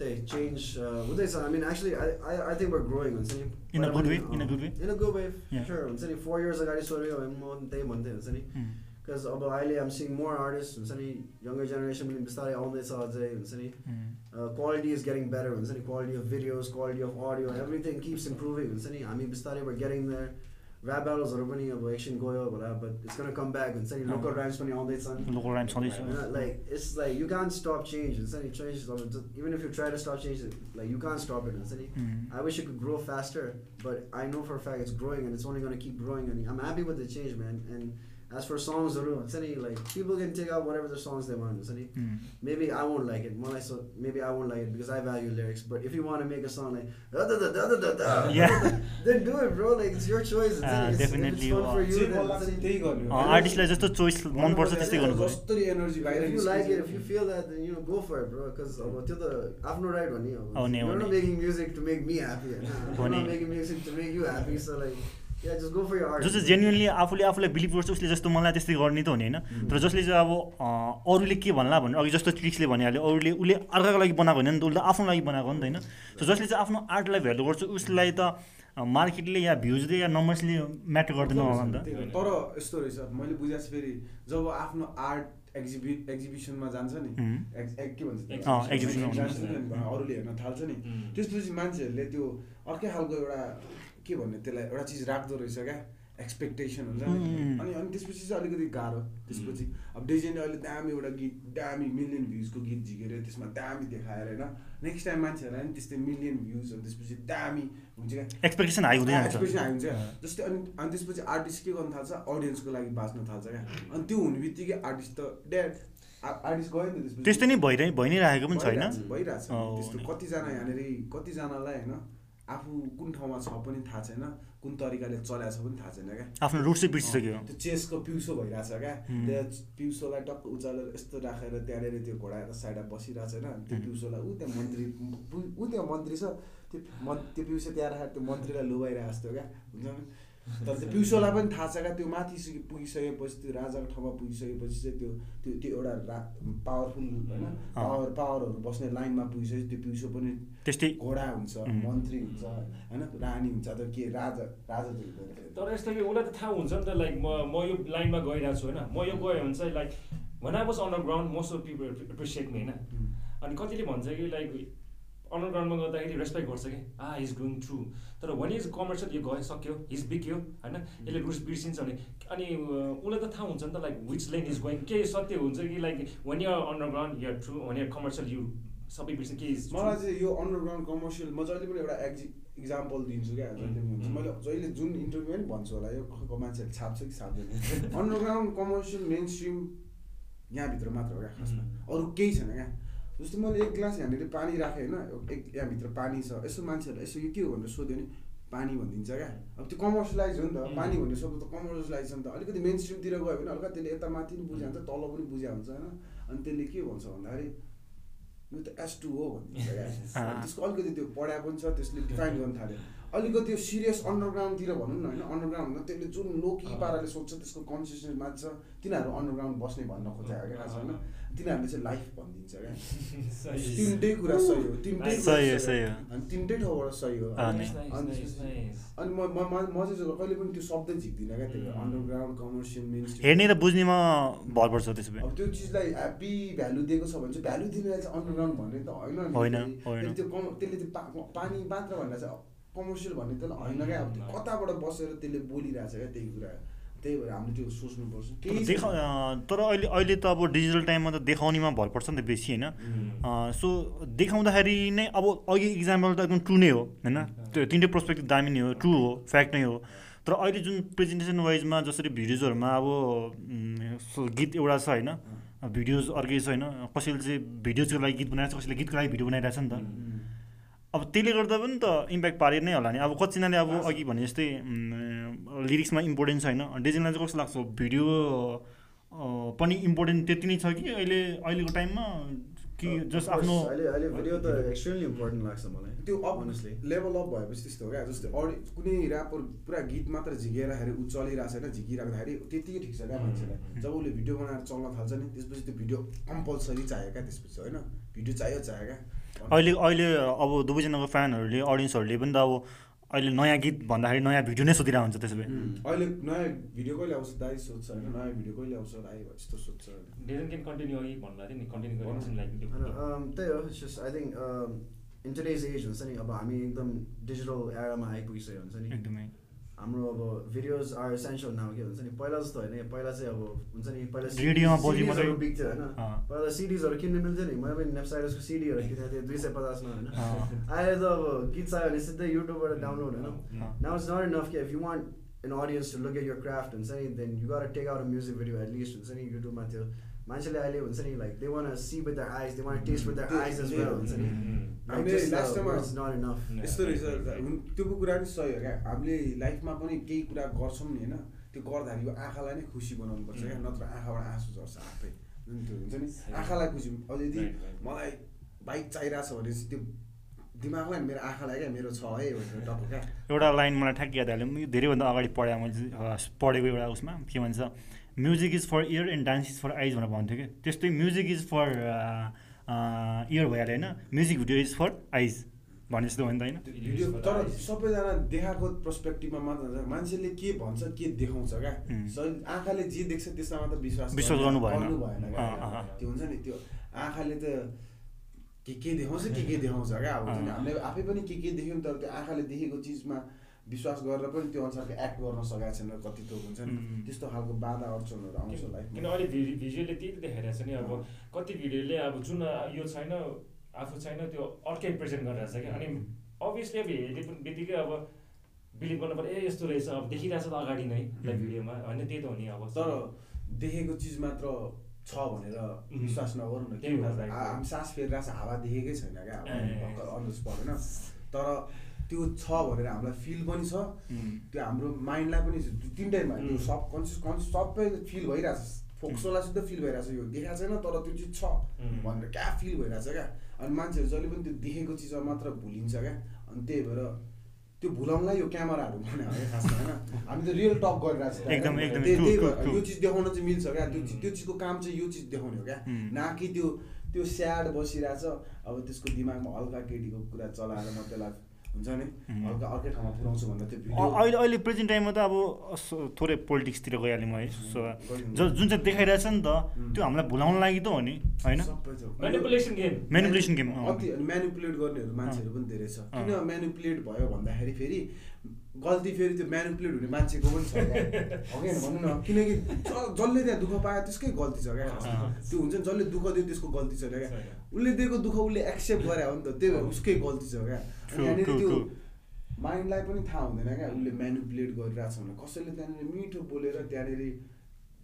they change. Uh, हुँदैछ I mean, actually, I, I, I think we're growing. हुन्छ नि In a good way? In a good way? In a good way, Yeah. sure. हुन्छ नि four years अगाडि सोधेको भए पनि म त्यही भन्थेँ हुन्छ नि उम्. बिकज अब अहिले आम सिङ मोर आर्टिस्ट हुन्छ नि यङ्गर जेनेरेसन पनि बिस्तारै आउँदैछ अझै हुन्छ नि उम्. क्वालिटी इज गेटिङ बेटर हुन्छ नि quality of videos quality of audio everything keeps improving हुन्छ नि हामी बिस्तारै वर गेटिङ देयर ऱ्याप ब्याटल्सहरू पनि अब एकछिन गयो होला but it's gonna come back हुन्छ नि लोकल ऱ्याम्स पनि आउँदैछन् लोकल राइम छँदैछ होइन like it's like you can't stop change हुन्छ नि चेन्ज अब even if you try to stop change like you can't stop it हुन्छ नि उम्. I wish it could grow faster, but I know for a fact it's growing and it's only going to keep growing. And I'm happy with the change, man. And as for songs, it's any like people can take out whatever the songs they want. It's any, उम्. maybe I won't like it. More like so, maybe I won't like it because I value lyrics. But if you want to make a song like da da da da da da da, Yeah. then do it, bro. Like it's your choice. It's, Ah, any- it's, if definitely, it's fun for uh, you. जे Then मन it's लाग्छ any- त्यही गर्ने हो। अँ, आर्टिस्टलाई जस्तो choice मनपर्छ त्यस्तै गर्नु पऱ्यो जसरी एनर्जी बाहिर If you like it, निस्किन्छ। if you feel that, then you know, go for it, bro. Because uh, त्यो त आफ्नो right हो नि अब. हो नि, हो You're नि। not making music to make me happy. होइन? हो I'm नि। not making music to make you happy. So like, जो चाहिँ जेन्युनली आफूले आफूलाई बिलिभ गर्छ उसले जस्तो मलाई त्यस्तै गर्ने त हो नि होइन तर जसले चाहिँ अब अरूले के भन्ला भने अघि जस्तो ट्रिक्सले भनिहाल्यो अरूले उसले अर्काको लागि बनाएको होइन नि त उसले आफ्नो लागि बनाएको हो नि त होइन। सो जसले चाहिँ आफ्नो आर्टलाई भ्यालु गर्छ उसलाई त मार्केटले या भ्युजले या नम्बर्सले म्याटर गर्दैन होला नि त। तर यस्तो रहेछ मैले बुझाएको छु फेरि जब आफ्नो आर्ट एक्जिबि एक्जिबिसनमा जान्छ नि एक्- के भन्छ अरूले हेर्न थाल्छ नि। उम्. त्यसपछि मान्छेहरूले त्यो अर्कै खालको एउटा के भन्ने त्यसलाई एउटा चिज राख्दो रहेछ क्या? एक्सपेक्टेसन हुन्छ. अनि अनि त्यसपछि चाहिँ अलिकति गाह्रो। त्यसपछि अब डेजेनले अहिले दामी एउटा गीत दामी मिलियन भ्युजको गीत झिकेर त्यसमा दामी देखाएर होइन नेक्स्ट टाइम मान्छेहरूलाई नि त्यस्तै मिलियन भ्युज अनि त्यसपछि दामी हुन्छ क्या। एक्सपेक्टेसन हाई एक्सप्रेसन हाई हुन्छ। जस्तै अनि अनि त्यसपछि आर्टिस्ट के गर्नु थाल्छ? अडियन्सको लागि बाँच्न थाल्छ क्या। अनि त्यो हुने बित्तिकै आर्टिस्ट त ड्याड आर्टिस्ट गयो नि त त्यस्तै नै भइरह भइ नै राखेको पनि छ भइरहेछ, भइरहेछ। अँ, त्यस्तो। कतिजना यहाँनिर कतिजनालाई होइन आफू कुन ठाउँमा छ पनि थाहा छैन कुन तरिकाले चलाएको छ पनि थाहा छैन क्या। आफ्नो रुट चाहिँ बिर्सिसक्यो। त्यो चेसको पिउसो भइरहेछ क्या। हुँ। त्यो पिउसोलाई टक्क उचालेर यस्तो राखेर त्यहाँनिर त्यो घोडा साइडमा बसिरहेको छैन त्यो। पिउसोलाई ऊ त्यहाँ मन्त्री ऊ त्यहाँ मन्त्री छ त्यो मन त्यो पिउसो त्यहाँ राखेर त्यो मन्त्रीलाई लुबाइरहेको जस्तो क्या हुन्छ तर त्यो पिउसोलाई पनि थाहा छ क्या त्यो माथि सि- पुगिसकेपछि त्यो राजाको ठाउँमा पुगिसकेपछि चाहिँ त्यो त्यो त्यो एउटा रा पावरफुल होइन पावर पावरहरू बस्ने लाइनमा पुगिसकेपछि त्यो पिउसो पनि त्यस्तै। घोडा हुन्छ। मन्त्री हुन्छ होइन रानी हुन्छ त के राजा राजा त हुँदैन तर यस्तो कि उसलाई त थाहा हुन्छ नि त लाइक म म यो लाइनमा गइरहेको छु होइन। म यो गएँ भने चाहिँ like when I was underground most of people appreciate me होइन। अनि कतिले भन्छ कि लाइक अन्डरग्राउन्डमा गर्दाखेरि रेस्पेक्ट गर्छ कि? आ इज डुइङ थ्रु तर वान इज कमर्सियल यो गयो सक्यो हिज बिग्यो होइन? यसले रुस बिर्सिन्छ भने अनि अँ, उसलाई त थाहा हुन्छ नि त like which lane is going के सत्य हुन्छ कि like one you're underground you're true one you're commercial you सबै बिर्सिन्छ के इज मलाई चाहिँ यो अन्डरग्राउन्ड कमर्सियल म जहिले पनि एउटा एक्जि इक्जाम्पल दिन्छु क्या हुन्छ। मैले जहिले जुन इन्टरभ्यू पनि भन्छु होला यो मान्छेहरूले छाप्छ कि छाप्दैन। अन्डरग्राउन्ड कमर्सियल मेन स्ट्रिम यहाँभित्र मात्र हो क्या खासमा। अरू केही छैन क्या। जस्तो मैले एक ग्लास यहाँनिर पानी राखेँ होइन एक यहाँभित्र पानी छ यसो मान्छेहरूलाई यसो यो के हो भनेर सोध्यो भने पानी भनिदिन्छ क्या। अब त्यो कमर्सियलाइज हो नि त पानी भन्ने शब्द त कमर्सियलाइज छ नि त। अलिकति मेन स्ट्रिमतिर गयो भने हल्का त्यसले यता माथि पनि बुझ्या हुन्छ तल पनि बुझ्या हुन्छ होइन। अनि त्यसले के भन्छ भन्दाखेरि यो त एस टू हो भनिदिन्छ क्या। त्यसको अलिकति त्यो पढाइ पनि छ त्यसले डिफाइन गर्न थाल्यो। अलिकति त्यो सिरियस अन्डरग्राउन्डतिर भनौँ न होइन अन्डरग्राउन्ड भन्दा त्यसले जुन लोकी पाराले सोध्छ त्यसको कन्सिस्टेन्स मान्छ तिनीहरू अन्डरग्राउन्ड बस्ने भन्न क्या खास होइन तिनीहरूले चाहिँ लाइफ भनिदिन्छ क्या। तिनटै कुरा सही हो तिनटै कुरा सही हो, सही हो। अनि तिनटै ठाउँबाट सही हो। अँ, अनि। अनि अनि म म चाहिँ कहिले पनि त्यो शब्दै झिक्दिनँ क्या त्यो अन्डरग्राउन्ड कमर्सियल मेन हेर्ने र बुझ्नेमा भर पर्छ त्यसो भए। अब त्यो चिजलाई ह्याप्पी भ्यालु दिएको छ भने चाहिँ भ्यालु दिनेलाई चाहिँ अन्डरग्राउन्ड भन्ने त होइन त्यो कम त्यसले त्यो पानी मात्र भन्दा चाहिँ कमर्सियल भन्ने त होइन क्या। अब त्यो कताबाट बसेर त्यसले बोलिरहेछ क्या त्यही कुरा। त्यही भएर हामीले त्यो सोच्नुपर्छ तर देखा अहिले अहिले त अब डिजिटल टाइममा त देखाउनेमा भर पर्छ नि त बेसी होइन? सो देखाउँदाखेरि नै अब अघि इक्जाम्पल त एकदम ट्रु नै हो होइन? त्यो तिनटै पर्सपेक्टिभ दामी नै हो ट्रु हो फ्याक्ट नै हो। तर अहिले जुन प्रेजेन्टेसन वाइजमा जसरी भिडियोजहरूमा अब गीत एउटा छ होइन? भिडियोज अर्कै छ होइन? कसैले चाहिँ भिडियोजको लागि गीत बनाइरहेको छ कसैले गीतको लागि भिडियो बनाइरहेको छ नि त. अब त्यसले गर्दा पनि त इम्प्याक्ट पारे नै होला नि। अब कतिजनाले अब अघि भने जस्तै लिरिक्समा इम्पोर्टेन्स छैन। डिजाइनलाई चाहिँ कस्तो लाग्छ? भिडियो पनि इम्पोर्टेन्ट त्यति नै छ कि अहिले अहिलेको टाइममा कि जस्ट आफ्नो अहिले अहिले भिडियो त एक्सट्रिमली इम्पोर्टेन्ट लाग्छ मलाई त्यो अप. लेभल अप भएपछि त्यस्तो हो क्या जस्तै अरू कुनै ऱ्यापर पुरा गीत मात्र झिकिराखेरि ऊ चलिरहेको छैन झिकिराख्दाखेरि त्यत्तिकै ठिक छ क्या मान्छेलाई। जब उसले भिडियो बनाएर चल्न थाल्छ नि त्यसपछि त्यो भिडियो कम्पलसरी चाहियो क्या त्यसपछि होइन? भिडियो चाहियो चाहियो क्या। अहिले अहिले अब दुवैजनाको फ्यानहरूले अडियन्सहरूले पनि त अब अहिले नयाँ गीत भन्दाखेरि नयाँ भिडियो नै सोधिरहेको हुन्छ त्यसो भए। अहिले नयाँ भिडियो कहिले आउँछ दाइ सोध्छ होइन। नयाँ भिडियो कहिले आउँछ दाइ यस्तो सोध्छ। होइन डेजन क्यान कन्टिन्यू अघि भन्नुभएको थियो नि कन्टिन्यू गरिरहेको लाइक होइन त्यही हो। Just I think in today's age हुन्छ नि अब हामी एकदम डिजिटल एरामा आइपुगिसक्यो हुन्छ नि। एकदमै। हाम्रो अब भिडियोज आर एसेन्सियल नाउ के हुन्छ नि पहिला जस्तो होइन पहिला चाहिँ अब हुन्छ नि पहिला रेडियोमा बिग्थ्यो होइन। पहिला सिडिजहरू किन्नु मिल्थ्यो नि मैले पनि नेप्साइडसको सिडीहरू किनेको थिएँ दुई सय पचासमा होइन। अहिले त अब गीत चाहियो भने सिधै युट्युबबाट डाउनलोड होइन अँ। Now it's not enough if you want an audience to look at your craft and say then you gotta take out a music video at least हुन्छ नि युट्युबमा त्यो मान्छेले अहिले हुन्छ नि like they want see with their eyes they want to taste with their त्यो- eyes as त्यो- well हुन्छ नि हामीले. यस्तो रहेछ त्यो कुरा पनि सही हो क्या? हामीले लाइफमा पनि केही कुरा गर्छौँ नि होइन? त्यो गर्दाखेरि आँखालाई नै खुसी बनाउनु पर्छ क्या? Mm. नत्र आँखाबाट आँसु झर्छ आफै। जुन त्यो हुन्छ नि? आँखालाई खुसी अब यदि. मलाई बाइक चाहिरहेछ भने चाहिँ त्यो दिमागलाई मेरो आँखालाई क्या? मेरो छ है भनेर टक्क क्या? एउटा लाइन मलाई ठ्याक्क याद हाल्यो म यो धेरैभन्दा अगाडि पढाएँ मैले पढेको एउटा उसमा के भन्छ music is for ear and dance is for eyes भनेर भन्थ्यो कि त्यस्तै म्युजिक इज फर इयर भइहाल्यो होइन। म्युजिक भिडियो इज फर आइज भने जस्तो हो नि त होइन। तर सबैजना देखाएको पर्सपेक्टिभमा मात्र हुन्छ। मान्छेले के भन्छ के देखाउँछ क्या? आँखाले जे देख्छ त्यसमा मात्र विश्वास विश्वास गर्नु भएन। त्यो हुन्छ नि त्यो आँखाले त के के देखाउँछ के के देखाउँछ क्या? अब। हामीले आफै पनि के के देख्यौँ तर त्यो आँखाले देखेको चिजमा विश्वास गरेर पनि त्यो अनुसारको एक्ट गर्न सकेको छैन कति थोक हुन्छ नि. त्यस्तो खालको बाधा अडचनहरू आउँछ किन लाइफमा अहिले भि भिजुअली त्यही त देखाइरहेको छ नि अब। कति भिडियोले अब जुन यो छैन आफू छैन त्यो अर्कै प्रेजेन्ट गरिरहेको छ क्या। अनि अभियसली अब हेर्ने पनि बित्तिकै अब बिलिभ गर्नु पर्यो ए यस्तो रहेछ अब देखिरहेको छ त अगाडि नै लाइक भिडियोमा होइन त्यही त हो नि अब। तर देखेको चिज मात्र छ भनेर. विश्वास नगरौँ न। त्यही किन. हामी सास फेरिरहेको छ हावा देखेकै छैन क्या। भर्खर होइन? तर त्यो छ भनेर हामीलाई फिल पनि छ. त्यो हाम्रो माइन्डलाई पनि तिनटैमा त्यो. सब कन्सियस कन्सियस सबै फिल भइरहेछ फोक्सोलाई सिधै फिल भइरहेछ यो देखाएको छैन तर त्यो चिज छ. भनेर क्या फिल भइरहेछ क्या? अनि मान्छेहरू जहिले पनि त्यो देखेको चिजमा मात्र भुलिन्छ क्या? अनि त्यही भएर त्यो भुलाउनलाई यो क्यामेराहरू बनायो है खासमा होइन? हामी त रियल टक गरिरहेको छ। त्यही भएर. यो चिज देखाउन चाहिँ मिल्छ क्या? त्यो चिज- त्यो चिजको काम चाहिँ यो चिज देखाउने हो क्या. न कि त्यो त्यो स्याड बसिरहेछ। अब त्यसको दिमागमा हल्का केटीको कुरा चलाएर म त्यसलाई हुन्छ नि. हल्का अर्कै ठाउँमा पुऱ्याउँछु भन्दा त्यो अहिले अहिले प्रेजेन्ट टाइममा त अब थोरै पोलिटिक्सतिर गइहालेँ म है सो गरिदिनु। ज जुन चाहिँ देखाइरहेछ नि त. त्यो हामीलाई भुलाउन लागि त हो नि होइन। Manipulation game. अति म्यानिपुलेट गर्नेहरू मान्छेहरू पनि धेरै छ। किन म्यानिपुलेट भयो भन्दाखेरि फेरि गल्ती फेरि त्यो म्यानिपुलेट हुने मान्छेको पनि छ। क्या हो कि होइन? भन्नु न किनकि जसले त्यहाँ दुःख पायो त्यसकै गल्ती छ क्या। त्यो हुन्छ नि जसले दुःख दियो त्यसको गल्ती छ क्या। उसले दिएको दुःख उसले एक्सेप्ट गरे हो नि त त्यही भएर उसकै गल्ती छ क्या। अनि True, यहाँनिर true, त्यो. माइन्डलाई पनि थाहा हुँदैन क्या उसले म्यानिपुलेट गरिरहेको छ भने। कसैले त्यहाँनिर मिठो बोलेर त्यहाँनिर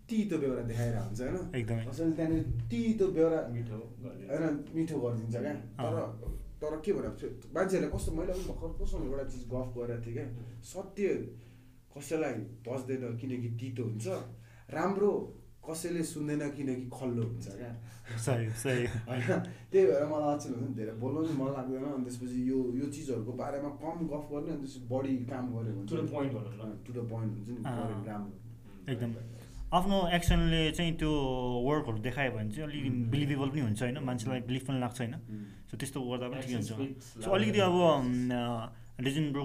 तितो बेहोरा देखाएर हुन्छ होइन कसैले त्यहाँनिर तितो बेहोरा मिठो। होइन मिठो गरिदिन्छ क्या। तर तर के भने मान्छेहरूले कस्तो मैले पनि भर्खर कस्तो एउटा चिज गफ गरेको थिएँ क्या। सत्य कसैलाई बस्दैन किनकि तितो हुन्छ राम्रो कसैले सुन्दैन किनकि खल्लो हुन्छ क्या। सही सही। होइन त्यही भएर मलाई अचेल हुन्छ नि धेरै। बोल्नु पनि मन लाग्दैन अनि त्यसपछि यो यो चिजहरूको बारेमा कम गफ गर्ने अनि त्यसपछि बढी काम गऱ्यो भने point भनौँ न। टु द पोइन्ट हुन्छ नि राम्रो। एकदम। आफ्नो एक्सनले चाहिँ त्यो वर्कहरू देखायो भने चाहिँ अलिकति Mm. बिलिभेबल पनि हुन्छ होइन मान्छेलाई बिलिभ पनि लाग्छ होइन. सो त्यस्तो गर्दा पनि ठिकै हुन्छ। सो अलिकति अब. डिजन ब्रो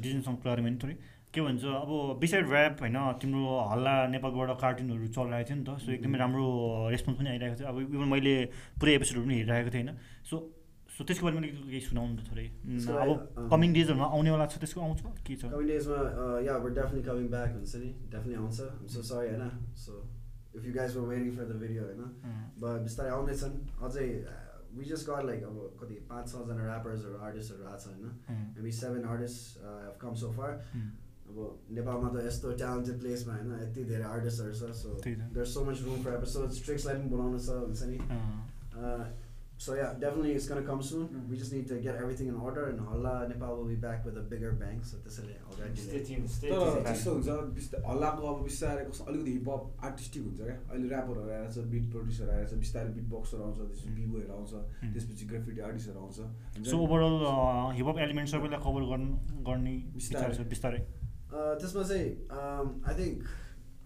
डिजनसँग कुरा गऱ्यो भने थोरै। के भन्छ अब बिसाइड ऱ्याप होइन तिम्रो हल्ला नेपालबाट कार्टुनहरू चलिरहेको थियो नि त सो एकदमै राम्रो रेस्पोन्स पनि आइरहेको थियो। अब इभन मैले पुरै एपिसोडहरू पनि हेरिरहेको थिएँ होइन सो सो त्यसको बारेमा अलिकति केही सुनाउनु त थोरै। अब। कमिङ डेजहरूमा आउनेवाला छ त्यसको आउँछ? के छ? Yeah, we're definitely coming back हुन्छ नि। Definitely आउँछ। So sorry होइन। So if you guys were waiting for the video होइन। बिस्तारै आउँदैछन् अझै we just got like अब कति पाँच छजना ऱ्यापर्सहरू आर्टिस्टहरू आएको छ होइन। artists uh, have come so far. उम्. अब नेपालमा त यस्तो ट्यालेन्टेड प्लेसमा होइन यति धेरै आर्टिस्टहरू छ so. There so much room for episode ट्रिक्सलाई पनि बोलाउनु छ हुन्छ नि। अँ, so yeah definitely it's gonna come soon we just need to get everything in order and हल्ला Nepal will be back with a bigger bang so त्यसैले Stay अगाडि tuned, stay tuned. त्यस्तो हुन्छ बिस्तारै हल्लाको अब बिस्तारै कस्तो अलिकति हिपहप आर्टिस्टिक हुन्छ क्या अहिले र्यापरहरू आएर छ बिट प्रड्युसर आएर छ बिस्तारै बिट बक्सहरू आउँछ त्यसपछि बिबोहरू आउँछ त्यसपछि ग्राफिटी आर्टिस्टहरू आउँछ so? Overall hip hop element सबैलाई कभर गर्नु गर्ने बिस्तारै Uh, त्यसमा चाहिँ आई थिङ्क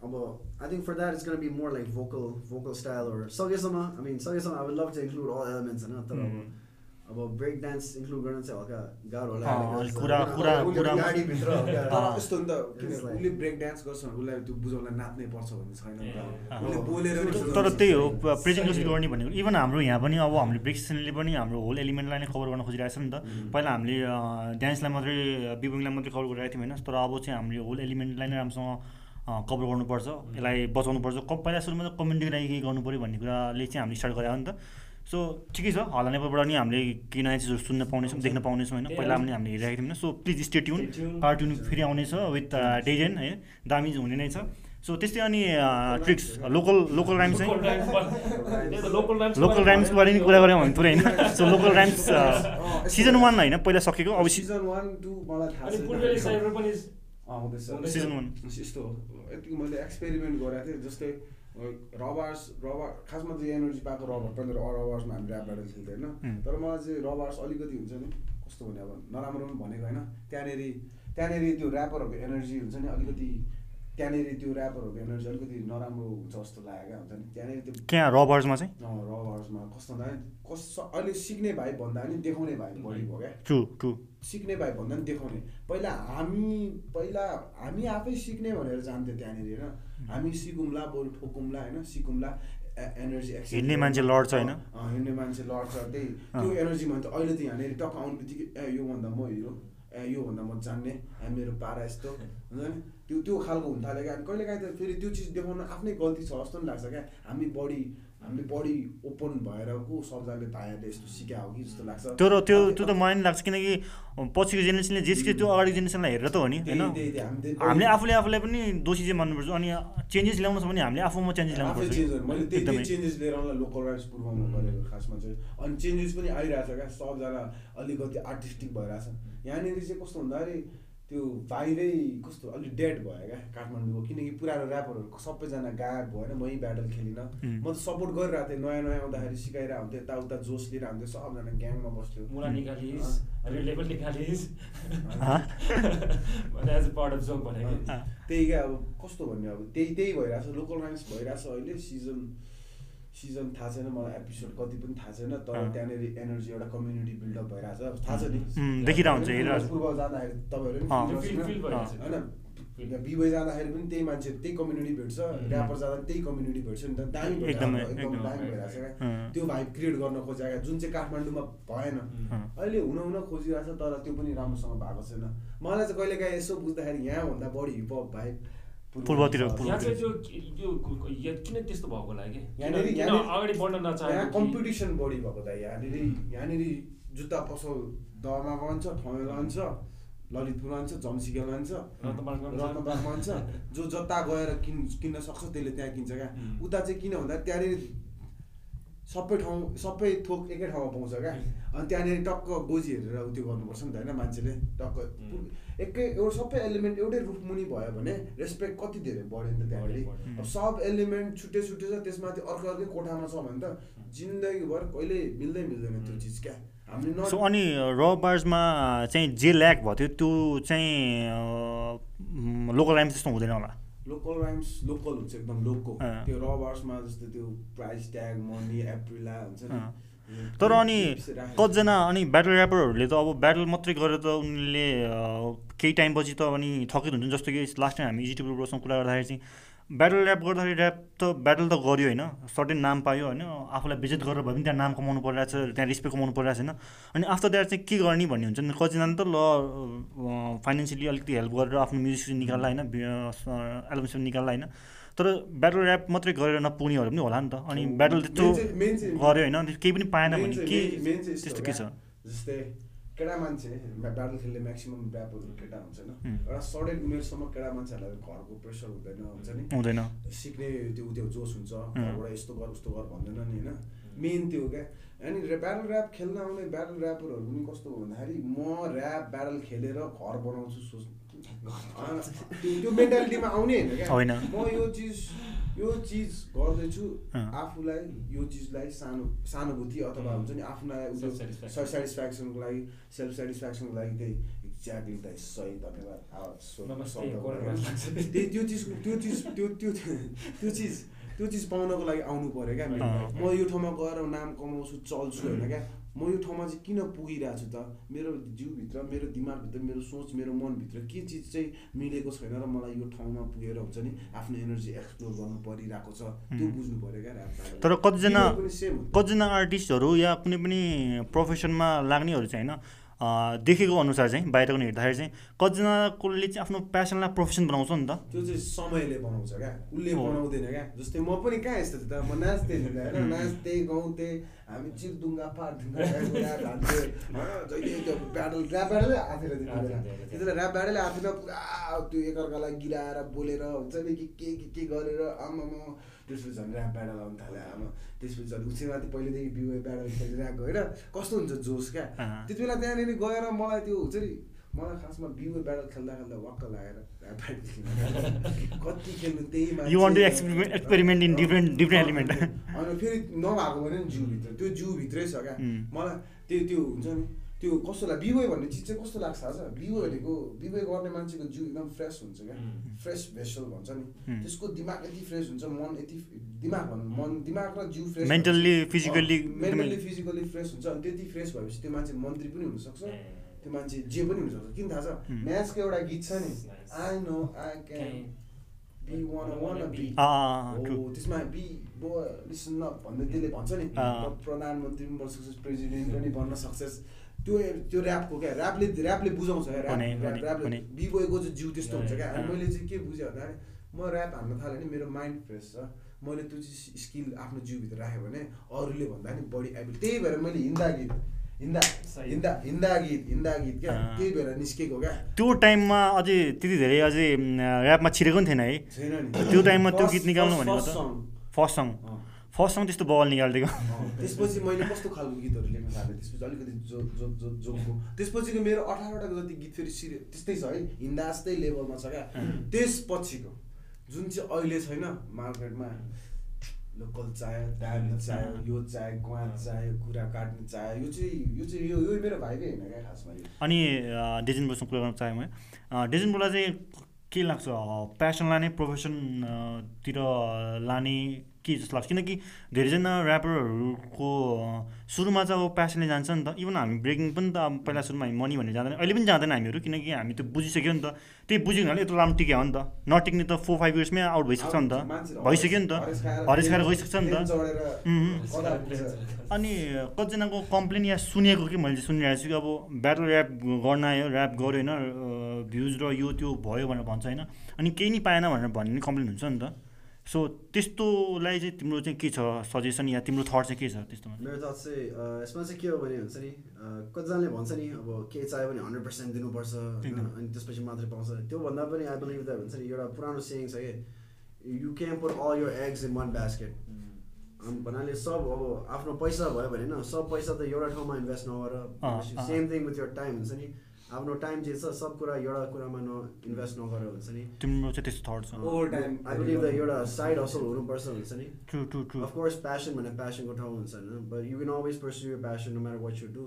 अब I think for that it's gonna be more like vocal vocal style or सकेसम्म आई मिन सकेसम्म I would love to include all elements होइन तर. अब अब ब्रेक डान्स इन्क्लुड गर्न चाहिँ हल्का गाह्रो होला गाडीभित्र यस्तो नि त उसले ब्रेक डान्स गर्छ भने उसलाई त्यो बुझाउनलाई नाच्नै पर्छ भन्ने छैन नि Yeah. त उसले बोलेर तर त्यही हो। प्रेजेन्टेसन गर्ने भनेको इभन हाम्रो यहाँ पनि अब हामीले ब्रेक्सनले पनि हाम्रो होल एलिमेन्टलाई नै कभर गर्न खोजिरहेको छ नि त. पहिला हामीले डान्सलाई मात्रै बिबिङलाई मात्रै कभर गरिरहेको थियौँ होइन तर अब चाहिँ हामीले होल एलिमेन्टलाई नै राम्रोसँग कभर गर्नुपर्छ। यसलाई बचाउनुपर्छ। क पहिला सुरुमा त कम्युनिटीको लागि केही गर्नु पऱ्यो भन्ने कुराले चाहिँ हामीले स्टार्ट गरेको हो नि त। सो ठिकै छ। हल्ला नेपालबाट नि हामीले केही नयाँ चिजहरू सुन्न पाउनेछौँ देख्न पाउनेछौँ होइन? पहिला पनि हामीले हेरिरहेको थियौँ so please stay tune Stay tuned. Part tune फेरि आउनेछ विथ डेजेन है? दामी हुने नै छ। सो त्यस्तै अनि ट्रिक्स लोकल लोकल राइम चाहिँ लोकल राइम्सको बारे नि कुरा गऱ्यौँ हामी पुरै होइन? So local rhymes season one होइन? पहिला सकेको अब सिजन वान टू मलाई थाहा वान यस्तो यतिको मैले एक्सपेरिमेन्ट गरेको थिएँ जस्तै रबार्स रबर खासमा चाहिँ एनर्जी पाएको रबर पहिला रबार्समा हामी ऱ्याप ब्याटल खेल्थ्यो होइन? हुँ। तर मलाई चाहिँ रबार्स अलिकति हुन्छ नि कस्तो भने अब नराम्रो पनि भनेको होइन त्यहाँनिर त्यहाँनिर त्यो ऱ्यापरहरूको एनर्जी हुन्छ नि अलिकति त्यहाँनिर त्यो ऱ्यापरहरूको एनर्जी अलिकति नराम्रो हुन्छ जस्तो लाग्यो क्या हुन्छ नि। त्यहाँनिर त्यो त्यहाँ रबर्समा चाहिँ? रबार्समा कस्तो भन्दा कस अहिले सिक्ने भाइ भन्दा नि देखाउने भाइ बढी भयो क्या। True true. सिक्ने भाइ भन्दा पनि देखाउने। पहिला हामी पहिला हामी आफै सिक्ने भनेर जान्थ्यो त्यहाँनिर होइन। हामी सिकौँला बरु ठोकौँला होइन सिकौँला एनर्जी हिँड्ने मान्छे लड्छ होइन? हिँड्ने मान्छे लड्छ त्यही। त्यो एनर्जी भन्दा अहिले त यहाँनिर टक्क आउने बित्तिकै ए योभन्दा म हिरो ए योभन्दा म जान्ने मेरो पारा यस्तो हुन्छ नि। त्यो त्यो खालको हुन थाल्यो क्या। अनि कहिले काहीँ त फेरि त्यो चिज देखाउन आफ्नै गल्ती छ जस्तो पनि लाग्छ क्या। हामी बढी हामीले बढी ओपन भएर को सबजनाले भाइहरूले यस्तो सिक्या हो कि जस्तो लाग्छ। त्यो र त्यो त्यो त मलाई नि लाग्छ किनकि पछिको जेनेरेसनले जे सिक्यो त्यो अगाडिको जेनेरेसनलाई हेरेर त हो नि होइन? हामीले आफूले आफूलाई पनि दोषी चाहिँ मान्नुपर्छ अनि चेन्जेस ल्याउनु छ भने हामीले आफूमा चेन्जेस ल्याउनु पर्छ मैले त्यही चेन्जेस लिएर आउनलाई लोकल राइट्स पुर्याउनु पऱ्यो खासमा चाहिँ। अनि चेन्जेस पनि आइरहेछ क्या। सबजना अलिकति आर्टिस्टिक भइरहेछ यहाँनिर चाहिँ कस्तो भन्दाखेरि त्यो भाइरै कस्तो अलिक डेड भयो क्या काठमाडौँको किनकि पुरानो ऱ्यापरहरू सबैजना गायब भयो होइन मै ब्याटल खेलिनँ. म त सपोर्ट गरिरहेको थिएँ नयाँ नयाँ आउँदाखेरि सिकाइरहेको हुन्थ्यो यताउता जोस लिएर हुन्थ्यो सबजना ग्याङमा बस्थ्यो। मुला निकालिस् एज पार्ट अफ भने। त्यही क्या अब कस्तो भन्ने अब त्यही त्यही भइरहेछ लोकल राइम्स भइरहेछ अहिले सिजन सिजन थाहा छैन मलाई एपिसोड कति पनि थाहा छैन तर। त्यहाँनिर एनर्जी एउटा कम्युनिटी बिल्डअप भइरहेछ। थाहा छ नि। पूर्व जाँदाखेरि तपाईँहरू। होइन बिबई जाँदाखेरि पनि त्यही मान्छे त्यही कम्युनिटी भेट्छ। ऱ्यापर जाँदा त्यही कम्युनिटी भेट्छ नि त। दामी एकदमै। दामी भइरहेछ। क्या अँ। त्यो भाइब क्रिएट गर्न खोजेको जुन चाहिँ काठमाडौँमा भएन। अहिले हुन हुन खोजिरहेछ तर त्यो पनि राम्रोसँग भएको छैन। मलाई चाहिँ कहिले काहीँ यसो बुझ्दाखेरि यहाँभन्दा बढी हिपहप भाइब पूर्वतिर, किन त्यस्तो भएको होला कि अगाडि बढ्न कि- कम्पिटिसन बढी भएको त यहाँनिर यहाँनिर जुत्ता पसल दहमा लान्छ ठाउँमा लान्छ ललितपुर लान्छ जमसिका लान्छ रत्नबाग लान्छ जो जता गएर किन् किन्न सक्छ त्यसले त्यहाँ किन्छ क्या. उता चाहिँ किन भन्दा त्यहाँनिर सबै ठाउँ सबै थोक एकै ठाउँमा पाउँछ क्या। अनि त्यहाँनिर टक्क गोजी हेरेर उ त्यो गर्नुपर्छ नि त होइन मान्छेले? टक्क. एकै एउटा सबै एलिमेन्ट एउटै रुख मुनि भयो भने रेस्पेक्ट कति धेरै बढ्यो नि त त्यहाँनिर। अब सब एलिमेन्ट छुट्टै छुट्टै छ त्यसमाथि अर्को अर्कै कोठामा छ भने त जिन्दगीभर कहिले मिल्दै मिल्दैन त्यो चिज क्या। सो अनि रबार्समा चाहिँ जे ल्याक भयो थियो त्यो चाहिँ लोकल राइम्स जस्तो हुँदैन होला? लोकल राइम्स लोकल हुन्छ एकदम लोकल। त्यो रबर्समा जस्तो त्यो प्राइस ट्याग मनी एप्रिला हुन्छ नि। तर अनि कतिजना अनि ब्याटल ऱ्यापरहरूले त अब ब्याटल मात्रै गरेर त उनले केही टाइमपछि त अनि थकित हुन्छ जस्तो कि लास्ट टाइम हामी इजिटी ब्रोसँग कुरा गर्दाखेरि चाहिँ ब्याटल ऱ्याप गर्दाखेरि ऱ्याप त ब्याटल त गऱ्यो होइन। सर्टेन नाम पायो होइन। आफूलाई विजिट गरेर भए पनि त्यहाँ नाम कमाउनु परिरहेको छ त्यहाँ रिस्पेक्ट कमाउनु परिरहेको छैन। अनि आफ्टर द्याट चाहिँ के गर्ने भन्ने हुन्छ नि। कतिजना त ल फाइनेन्सियली अलिकति हेल्प गरेर आफ्नो म्युजिक निकाल्ला होइन एल्बम निकाल्ला होइन। तर ब्याटल ऱ्याप मात्रै गरेर नपुग्नेहरू पनि होला नि त। अनि ब्याटल त्यस्तो गऱ्यो होइन। केही पनि पाएन भने के त्यस्तो के छ? जस्तै केटा मान्छे ब्याटल खेल्ने म्याक्सिमम् ऱ्यापरहरू केटा हुन्छ होइन. एउटा सडेन उमेरसम्म केटा मान्छेहरूलाई घरको प्रेसर हुँदैन हुन्छ नि? हुँदैन। सिक्ने त्यो त्यो जोस हुन्छ. घरबाट यस्तो गर उस्तो गर भन्दैन नि होइन? मेन त्यो क्या। अनि ब्याटल ऱ्याप खेल्न आउने ब्याटल ऱ्यापरहरू पनि कस्तो हो भन्दाखेरि म ऱ्याप ब्याटल खेलेर घर बनाउँछु सोच होइन, त्यो मेन्टालिटीमा आउने होइन क्या। म यो चिज यो चिज गर्दैछु। आफूलाई यो चिजलाई सानो सहानुभूति अथवा हुन्छ नि आफूलाई. सेटिस्फ्याक्सनको लागि सेल्फ सेटिस्फ्याक्सनको लागि त्यही एक्ज्याक्टली दाइ सही धन्यवाद। त्यही त्यो चिज त्यो चिज त्यो त्यो त्यो चिज त्यो चिज पाउनको लागि आउनु पऱ्यो क्या। म यो ठाउँमा गएर नाम कमाउँछु चल्छु होइन क्या म यो ठाउँमा चाहिँ किन पुगिरहेको छु त मेरो जिउभित्र मेरो दिमागभित्र मेरो सोच मेरो मनभित्र के चिज चाहिँ मिलेको छैन र मलाई यो ठाउँमा पुगेर हुन्छ नि आफ्नो एनर्जी एक्सप्लोर गर्नु परिरहेको छ त्यो. बुझ्नु पऱ्यो क्या तर कतिजना। कतिजना आर्टिस्टहरू या कुनै पनि प्रोफेसनमा लाग्नेहरू चाहिँ होइन देखेको अनुसार चाहिँ बाहिरको हेर्दाखेरि चाहिँ कतिजनाकोले चाहिँ आफ्नो प्यासनलाई प्रोफेसन बनाउँछ नि त त्यो चाहिँ समयले बनाउँछ क्या उसले। बनाउँदैन क्या जस्तै म पनि कहाँ यस्तो थिएँ त म नाच्थेँ. नाच्थेँ गाउँथेँ हामी चिरदुङ्गा हान्थ्यो। होइन? जहिले त्यो ऱ्याप ब्याटलै आएको थियो त्यति ऱ्याप आएको थिएन पुरा त्यो एकअर्कालाई गिराएर बोलेर हुन्छ नि के के के गरेर आमामा त्यसपछि झन् ऱ्याप ब्याटल आउनु थाल्यो। आमा त्यसपछि झन् उछिमाथि पहिलेदेखि बिउ ब्याटल खेलिरहेको होइन? कस्तो हुन्छ जोस क्या। त्यति बेला त्यहाँनिर गएर मलाई त्यो हुन्छ नि मलाई खासमा बिउ ब्याटल खेल्दा खेल्दा वाक्क लागेर कति खेल्नु त्यही You want to मान्छे- experiment- experiment in different- different element. अनि फेरि नभएको भने नि जिउभित्र त्यो जिउभित्रै छ क्या उम्. मलाई त्यो त्यो हुन्छ नि त्यो कस्तोलाई बिवै भन्ने चिज चाहिँ कस्तो लाग्छ आज बिवै भनेको बिवै गर्ने मान्छेको जिउ एकदम फ्रेस हुन्छ क्या उम्. फ्रेस भेसल भन्छ नि उम्. त्यसको दिमाग यति फ्रेस हुन्छ मन यति दिमाग भनौँ मन दिमाग र जिउ फ्रेस Mentally, physically मेन्टली एकदमै- फिजिकली फ्रेस हुन्छ अनि त्यति फ्रेस भएपछि त्यो मान्छे मन्त्री पनि हुनसक्छ। त्यो मान्छे जे पनि हुनसक्छ किन थाहा छ. म्याचको एउटा गीत छ नि. I know I can be one one be. त्यसमा बी बो लिसन भन्दै त्यसले भन्छ नि। प्र- प्रधानमन्त्री पनि बन्न सक्छस् प्रेसिडेन्ट पनि बन्न सक्छस् त्यो त्यो ऱ्यापको क्या ऱ्यापले ऱ्यापले बुझाउँछ क्या ऱ्याप ऱ्यापले भने। बिबोएको चाहिँ जिउ त्यस्तो हुन्छ क्या अनि। मैले चाहिँ के बुझेँ भन्दाखेरि म ऱ्याप हान्न थालेँ भने मेरो माइन्ड फ्रेस छ मैले त्यो चाहिँ स्किल आफ्नो जिउभित्र राखेँ भने अरूले भन्दा नि बढी एबिल त्यही भएर मैले हिन्दा गीत हिन्दा सही। हिन्दा हिन्दा गीत हिन्दा गीत क्या? अँ। त्यही भएर निस्केको क्या? त्यो टाइममा अझै त्यति धेरै अझै म, ऱ्यापमा छिरेको पनि थिएन है। छैन नि। त्यो टाइममा त्यो गीत निकाल्नु भनेको त। First song. फर्स्ट सङ त्यस्तो बल निकालिदिएको। त्यसपछि मैले कस्तो खालको गीतहरू लेख्न थालेँ? त्यसपछि अलिकति जो जो जो जोको त्यसपछिको मेरो अठारवटाको जति गीत फेरि सिरिय त्यस्तै छ है। हिन्दा जस्तै लेभलमा छ क्या। त्यसपछिको जुन चाहिँ अहिले छैन मार्केटमा लोकल चाहियो दामी चाहियो यो चाहियो गुवा चाहियो कुरा काट्ने चाहियो यो चाहिँ यो चाहिँ यो यो मेरो भाइकै होइन क्या खासमा यो। अनि डेजिन ब्रोसँग कुरा गर्न चाहेँ मैले अ, डेजिन ब्रोलाई चाहिँ के लाग्छ? प्यासन लाने प्रोफेसन अ, तिर लाने के जस्तो लाग्छ? किनकि धेरैजना ऱ्यापरहरूको सुरुमा चाहिँ अब प्यासनले जान्छ नि त। इभन हामी ब्रेकिङ पनि त अब पहिला सुरुमा हामी मनी भनेर जाँदैन। अहिले पनि जाँदैन हामीहरू किनकि हामी त्यो बुझिसक्यो नि त। त्यही बुझ्यो भने यत्रो लामो टिक्यो हो नि त। नटिक्ने त फोर फाइभ इयर्समै आउट भइसक्छ नि त। भइसक्यो नि त। हरेस खाएर- गइसक्छ नि त। अनि कतिजनाको कम्प्लेन या सुनेको कि मैले सुनिरहेको छु कि अब ब्याटल ऱ्याप गर्न आयो ऱ्याप गऱ्यो होइन भ्युज र यो त्यो भयो भनेर भन्छ होइन। अनि केही नि पाएन भनेर भन्ने कम्प्लेन हुन्छ नि त। सो त्यस्तोलाई चाहिँ तिम्रो चाहिँ के छ सजेसन या तिम्रो थट चाहिँ के छ त्यस्तोमा? मेरो थट चाहिँ यसमा चाहिँ के हो भने हुन्छ नि कतिजनाले भन्छ नि अब केही चाहियो भने हन्ड्रेड पर्सेन्ट दिनुपर्छ। अनि त्यसपछि मात्रै पाउँछ। त्योभन्दा पनि आई बिलिभ द्याट हुन्छ नि एउटा पुरानो सेयिङ छ कि you can put all your eggs in one basket भन्नाले सब अब आफ्नो पैसा भयो भने होइन सब पैसा त एउटा ठाउँमा इन्भेस्ट नगर। Same thing with your time हुन्छ नि। आफ्नो टाइम जे छ सब कुरा एउटा कुरामा न इन्भेस्ट नगर हुन्छ नि तिम्रो चाहिँ त्यस्तो थट छ Over time. I believe that एउटा साइड हसल हुनुपर्छ हुन्छ नि true true true of course passion भने प्यासनको ठाउँ हुन्छ होइन but you can always pursue your passion no matter what you do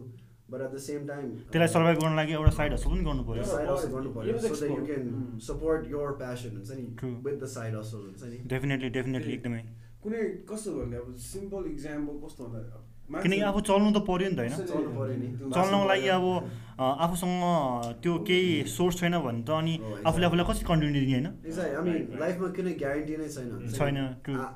but at the same time त्यसलाई सर्भाइभ गर्न लागि एउटा साइड हसल पनि गर्नु पऱ्यो साइड हसल गर्नु पऱ्यो so that you. Can. Support your passion हुन्छ नि. विथ द साइड हसल हुन्छ नि डेफिनेटली डेफिनेटली एकदमै कुनै कस्तो भन्ने अब सिम्पल इक्जाम्पल कस्तो भन्दा किनकि आफू चल्नु त पऱ्यो नि त होइन चल्नको लागि अब आफूसँग त्यो केही सोर्स छैन भने त अनि आफूले आफूलाई कसरी कन्टिन्यू दिने होइन mean, लाइफमा कुनै ग्यारेन्टी नै छैन। छैन,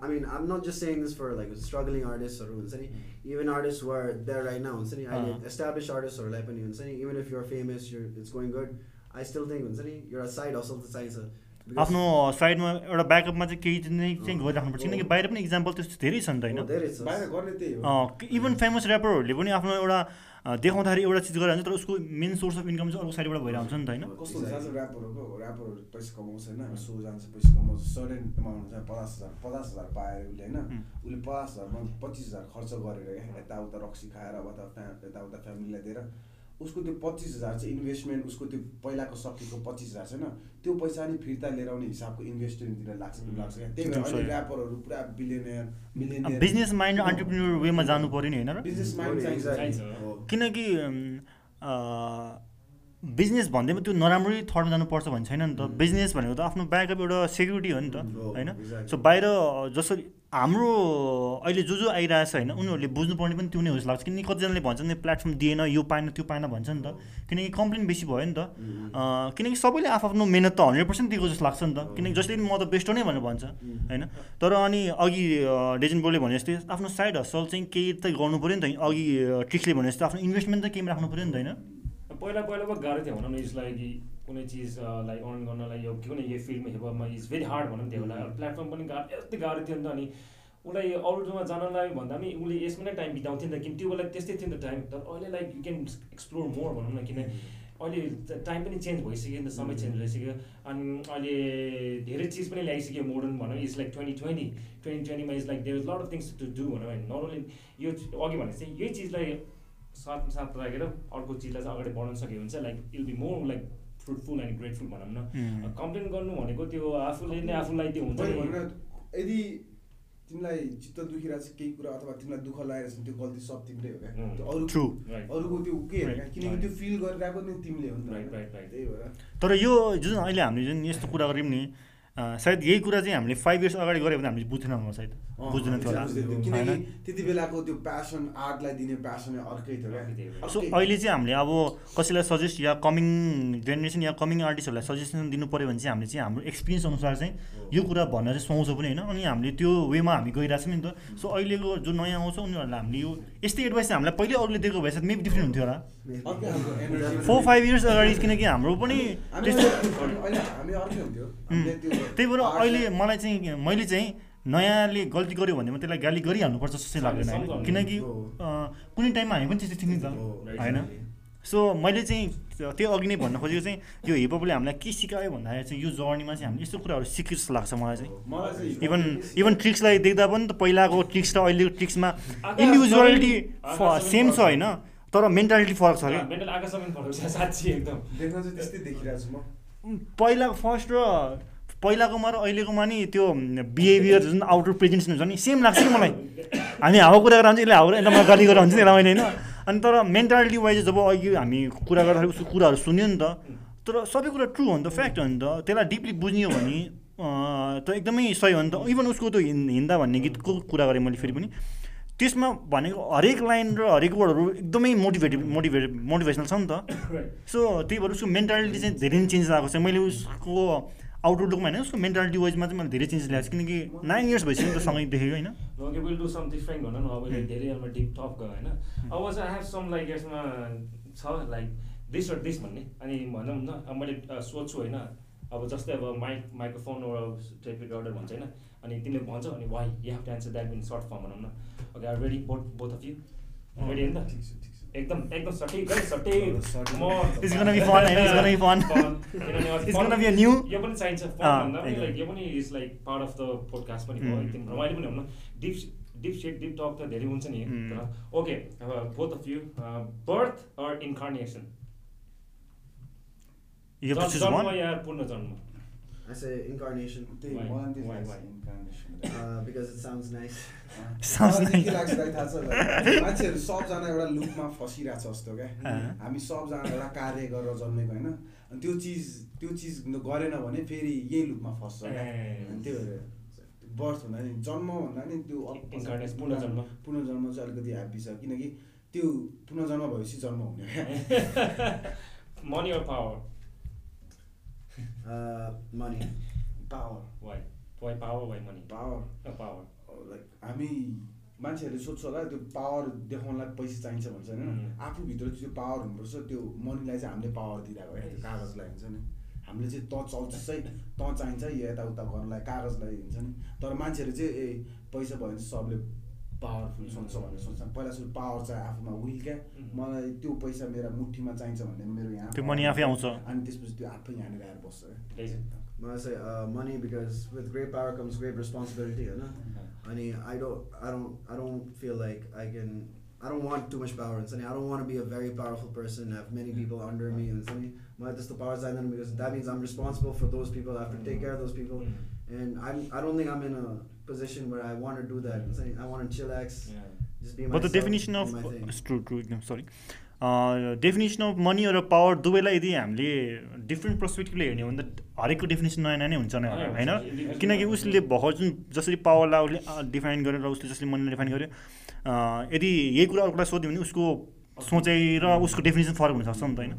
I mean, I'm not just saying this for like struggling artists-हरू हुन्छ नि artists who are there right now हुन्छ नि अहिले established artists-हरूलाई पनि हुन्छ नि even if you're famous you're it's going good I still think हुन्छ नि एउटा साइड हसल त चाहिन्छ आफ्नो साइडमा एउटा ब्याकअपमा चाहिँ केही चाहिँ चाहिँ गरिराख्नुपर्छ किनकि बाहिर पनि इक्जाम्पल त्यस्तो धेरै छ नि त होइन? धेरै छ बाहिर गर्ने त्यही हो। इभन फेमस ऱ्यापरहरूले पनि आफ्नो एउटा देखाउँदाखेरि एउटा चिज गरेर हुन्छ तर उसको मेन सोर्स अफ इन्कम चाहिँ अर्को साइडबाट भइरहेको हुन्छ नि त होइन? कस्तो हुन्छ आज ऱ्यापरहरूको ऱ्यापरहरू पैसा कमाउँछ होइन? सो जान्छ पैसा कमाउँछ। सडन एमाउन्ट हुन्छ पचास हजार पचास हजार पाएर उसले होइन. उसले पचास हजारमा पच्चिस हजार खर्च गरेर यताउता रक्सी खाएर अथवा फ्या यताउता फ्यामिलीलाई दिएर उसको त्यो पच्चिस हजार चाहिँ इन्भेस्टमेन्ट उसको त्यो पहिलाको सकेको पच्चिस हजार छैन त्यो पैसा नि फिर्ता लिएर आउने हिसाबको इन्भेस्टमेन्टतिर लाग्छ लाग्छ क्या। त्यही भएर अहिले। ऱ्यापरहरू पुरा billionaire millionaire business mind entrepreneur वेमा जानु पऱ्यो नि होइन र? बिजनेस माइन्ड चाहिन्छ। किनकि बिजनेस भन्दैमा त्यो नराम्रै थर्डमा जानुपर्छ भन्ने छैन नि त। बिजनेस भनेको त आफ्नो ब्याकअप एउटा सेक्युरिटी हो नि त होइन. सो बाहिर जसरी हाम्रो अहिले जो जो आइरहेछ होइन उनीहरूले बुझ्नुपर्ने पनि त्यो नै हो जस्तो लाग्छ। किनकि कतिजनाले भन्छ नि प्लेटफर्म दिएन यो पाएन त्यो पाएन भन्छ नि त। किनकि कम्प्लेन बेसी भयो नि त। किनकि सबैले आफ्नो मेहनत त हन्ड्रेड पर्सेन्ट दिएको जस्तो लाग्छ नि त। किनकि जसले पनि म त बेस्ट हो नै भनेर भन्छ होइन? तर अनि अघि डेजन बोले भने जस्तै आफ्नो साइड हसल चाहिँ केही त गर्नु पऱ्यो नि त। अघि ट्रिक्सले भने जस्तो आफ्नो इन्भेस्टमेन्ट त केही राख्नु पऱ्यो नि त होइन? पहिला पहिला पो गाह्रो थियो भनौँ न यसलाई कि कुनै चिजलाई अर्न गर्नलाई यो कुनै यो फिल्डमा हेर्नमा इज भेरी हार्ड भनौँ त्यो बेला प्लेटफर्म पनि गाह्रो यति गाह्रो थियो नि त अनि उसलाई अरू ठाउँमा जानलाई भन्दा पनि उसले यसमा नै टाइम बिताउँथ्यो नि त। किन त्यो बेला त्यस्तै थियो नि त टाइम तर अहिले like you can explore more भनौँ न किन अहिले टाइम पनि चेन्ज भइसक्यो नि त समय चेन्ज भइसक्यो। अनि अहिले धेरै चिज पनि ल्याइसक्यो मोडर्न भनौँ is like twenty twenty twenty ट्वेन्टीमा is like there is lot of things to do भनौँ होइन नट ओन्ली यो अघि भने चाहिँ यही चिजलाई साथ साथ राखेर अर्को चिजलाई चाहिँ अगाडि बढाउन सक्यो भने चाहिँ like it'll be more like fruitful and grateful भनौँ न. कम्प्लेन गर्नु भनेको त्यो आफूले नै आफूलाई त्यो हुन्छ यदि तिमीलाई चित्त दुखिरहेको छ केही कुरा अथवा तिमीलाई दुःख लागेको छ त्यो गल्ती सब तिम्रै हो क्या. त्यो अरू अरूको त्यो के. किनकि त्यो फिल गरिरहेको नि तिमीले हो. त्यही भएर। तर यो जुन अहिले हामीले जुन यस्तो कुरा गऱ्यौँ नि सायद यही कुरा चाहिँ हामीले फाइभ इयर्स अगाडि गऱ्यो भने हामीले बुझ्थेनौँ होला सायद। थियो? किनकि त्यति बेलाको त्यो प्यासन आर्टलाई दिने प्यासन अर्कै थियो सो। अहिले चाहिँ हामीले अब कसैलाई सजेस्ट या कमिङ जेनेरेसन या कमिङ आर्टिस्टहरूलाई सजेसन दिनु पऱ्यो भने चाहिँ हामीले चाहिँ हाम्रो एक्सपिरियन्स अनुसार चाहिँ यो कुरा भनेर चाहिँ सुहाउँछ पनि होइन? अनि हामीले त्यो वेमा हामी गइरहेको छौँ नि त। सो अहिलेको जो नयाँ आउँछ उनीहरूलाई हामीले यो यस्तै एडभाइस चाहिँ हामीलाई पहिले अरूले दिएको भए सायद मेबी डिफ्रेन्ट हुन्थ्यो होला। फोर फाइभ इयर्स अगाडि किनकि हाम्रो पनि त्यही भएर अहिले मलाई चाहिँ मैले चाहिँ नयाँले गल्ती गर्यो भने म त्यसलाई गाली गरिहाल्नुपर्छ जस्तो चाहिँ लाग्दैन होइन। किनकि कुनै टाइममा हामी पनि त्यस्तै थियौँ नि त होइन। सो मैले चाहिँ त्यो अघि नै भन्न खोजेको चाहिँ यो हिपहपले हामीलाई के सिकायो भन्दाखेरि चाहिँ यो जर्नीमा चाहिँ हामीले यस्तो कुराहरू सिक्यो जस्तो लाग्छ मलाई चाहिँ। इभन इभन ट्रिक्सलाई देख्दा पनि त पहिलाको ट्रिक्स र अहिलेको ट्रिक्समा इन्डिभिजुअलिटी सेम छ होइन तर मेन्टालिटी फरक छ क्या मेन्टल आकाशमा फरक छ साँच्ची एकदम। देख्न चाहिँ त्यस्तै देखिरहेको छु म। पहिलाको फर्स्ट र पहिलाकोमा र अहिलेकोमा नि त्यो बिहेभियर जुन आउटर प्रेजेन्स हुन्छ नि सेम लाग्छ कि मलाई। हामी हावा कुरा गरेर यसले हावा यसलाई मलाई गाली गरेर हुन्छ नि यसलाई मैले होइन? अनि तर मेन्टालिटी वाइज जब अघि हामी कुरा गर्दाखेरि उसको कुराहरू सुन्यो नि त तर सबै कुरा ट्रु हो नि त फ्याक्ट हो नि त। त्यसलाई डिपली बुझ्ने हो भने त एकदमै सही हो नि त। इभन उसको त्यो हिन्दा भन्ने गीतको कुरा गरेँ मैले फेरि पनि। त्यसमा भनेको हरेक लाइन र हरेक वर्डहरू एकदमै मोटिभेटिभ मोटिभेट मोटिभेसनल छ नि त। सो त्यही भएर उसको मेन्टालिटी चाहिँ धेरै नै चेन्ज आएको छ। मैले उसको आउटडोर लुकमा होइन उसको मेन्टालिटी वाइजमा चाहिँ मैले धेरै चेन्ज ल्याएको छु। किनकि नाइन इयर्स भइसक्यो नि त सँगै देखेको होइन? Okay will do some different भनौँ न अब यसले धेरै यसमा डिप टप गयो होइन? अब चाहिँ सम लाइक यसमा छ लाइक दिस र दिस भन्ने। अनि भनौँ न अब मैले सोध्छु होइन? अब जस्तै अब माइक माइक्रोफोन टेप रेकर्डर भन्छ होइन? अनि तिमीले भन्छ अनि why you have to answer that in short form भनौँ न। Okay are ready both both of you ready होइन? त छ ठिक छ। एकदम एकदम सठिक है सठिक। म and it's gonna be fun. किनभने अब It's fun- gonna be a new- यो पनि चाहिन्छ fun अँ, भन्दा। लाइक यो पनि is like part of the podcast पनि भयो. एकदम रमाइलो पनि हुनु deep deep set deep talk त धेरै हुन्छ नि Mm. तर ओके अब both of you birth or incarnation. या पूर्ण जन्म I say incarnation त्यही Why? मलाई त्यही Why? लाग्छ, Why? incarnation। uh, because it sounds nice. Sounds मलाई nice. के लाग्छ भाइ थाहा छ? मान्छेहरू सबजना एउटा लुपमा फसिरहेको छ जस्तो क्या अँ। हामी सबजना एउटा कार्य गरेर जन्मेको होइन अनि त्यो चिज त्यो चिज गरेन भने फेरि यही लुपमा फस्छ क्या। अनि त्यही भएर बर्थ भन्दा नि जन्म भन्दा नि त्यो पुनर्जन्म। पुनर्जन्म चाहिँ अलिकति ह्याप्पी छ किनकि त्यो पुनर्जन्म भएपछि जन्म हुने क्या money or power Uh, money. Power why why power why money power power like हामी मान्छेहरूले सोध्छ होला त्यो पावर देखाउनलाई पैसा चाहिन्छ भन्छ होइन. आफूभित्र त्यो पावर हुनुपर्छ त्यो मनीलाई चाहिँ हामीले पावर दिइरहेको क्या त्यो कागजलाई हुन्छ नि? हामीले चाहिँ त चल्छ चाहिँ त चाहिन्छ या यताउता गर्नलाई कागजलाई हुन्छ नि? तर मान्छेहरू चाहिँ ए पैसा भयो भने चाहिँ सबले पावरफुल सोच्छ भनेर सोच्छ पहिला सुरु पावर चाहिँ आफूमा विल क्या मलाई त्यो पैसा मेरो मुठीमा चाहिन्छ भन्ने मेरो यहाँ त्यो money आफै आउँछ। अनि त्यसपछि त्यो आफै यहाँनिर आएर बस्छ क्या मलाई चाहिँ uh, money because with great power comes great responsibility होइन अनि I don't I don't I don't feel like I can I don't want too much power हुन्छ नि I don't want to be a very powerful person have many people under me हुन्छ नि मलाई त्यस्तो power चाहिँदैन because that means I'm responsible for those people I have to take care of those people and I'm I don't think I'm in a position where I want to do that. नि I want to chillax just be myself definition do of my thing. True true एकदम sorry definition of money र power दुवैलाई यदि हामीले different पर्सपेक्टिभले हेर्ने हो भने त हरेकको डेफिनेसन नयाँ नयाँ नै हुन्छ नै होइन। किनकि उसले भर्खर जुन जसरी पावरलाई उसले डिफाइन गर्यो र उसले जसले मनीलाई डिफाइन गर्यो अँ, यदि यही कुरा अर्कोलाई सोध्यो भने उसको सोचाइ र उसको डेफिनेसन फरक हुनसक्छ नि त होइन?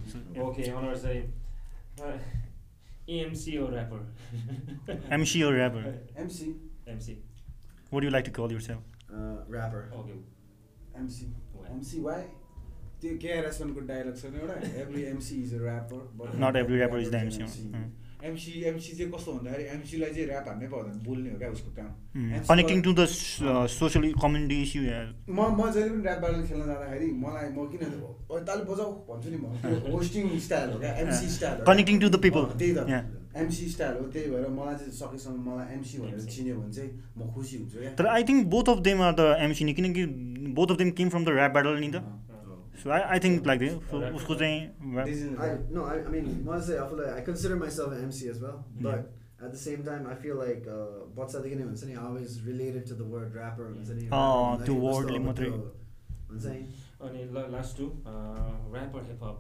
Rapper MC MC. what do you like to call yourself Uh, rapper Okay. MC Why? MC why त्यो केआरएसनको डायलग छ नि एउटा every MC is a rapper Not every rapper is the MC. Mm. MC MC चाहिँ कस्तो भन्दाखेरि एमसीलाई चाहिँ rap हान्नै पाउँदैन बोल्ने हो क्या उसको काम MC connecting to the social community issue म म जहिले पनि ऱ्याप ब्याटल खेल्न जाँदाखेरि मलाई म किन "ओइ, ताली बजाऊ भन्छु नि म होस्टिङ स्टाइल हो क्या MC style to the people. अँ, त्यही त Yeah. एमसी स्टाइल हो त्यही भएर मलाई चाहिँ सकेसम्म मलाई एमसी भनेर चिन्यो भने चाहिँ म खुसी हुन्छु क्या तर I think both of them are the MC नि किनकि both of them came from the rap battle नि त। So I I think like Oh, उसको. चाहिँ honestly, I feel like I consider myself an MC as well, but at the same time, I feel like uh, what's the beginning? I always related to the word rapper. हुन्छ नि, Oh, त्यो भन्दाखेरि word कस्तो ले अब मात्रै। हुन्छ नि, अनि last two rapper hip hop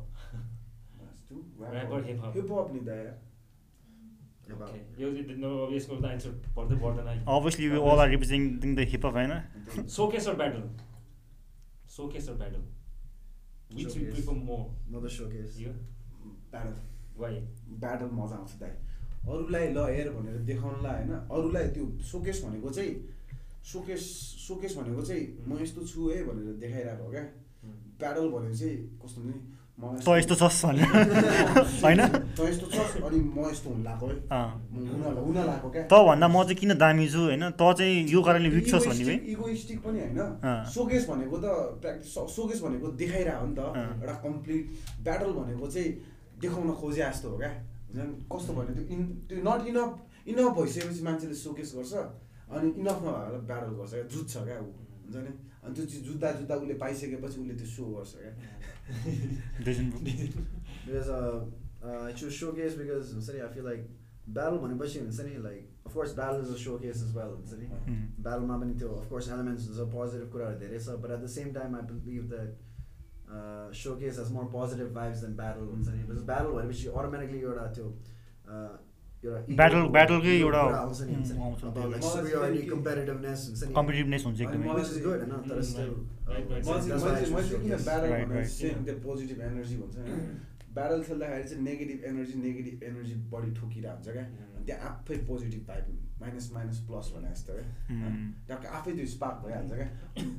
That's two. Rapper, hip-hop. Hip-hop नि त यार। पर्दै पर्दैन obviously we all are representing the hip होइन showcase or battle? Showcase or battle? Which you Showcase. prefer more? Another showcase. you? Battle. why? Battle मजा आउँछ दाइ। अरूलाई ल हेर भनेर देखाउनलाई होइन? अरूलाई त्यो सोकेस भनेको चाहिँ सोकेस सोकेस भनेको चाहिँ म यस्तो छु है भनेर देखाइरहेको हो क्या? ब्याटल भनेको चाहिँ कस्तो मलाई त यस्तो छस् भनेर होइन तभन्दा म चाहिँ किन दामी छु होइन त चाहिँ यो कारणले विक छस् भन्ने इगोइस्टिक पनि होइन। सोकेस भनेको त प्र्याक्टिस सोकेस भनेको देखाइरह हो नि त। एउटा कम्प्लिट ब्याटल भनेको चाहिँ देखाउन खोजे जस्तो हो क्या कस्तो भने त्यो इन त्यो नट इनफ इनफ भइसकेपछि मान्छेले सोकेस गर्छ अनि इनफ नभएर ब्याटल गर्छ क्या जुत्छ क्या ऊ हुन्छ नि अनि त्यो चाहिँ जुत्दा जुत्दा उसले पाइसकेपछि उसले त्यो सो गर्छ क्या Because uh, uh, I choose showcase because हुन्छ नि, I feel like battle भनेपछि हुन्छ नि like of course battle is a showcase as well हुन्छ नि Mm. battleमा पनि त्यो of course elements छ positive कुराहरू धेरै छ but at the same time I believe that uh, showcase has more positive vibes than battle हुन्छ नि because battle भनेपछि automatically एउटा त्यो uh, एउटा ego Battle- को- battle कै ego एउटा- Mm, कम्पिटेटिभनेस हुन्छ Mm. ब्याटल पोजिटिभ एनर्जी भन्छ ब्याटल खेल्दाखेरि चाहिँ नेगेटिभ एनर्जी नेगेटिभ एनर्जी बढी ठोकिरहेको हुन्छ क्या। अनि त्यहाँ आफै positive vibe minus minus plus भने जस्तो क्या Mm. टक्क आफै त्यो स्पार्क भइहाल्छ क्या।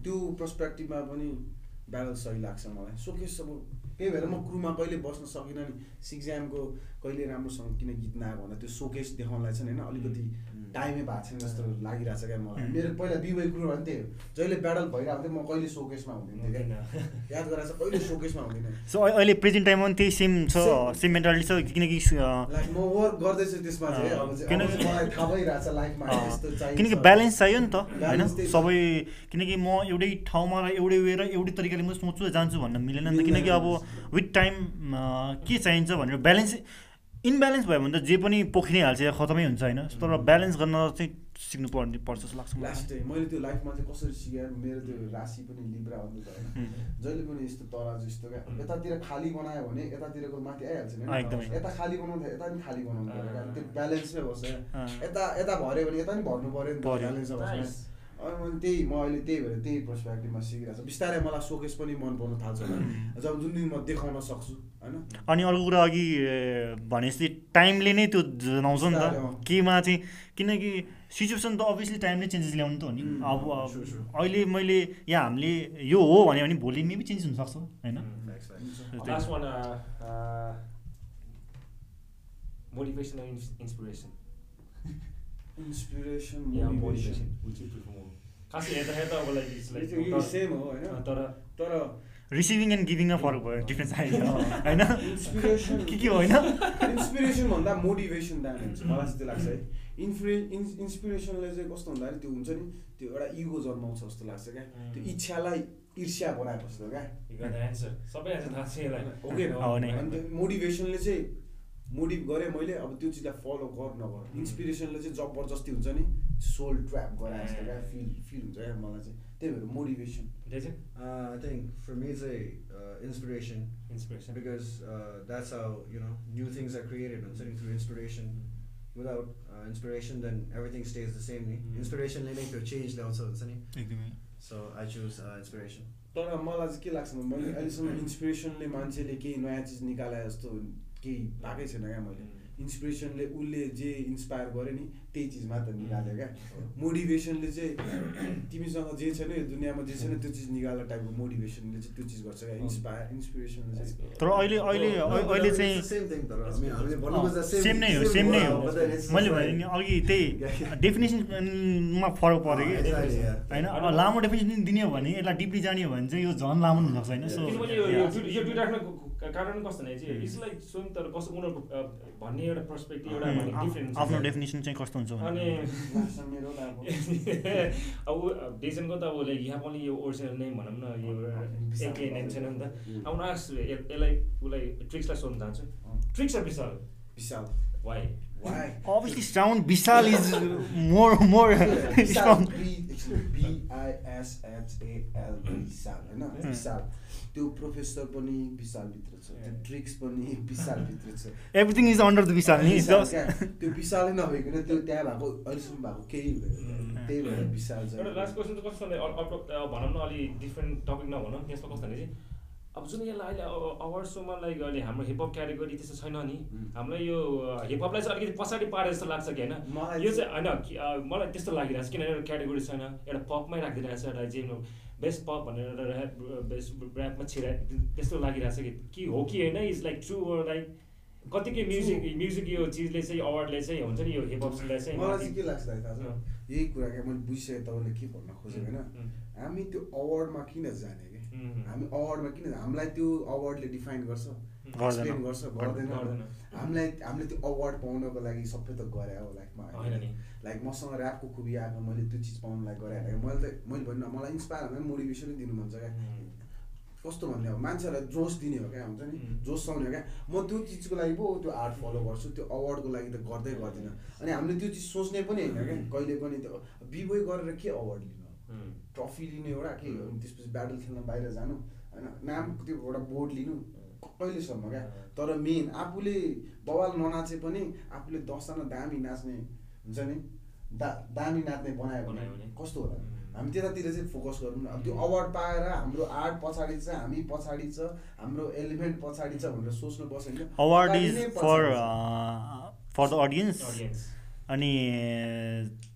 त्यो पर्सपेक्टिभमा पनि ब्याटल सही लाग्छ मलाई। सोकेस अब त्यही भएर म क्रुमा कहिले बस्न सकिनँ नि। सिक्जामको कहिले राम्रोसँग किन गीत नआएको भन्दा त्यो सोकेस देखाउनलाई चाहिँ होइन अलिकति टाइमै भएको छैन जस्तो लागिरहेको छ क्या मलाई. मेरो पहिला बिवाई क्रुमा पनि त्यही हो जहिले ब्याटल भइरहेको थियो म कहिले सोकेसमा हुँदैन थिएँ क्या। याद गराएर कहिले सोकेसमा हुँदैन। सो अहिले प्रेजेन्ट टाइममा पनि त्यही सेम छ. सेम मेन्टालिटी छ किनकि म वर्क गर्दैछु त्यसमा चाहिँ। अब किनकि- मलाई थाहा भइरहेको छ लाइफमा यस्तो चाहिन्छ। किनकि ब्यालेन्स चाहियो नि त होइन। सबै किनकि म एउटै ठाउँमा र एउटै वे र एउटै तरिकाले म सोच्छु जान्छु भन्न मिलेन नि त। किनकि अब विथ टाइम के चाहिन्छ भनेर ब्यालेन्स इनब्यालेन्स भयो भने त जे पनि पोखिनै हाल्छ या खतमै हुन्छ होइन? तर ब्यालेन्स गर्न चाहिँ सिक्नु पर्ने पर्छ जस्तो लाग्छ मलाई। लास्ट मैले त्यो लाइफमा चाहिँ कसरी सिकेँ? मेरो त्यो राशि पनि लिब्रा हो नि त होइन। उम्. जहिले पनि यस्तो तराजु यस्तो क्या। यतातिर खाली बनायो भने यतातिरको माथि आइहाल्छ एकदमै। यता खाली बनाउँदा यता पनि खाली बनाउनु पऱ्यो त्यो ब्यालेन्समै बस्छ। यता यता भर्यो भने यता पनि भर्नु पऱ्यो नि त। पऱ्यो। ब्यालेन्समा बस्छ. अनि मैले त्यही म अहिले त्यही भएर त्यही पर्सपेक्टिभमा सिकिरहेको छु। बिस्तारै मलाई सोकेस पनि मन पर्नु थाल्छ जब जुन दिन म देखाउन सक्छु होइन? अनि अर्को कुरा अघि भनेपछि टाइमले नै त्यो जनाउँछ नि। त। केमा चाहिँ किनकि सिचुएसन त अभियसली टाइमले चेन्जेस ल्याउनु त हो नि। अब. अहिले मैले या हामीले यो हो भन्यो भने भोलि मेबी चेन्ज हुनसक्छ होइन? मोटिभेसन इन्सपिरेसन या मोटिभेसन खास अब लाइक इट्स लाइक सेम हो होइन? तर तर रिसिभिङ एन्ड गिभिङमा फरक भयो डिफ्रेन्स आयो होइन? इन्सपिरेसन के के हो होइन? इन्सपिरेसन भन्दा मोटिभेसन दामी हुन्छ मलाई चाहिँ त्यो लाग्छ है। इन्फ्लुए इन्स इन्सपिरेसनले चाहिँ कस्तो भन्दाखेरि त्यो हुन्छ नि त्यो एउटा इगो जन्माउँछ जस्तो लाग्छ क्या। त्यो. इच्छालाई ईर्ष्या बनाएको जस्तो क्या। यु गट एन्सर सबै एन्सर थाहा छ यसलाई। हो कि हो नै। अनि त्यो मोटिभेसनले चाहिँ मोटिभ गरेँ मैले अब त्यो चिजलाई फलो गर नगर। इन्सपिरेसनले चाहिँ जबरजस्ती हुन्छ नि सोल ट्र्याप गरे जस्तो क्या फिल फिल हुन्छ क्या मलाई चाहिँ। त्यही भएर motivation I think for me चाहिँ inspiration inspiration because that's a you know new things are created हुन्छ नि through inspiration without inspiration then everything stage the same नि इन्सपिरेसनले नै त्यो चेन्ज ल्याउँछ हुन्छ नि एकदमै सो आई चुज इन्सपिरेसन तर मलाई चाहिँ के लाग्छ मैले अहिलेसम्म mm-hmm. इन्सपिरेसनले मान्छेले केही नयाँ चिज निकाले जस्तो केही पाएकै छैन क्या मैले। इन्सपिरेसनले उसले जे इन्सपायर गर्यो नि त्यही चिज मात्र निकाल्यो क्या। मोटिभेसनले चाहिँ तिमीसँग जे छैन यो दुनियाँमा जे छैन त्यो चिज निकाल्ने टाइपको मोटिभेसनले चाहिँ त्यो चिज गर्छ क्या। इन्सपायर इन्सपिरेसनले चाहिँ। तर अहिले अहिले अहिले चाहिँ सेम नै हो सेम नै हो। मैले भने नि अघि त्यही डेफिनेसनमा फरक पऱ्यो कि. होइन अब लामो डेफिनेसन दिने हो भने यसलाई डिपली जाने हो भने चाहिँ यो झन् लामो हुनसक्छ होइन? सो कारण कस्तो भने चाहिँ इट्स लाइक स्वयं तर कस्तो उनीहरूको भन्ने एउटा पर्सपेक्टिभ एउटा भन्ने डिफ्रेन्ट आफ्नो डेफिनेसन चाहिँ कस्तो हुन्छ भने अनि अब। डेजनको त अब लाइक यहाँ पनि यो ओरिजिनल नेम भनौँ न यो एके नेम छैन नि त। अब उनीहरू यसलाई उसलाई ट्रिक्सलाई सोध्नु चाहन्छु। Tricks of Bishal. Bishal. Why why obviously sound Bishal is more more strong B I S H A L Bishal होइन? विशाल। त्यो प्रोफेसर पनि विशालभित्र छ त्यो ट्रिक्स पनि विशालभित्र छ। Everything is under the Bishal नि त्यो विशालै नभइकन त्यो त्यहाँ भएको अहिलेसम्म भएको केही हुँदैन। Mm. त्यही भएर विशाल एउटा चाहिँ लास्ट क्वेसन चाहिँ कस्तो भने न अलि डिफ्रेन्ट टपिक नभनौँ। यसमा कस्तो भने चाहिँ अब जुन यसलाई अहिले अवार्ड सोमा लाइक अहिले हाम्रो हिपहप क्याटेगोरी त्यस्तो छैन नि। Mm. हामीलाई यो हिपहपलाई चाहिँ अलिकति पछाडि पारे जस्तो लाग्छ कि होइन? मलाई यो चाहिँ होइन मलाई त्यस्तो लागिरहेको छ किनभने एउटा क्याटेगोरी छैन एउटा पपमै राखिदिरहेको छ एउटा जे बेस्ट पप भनेर एउटा ऱ्याप बेस्ट ऱ्यापमा छिरा त्यस्तो लागिरहेको छ कि कि हो कि होइन इज लाइक ट्रु लाइक कतिकै म्युजिक म्युजिक यो चिजले चाहिँ अवार्डले चाहिँ हुन्छ नि यो हिपहपलाई चाहिँ मलाई चाहिँ के लाग्छ थाहा छ। यही कुरा क्या मैले बुझिसकेँ तपाईँले के भन्न खोजेको होइन हामी त्यो अवार्डमा किन जाने कि? हामी अवार्डमा किन हामीलाई त्यो अवार्डले डिफाइन गर्छ। एक्सप्लेन गर्छ गर्दैन। हामीलाई हामीले त्यो अवार्ड पाउनको लागि सबै त गरे हो लाइफमा होइन नि। लाइक मसँग ऱ्यापको खुबी आएको मैले त्यो चिज पाउनुलाई गरेँ होइन मैले त मैले भन्नु मलाई इन्सपायर हुन मोटिभेसनै दिनु मन छ क्या। कस्तो भन्ने हो? मान्छेहरूलाई जोस दिने हो क्या हुन्छ नि? Mm. जोसाउने हो क्या। म त्यो चिजको लागि पो त्यो आर्ट फलो गर्छु त्यो अवार्डको लागि त गर्दै गर्दिनँ। अनि हामीले त्यो चिज सोच्ने पनि होइन क्या। कहिले पनि त्यो बिबोय गरेर के अवार्ड लिनु? ट्रफी लिनु एउटा के त्यसपछि ब्याटल खेल्न बाहिर जानु। होइन? नाम त्यो एउटा बोर्ड लिनु। कहिलेसम्म क्या? तर मेन आफूले बवाल ननाचे पनि आफूले दसजना दामी नाच्ने हुन्छ नि दा दामी नाच्ने बनायो भने बनायो भने। कस्तो होला. हामी त्यतातिर चाहिँ फोकस गरौँ न अब त्यो अवार्ड पाएर हाम्रो आर्ट पछाडि छ हामी पछाडि छ हाम्रो एलिमेन्ट पछाडि छ भनेर सोच्नु पर्छ होइन award is for. For the audience. अनि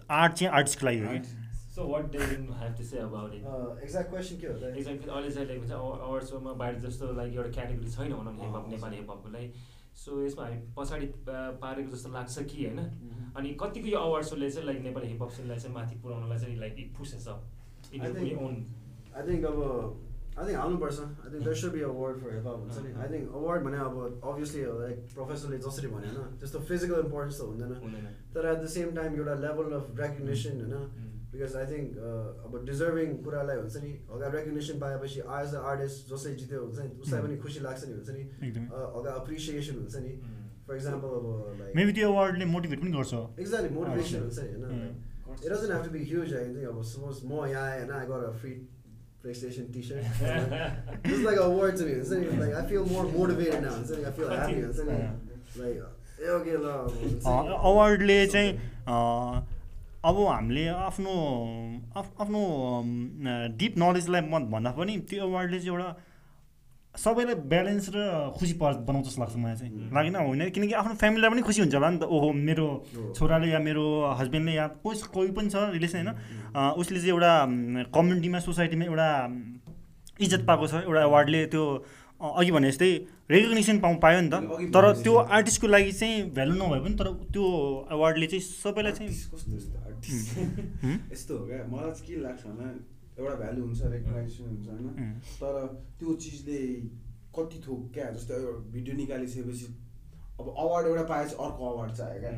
आर्ट चाहिँ आर्टिस्टको लागि हो कि So what do you have to say about it? Uh, exact question के हो त एक्जाम्पल अहिले चाहिँ अवार्ड सोमा बाहिर जस्तो लाइक एउटा क्याटेगोरी छैन भनौँ न हिपहप नेपाली हिपहपको लागि सो यसमा हामी पछाडि पारेको जस्तो लाग्छ कि होइन? Mhm. अनि कतिको यो अवार्ड सोले चाहिँ लाइक नेपाली हिपहप सिनलाई चाहिँ माथि पुऱ्याउनलाई चाहिँ like it pushes up in own I think अब I think हाल्नुपर्छ। There should be a award for hip hop हुन्छ नि? I think award भने अब obviously like प्रोफेसरले जसरी भन्यो होइन त्यस्तो physical importance त हुँदैन। तर at the same time एउटा level of recognition होइन? बिकज आई थिङ्क अब डिजर्भिङ कुरालाई हुन्छ नि हल्का रेकग्नेसन पाएपछि एज अ आर्टिस्ट जसले जित्यो हुन्छ नि उसलाई पनि खुसी लाग्छ नि हुन्छ नि एकदमै अ, हल्का एप्रिसिएसन हुन्छ नि फर इक्जाम्पल अब लाइक मेबी त्यो अवार्डले मोटिभेट पनि गर्छ एक्ज्याक्टली मोटिभेसन हुन्छ नि होइन Mm. It doesn't have to be huge. I think अब suppose म यहाँ आएँ होइन I got a free PlayStation T-shirt. This is like a award to me. हुन्छ नि like I feel more motivated now. हुन्छ नि I feel happy. हुन्छ नि like ए ओके ल अब हुन्छ नि। अवार्डले चाहिँ अँ, अब हामीले आफ्नो आफ- आफ्नो डिप नलेजलाई भन्दा पनि त्यो अवार्डले चाहिँ एउटा सबैलाई ब्यालेन्स र खुसी पार बनाउँछ जस्तो लाग्छ मलाई चाहिँ. लागेन होइन? किनकि आफ्नो फ्यामिलीलाई पनि खुसी हुन्छ होला नि त। ओहो मेरो। छोराले या मेरो हस्बेन्डले या कोही कोही पनि छ रिलेसन होइन? उसले चाहिँ एउटा कम्युनिटीमा सोसाइटीमा एउटा इज्जत पाएको छ। एउटा अवार्डले त्यो अघि भने जस्तै रेकग्नेसन पाउ पायो नि त। तर त्यो। आर्टिस्टको लागि चाहिँ भ्यालु नभए पनि तर त्यो अवार्डले चाहिँ सबैलाई चाहिँ Artist कस्तो यस्तो? हुँ? क्या मलाई चाहिँ के लाग्छ भने एउटा भ्यालु हुन्छ रेकगनाइजेसन हुन्छ होइन. तर त्यो चिजले कति थोक क्या जस्तै भिडियो निकालिसकेपछि अब अवार्ड एउटा पाएपछि अर्को अवार्ड चाहियो क्या?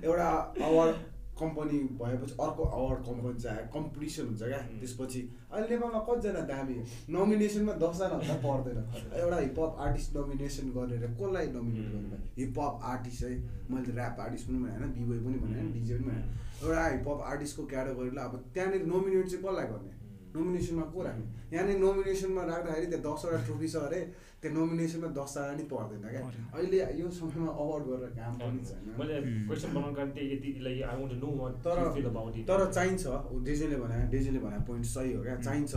एउटा अवार्ड कम्पनी भएपछि अर्को अवार्ड कम्पनी चाहियो कम्पिटिसन हुन्छ क्या। त्यसपछि अहिले नेपालमा कतिजना दामी नोमिनेसनमा दसजना भन्दा पर्दैन एउटा हिपहप आर्टिस्ट नोमिनेसन गरेर कसलाई नोमिनेट गर्नु हिपहप आर्टिस्ट है मैले ऱ्याप आर्टिस्ट पनि भने होइन बिबोय पनि भने डिजे पनि भने एउटा हिपहप आर्टिस्टको क्याटेगोरीलाई अब त्यहाँनिर नोमिनेट चाहिँ कसलाई गर्ने? नोमिनेसनमा को राख्ने। यहाँनिर नोमिनेसनमा राख्दाखेरि त्यहाँ दसवटा ट्रफी छ अरे त्यो नोमिनेसनमा दसजना नि पर्दैन क्या। अहिले यो समयमा अवार्ड गरेर काम पनि छैन। मैले. क्वेसन बनाउनु कारण त्यही यति like I want no what तर फिल अबाउट इट तर चाहिन्छ डेजेले भने डेजेले भने पोइन्ट सही हो क्या। चाहिन्छ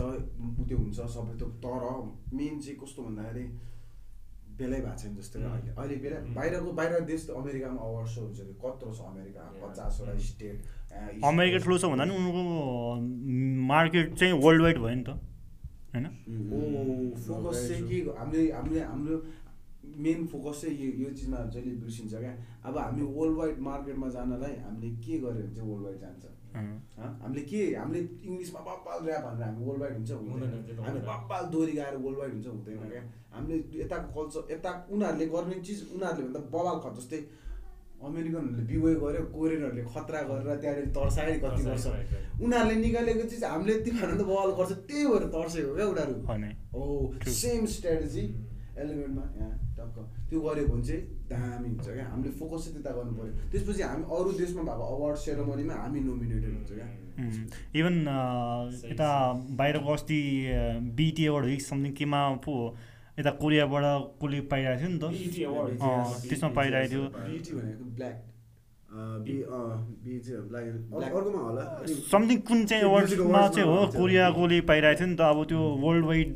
त्यो हुन्छ सबै त्यो तर मेन चाहिँ कस्तो भन्दाखेरि बेलै भएको छैन जस्तो क्या अहिले। अहिले बेला बाहिरको बाहिर देश त अमेरिकामा अवार्ड सो हुन्छ कि कत्रो छ अमेरिका. पचासवटा स्टेट अमेरिका ठुलो छ भन्दा पनि उनीहरूको मार्केट चाहिँ वर्ल्ड वाइड भयो नि त होइन? ओ फोकस चाहिँ के हामीले हामीले हाम्रो मेन फोकस चाहिँ यो यो चिजमा जहिले बिर्सिन्छ क्या। अब हामी वर्ल्ड वाइड मार्केटमा जानलाई हामीले के गर्यो भने चाहिँ वर्ल्ड वाइड जान्छ? हामीले के हामीले इङ्ग्लिसमा बब्बाल ऱ्याप भनेर हामी वर्ल्ड वाइड हुन्छ हुँदैन, हामी। बब्बाल दोहोरी गाएर वर्ल्ड वाइड हुन्छ हुँदैन क्या। हामीले यताको कल्चर यता उनीहरूले गर्ने चिज उनीहरूले भन्दा बबाल ख जस्तै अमेरिकनहरूले बिवे गर्यो कोरियनहरूले खतरा गरेर त्यहाँनिर तर्सायो कति वर्ष। उनीहरूले निकालेको चिज हामीले तिमीहरू त बवाल गर्छ त्यही भएर तर्सेको क्या उनीहरू। हो. सेम स्ट्राटेजी एलिमेन्टमा यहाँ टक्क। त्यो गऱ्यो भने चाहिँ दामी हुन्छ क्या। हामीले फोकस चाहिँ त्यता गर्नु पऱ्यो। त्यसपछि हामी अरू देशमा भएको अवार्ड सेरोमनीमा हामी नोमिनेटेड हुन्छ क्या। इभन यता बाहिरको अस्ति बिटी अवार्ड हो कि समथिङ केमा पो यता कोरियाबाट कसले पाइरहेको थियो नि त। BET award. अँ, त्यसमा पाइरहेको थियो। बिटी भनेको ब्ल्याक बी बी चाहिँ ब्ल्याक Black. अर्कोमा होला। समथिङ कुन चाहिँ awards चाहिँ हो। कोरियाकोले पाइरहेको थियो नि त। अब त्यो वर्ल्ड वाइड।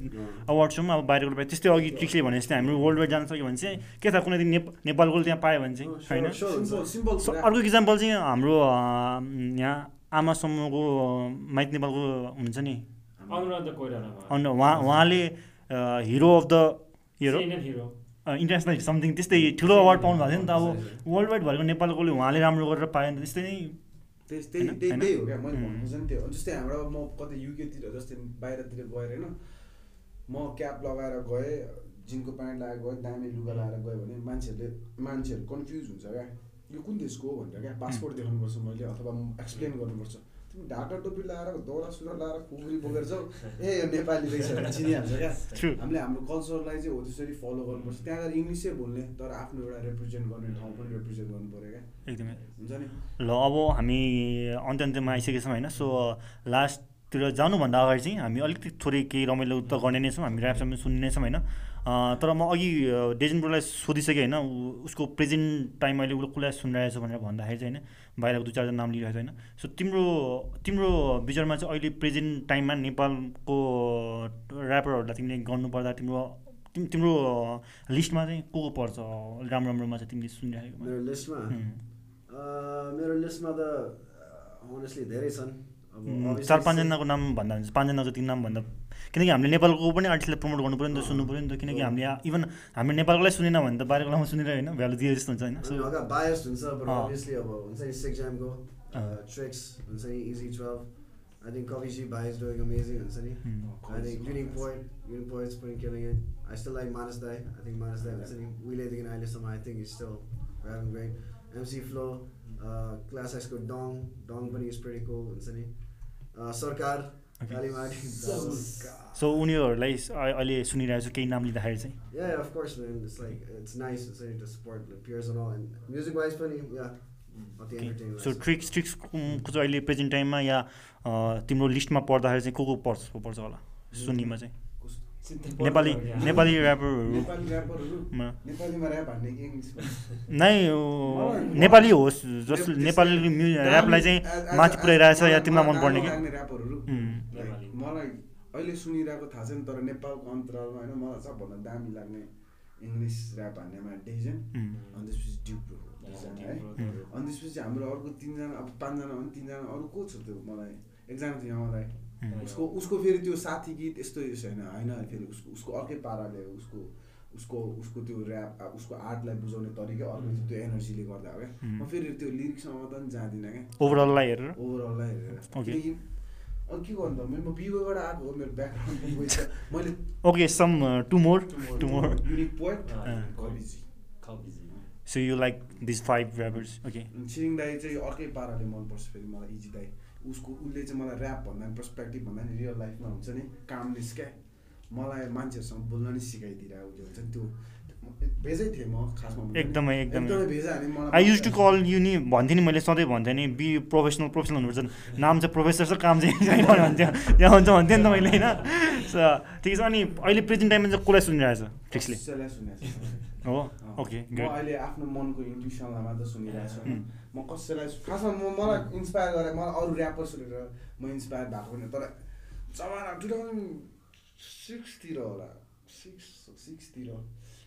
अवार्ड्समा अब बाहिरको पाइ त्यस्तै अघि ट्रिक्सले भने जस्तै हाम्रो वर्ल्ड वाइड जान सक्यो भने चाहिँ के थाहा कुनै दिन नेप नेपालको त्यहाँ पायो भने चाहिँ होइन? अर्को इक्जाम्पल चाहिँ हाम्रो यहाँ आमा समूहको माइत नेपालको हुन्छ नि। उहाँ उहाँले hero of the hero international something त्यस्तै ठुलो अवार्ड पाउनु भएको थियो नि त अब वर्ल्ड वाइड भएको नेपालकोले उहाँले राम्रो गरेर पायो नि त त्यस्तै नै त्यही त्यही हो क्या मैले उम्. भन्नु चाहिँ त्यो। जस्तै हाम्रो अब म कतै युकेतिर जस्तै बाहिरतिर गएर होइन म क्याप लगाएर गएँ जिनको प्यान्ट लगाएर गएँ दामी लुगा लगाएर गएँ भने मान्छेहरूले मान्छेहरू कन्फ्युज हुन्छ क्या यो कुन देशको हो भनेर क्या पासपोर्ट देखाउनुपर्छ मैले अथवा एक्सप्लेन गर्नुपर्छ ढाका टोपी लगाएर दौरा सुरा लगाएर खुकुरी बोकेर जाऊ। ए यो नेपाली रहेछ भने चिनिहाल्छ क्या. हामीले हाम्रो कल्चरलाई चाहिँ हो त्यसरी फलो गर्नुपर्छ। त्यहाँ गएर इङ्ग्लिसै बोल्ने तर आफ्नो एउटा रिप्रेजेन्ट गर्ने ठाउँ पनि रिप्रेजेन्ट गर्नु पऱ्यो क्या। एकदमै। हुन्छ नि? ल अब हामी अन्त्य अन्त्यमा आइसकेका छौँ होइन। सो लास्टतिर जानुभन्दा अगाडि चाहिँ हामी अलिकति थोरै केही रमाइलो त गर्ने नै छौँ। हामी ऱ्यापसम्म सुन्ने नै छौँ होइन। तर म अघि अँ, डेजन ब्रोलाई सोधिसकेँ होइन उसको प्रेजेन्ट टाइम अहिले उसले कसलाई सुनिरहेको छ भनेर भन्दाखेरि चाहिँ होइन बाहिरको दुई चारजना नाम लिइरहेको छ होइन। सो तिम्रो तिम्रो विचारमा चाहिँ अहिले प्रेजेन्ट टाइममा नेपालको ऱ्यापरहरूलाई तिमीले गर्नुपर्दा तिम्रो तिम- तिम्रो लिस्टमा चाहिँ को को पर्छ? राम्रो राम्रोमा चाहिँ तिमीले सुनिरहेको मेरो लिस्टमा? मेरो लिस्टमा त अनेस्टली धेरै छन्। चार पाँचजनाको नाम भन्दा हुन्छ पाँचजना जति नाम भन्दा किनकि हामीले नेपालको पनि आर्टिस्टलाई प्रमोट गर्नु पऱ्यो नि त सुन्नु पऱ्यो नि त किनकि हामीले इभन हामीले नेपालकोलाई सुनेन भने त बाहिरकोलाई सुनेर होइन भ्यालु दिए जस्तो हुन्छ होइन। कविजी भाइज डुइङ अमेजिङ हुन्छ नि। Hmm. I think unique point unique points पनि killing it I still like Manas dai I think Manas dai हुन्छ नि उहिलेदेखि अहिलेसम्म I think is still having great MC flow class एक्सको डङ डङ पनि इज प्रेटी कोल हुन्छ नि। अँ, सरकार Okay. कालीमाटी सो उनीहरूलाई अहिले सुनिरहेछ केही नाम लिँदाखेरि चाहिँ। सो ट्रिक्स ट्रिक्सको चाहिँ अहिले प्रेजेन्ट टाइममा या तिम्रो लिस्टमा पढ्दाखेरि चाहिँ को को पर्छ पर्छ होला? सुन्नेमा चाहिँ। नेपाली नेपाली ऱ्यापरहरू नै नेपाली होस् जसले नेपाली ऱ्यापलाई चाहिँ माथि पुऱ्याइरहेछ या तिमीलाई मनपर्ने कि। मलाई अहिले सुनिरहेको थाहा छैन तर नेपालको अन्तरालमा होइन मलाई सबभन्दा दामी लाग्ने इङ्ग्लिस ऱ्याप हान्नेमा डेजन अनि त्यसपछि डिप्रो दुईजना है? अनि त्यसपछि हाम्रो अर्को तिनजना अब पाँचजना भने तिनजना अरू को छ त्यो मलाई? एकजना थियो यहाँ मलाई. उसको उसको फेरि त्यो साथी गीत यस्तो छैन होइन? फेरि उसको उसको अर्कै पाराले उसको उसको उसको त्यो ऱ्याप उसको आर्टलाई बुझाउने तरिका अर्को थियो, त्यो एनर्जीले गर्दा हो क्या? Mm. म फेरि त्यो लिरिक्समा त नि जाँदिनँ क्या। ओभरअललाई हेरेर? ओभरअललाई हेरेर। के गर्नु त? मेरो म बिओबाट आएको हो मेरो ब्याकग्राउन्ड बिओ छ। मैले okay some to more to more unique point Ah, Kavizi Kavizi. So you like this five rappers okay Chhiring दाई चाहिँ अर्कै पाराले मनपर्छ फेरि मलाई इजी दाई उसको उसले चाहिँ मलाई ऱ्याप भन्दा नि पर्सपेक्टिभ भन्दा नि रियल लाइफमा हुन्छ नि कामनेस क्या मलाई मान्छेहरूसँग बोल्न नि सिकाइदिएर उसले हुन्छ नि त्यो। भेजै थिएँ म खासमा। एकदमै, एकदमै। भेजा I use to call you नि भन्थेँ नि मैले सधैँ भन्थेँ नि बी प्रोफेसनल प्रोफेसनल हुनुपर्छ नाम चाहिँ प्रोफेसर छ काम चाहिँ भन्थ्यो यहाँ हुन्छ भन्थ्यो नि त मैले होइन ठिक छ अनि अहिले प्रेजेन्ट टाइममा चाहिँ कसलाई फिक्सले कसैलाई सुनेको छैन। हो। ओके म अहिले आफ्नो मनको इन्ट्युसनलाई मात्र सुनिरहेको छु होइन. म कसैलाई खासमा म मलाई इन्सपायर गरेर मलाई अरू ऱ्यापर सुनेर म इन्सपायर भएको पनि हो। तर जमाना टु थाउजन्ड सिक्सतिर होला सिक्स सिक्सतिर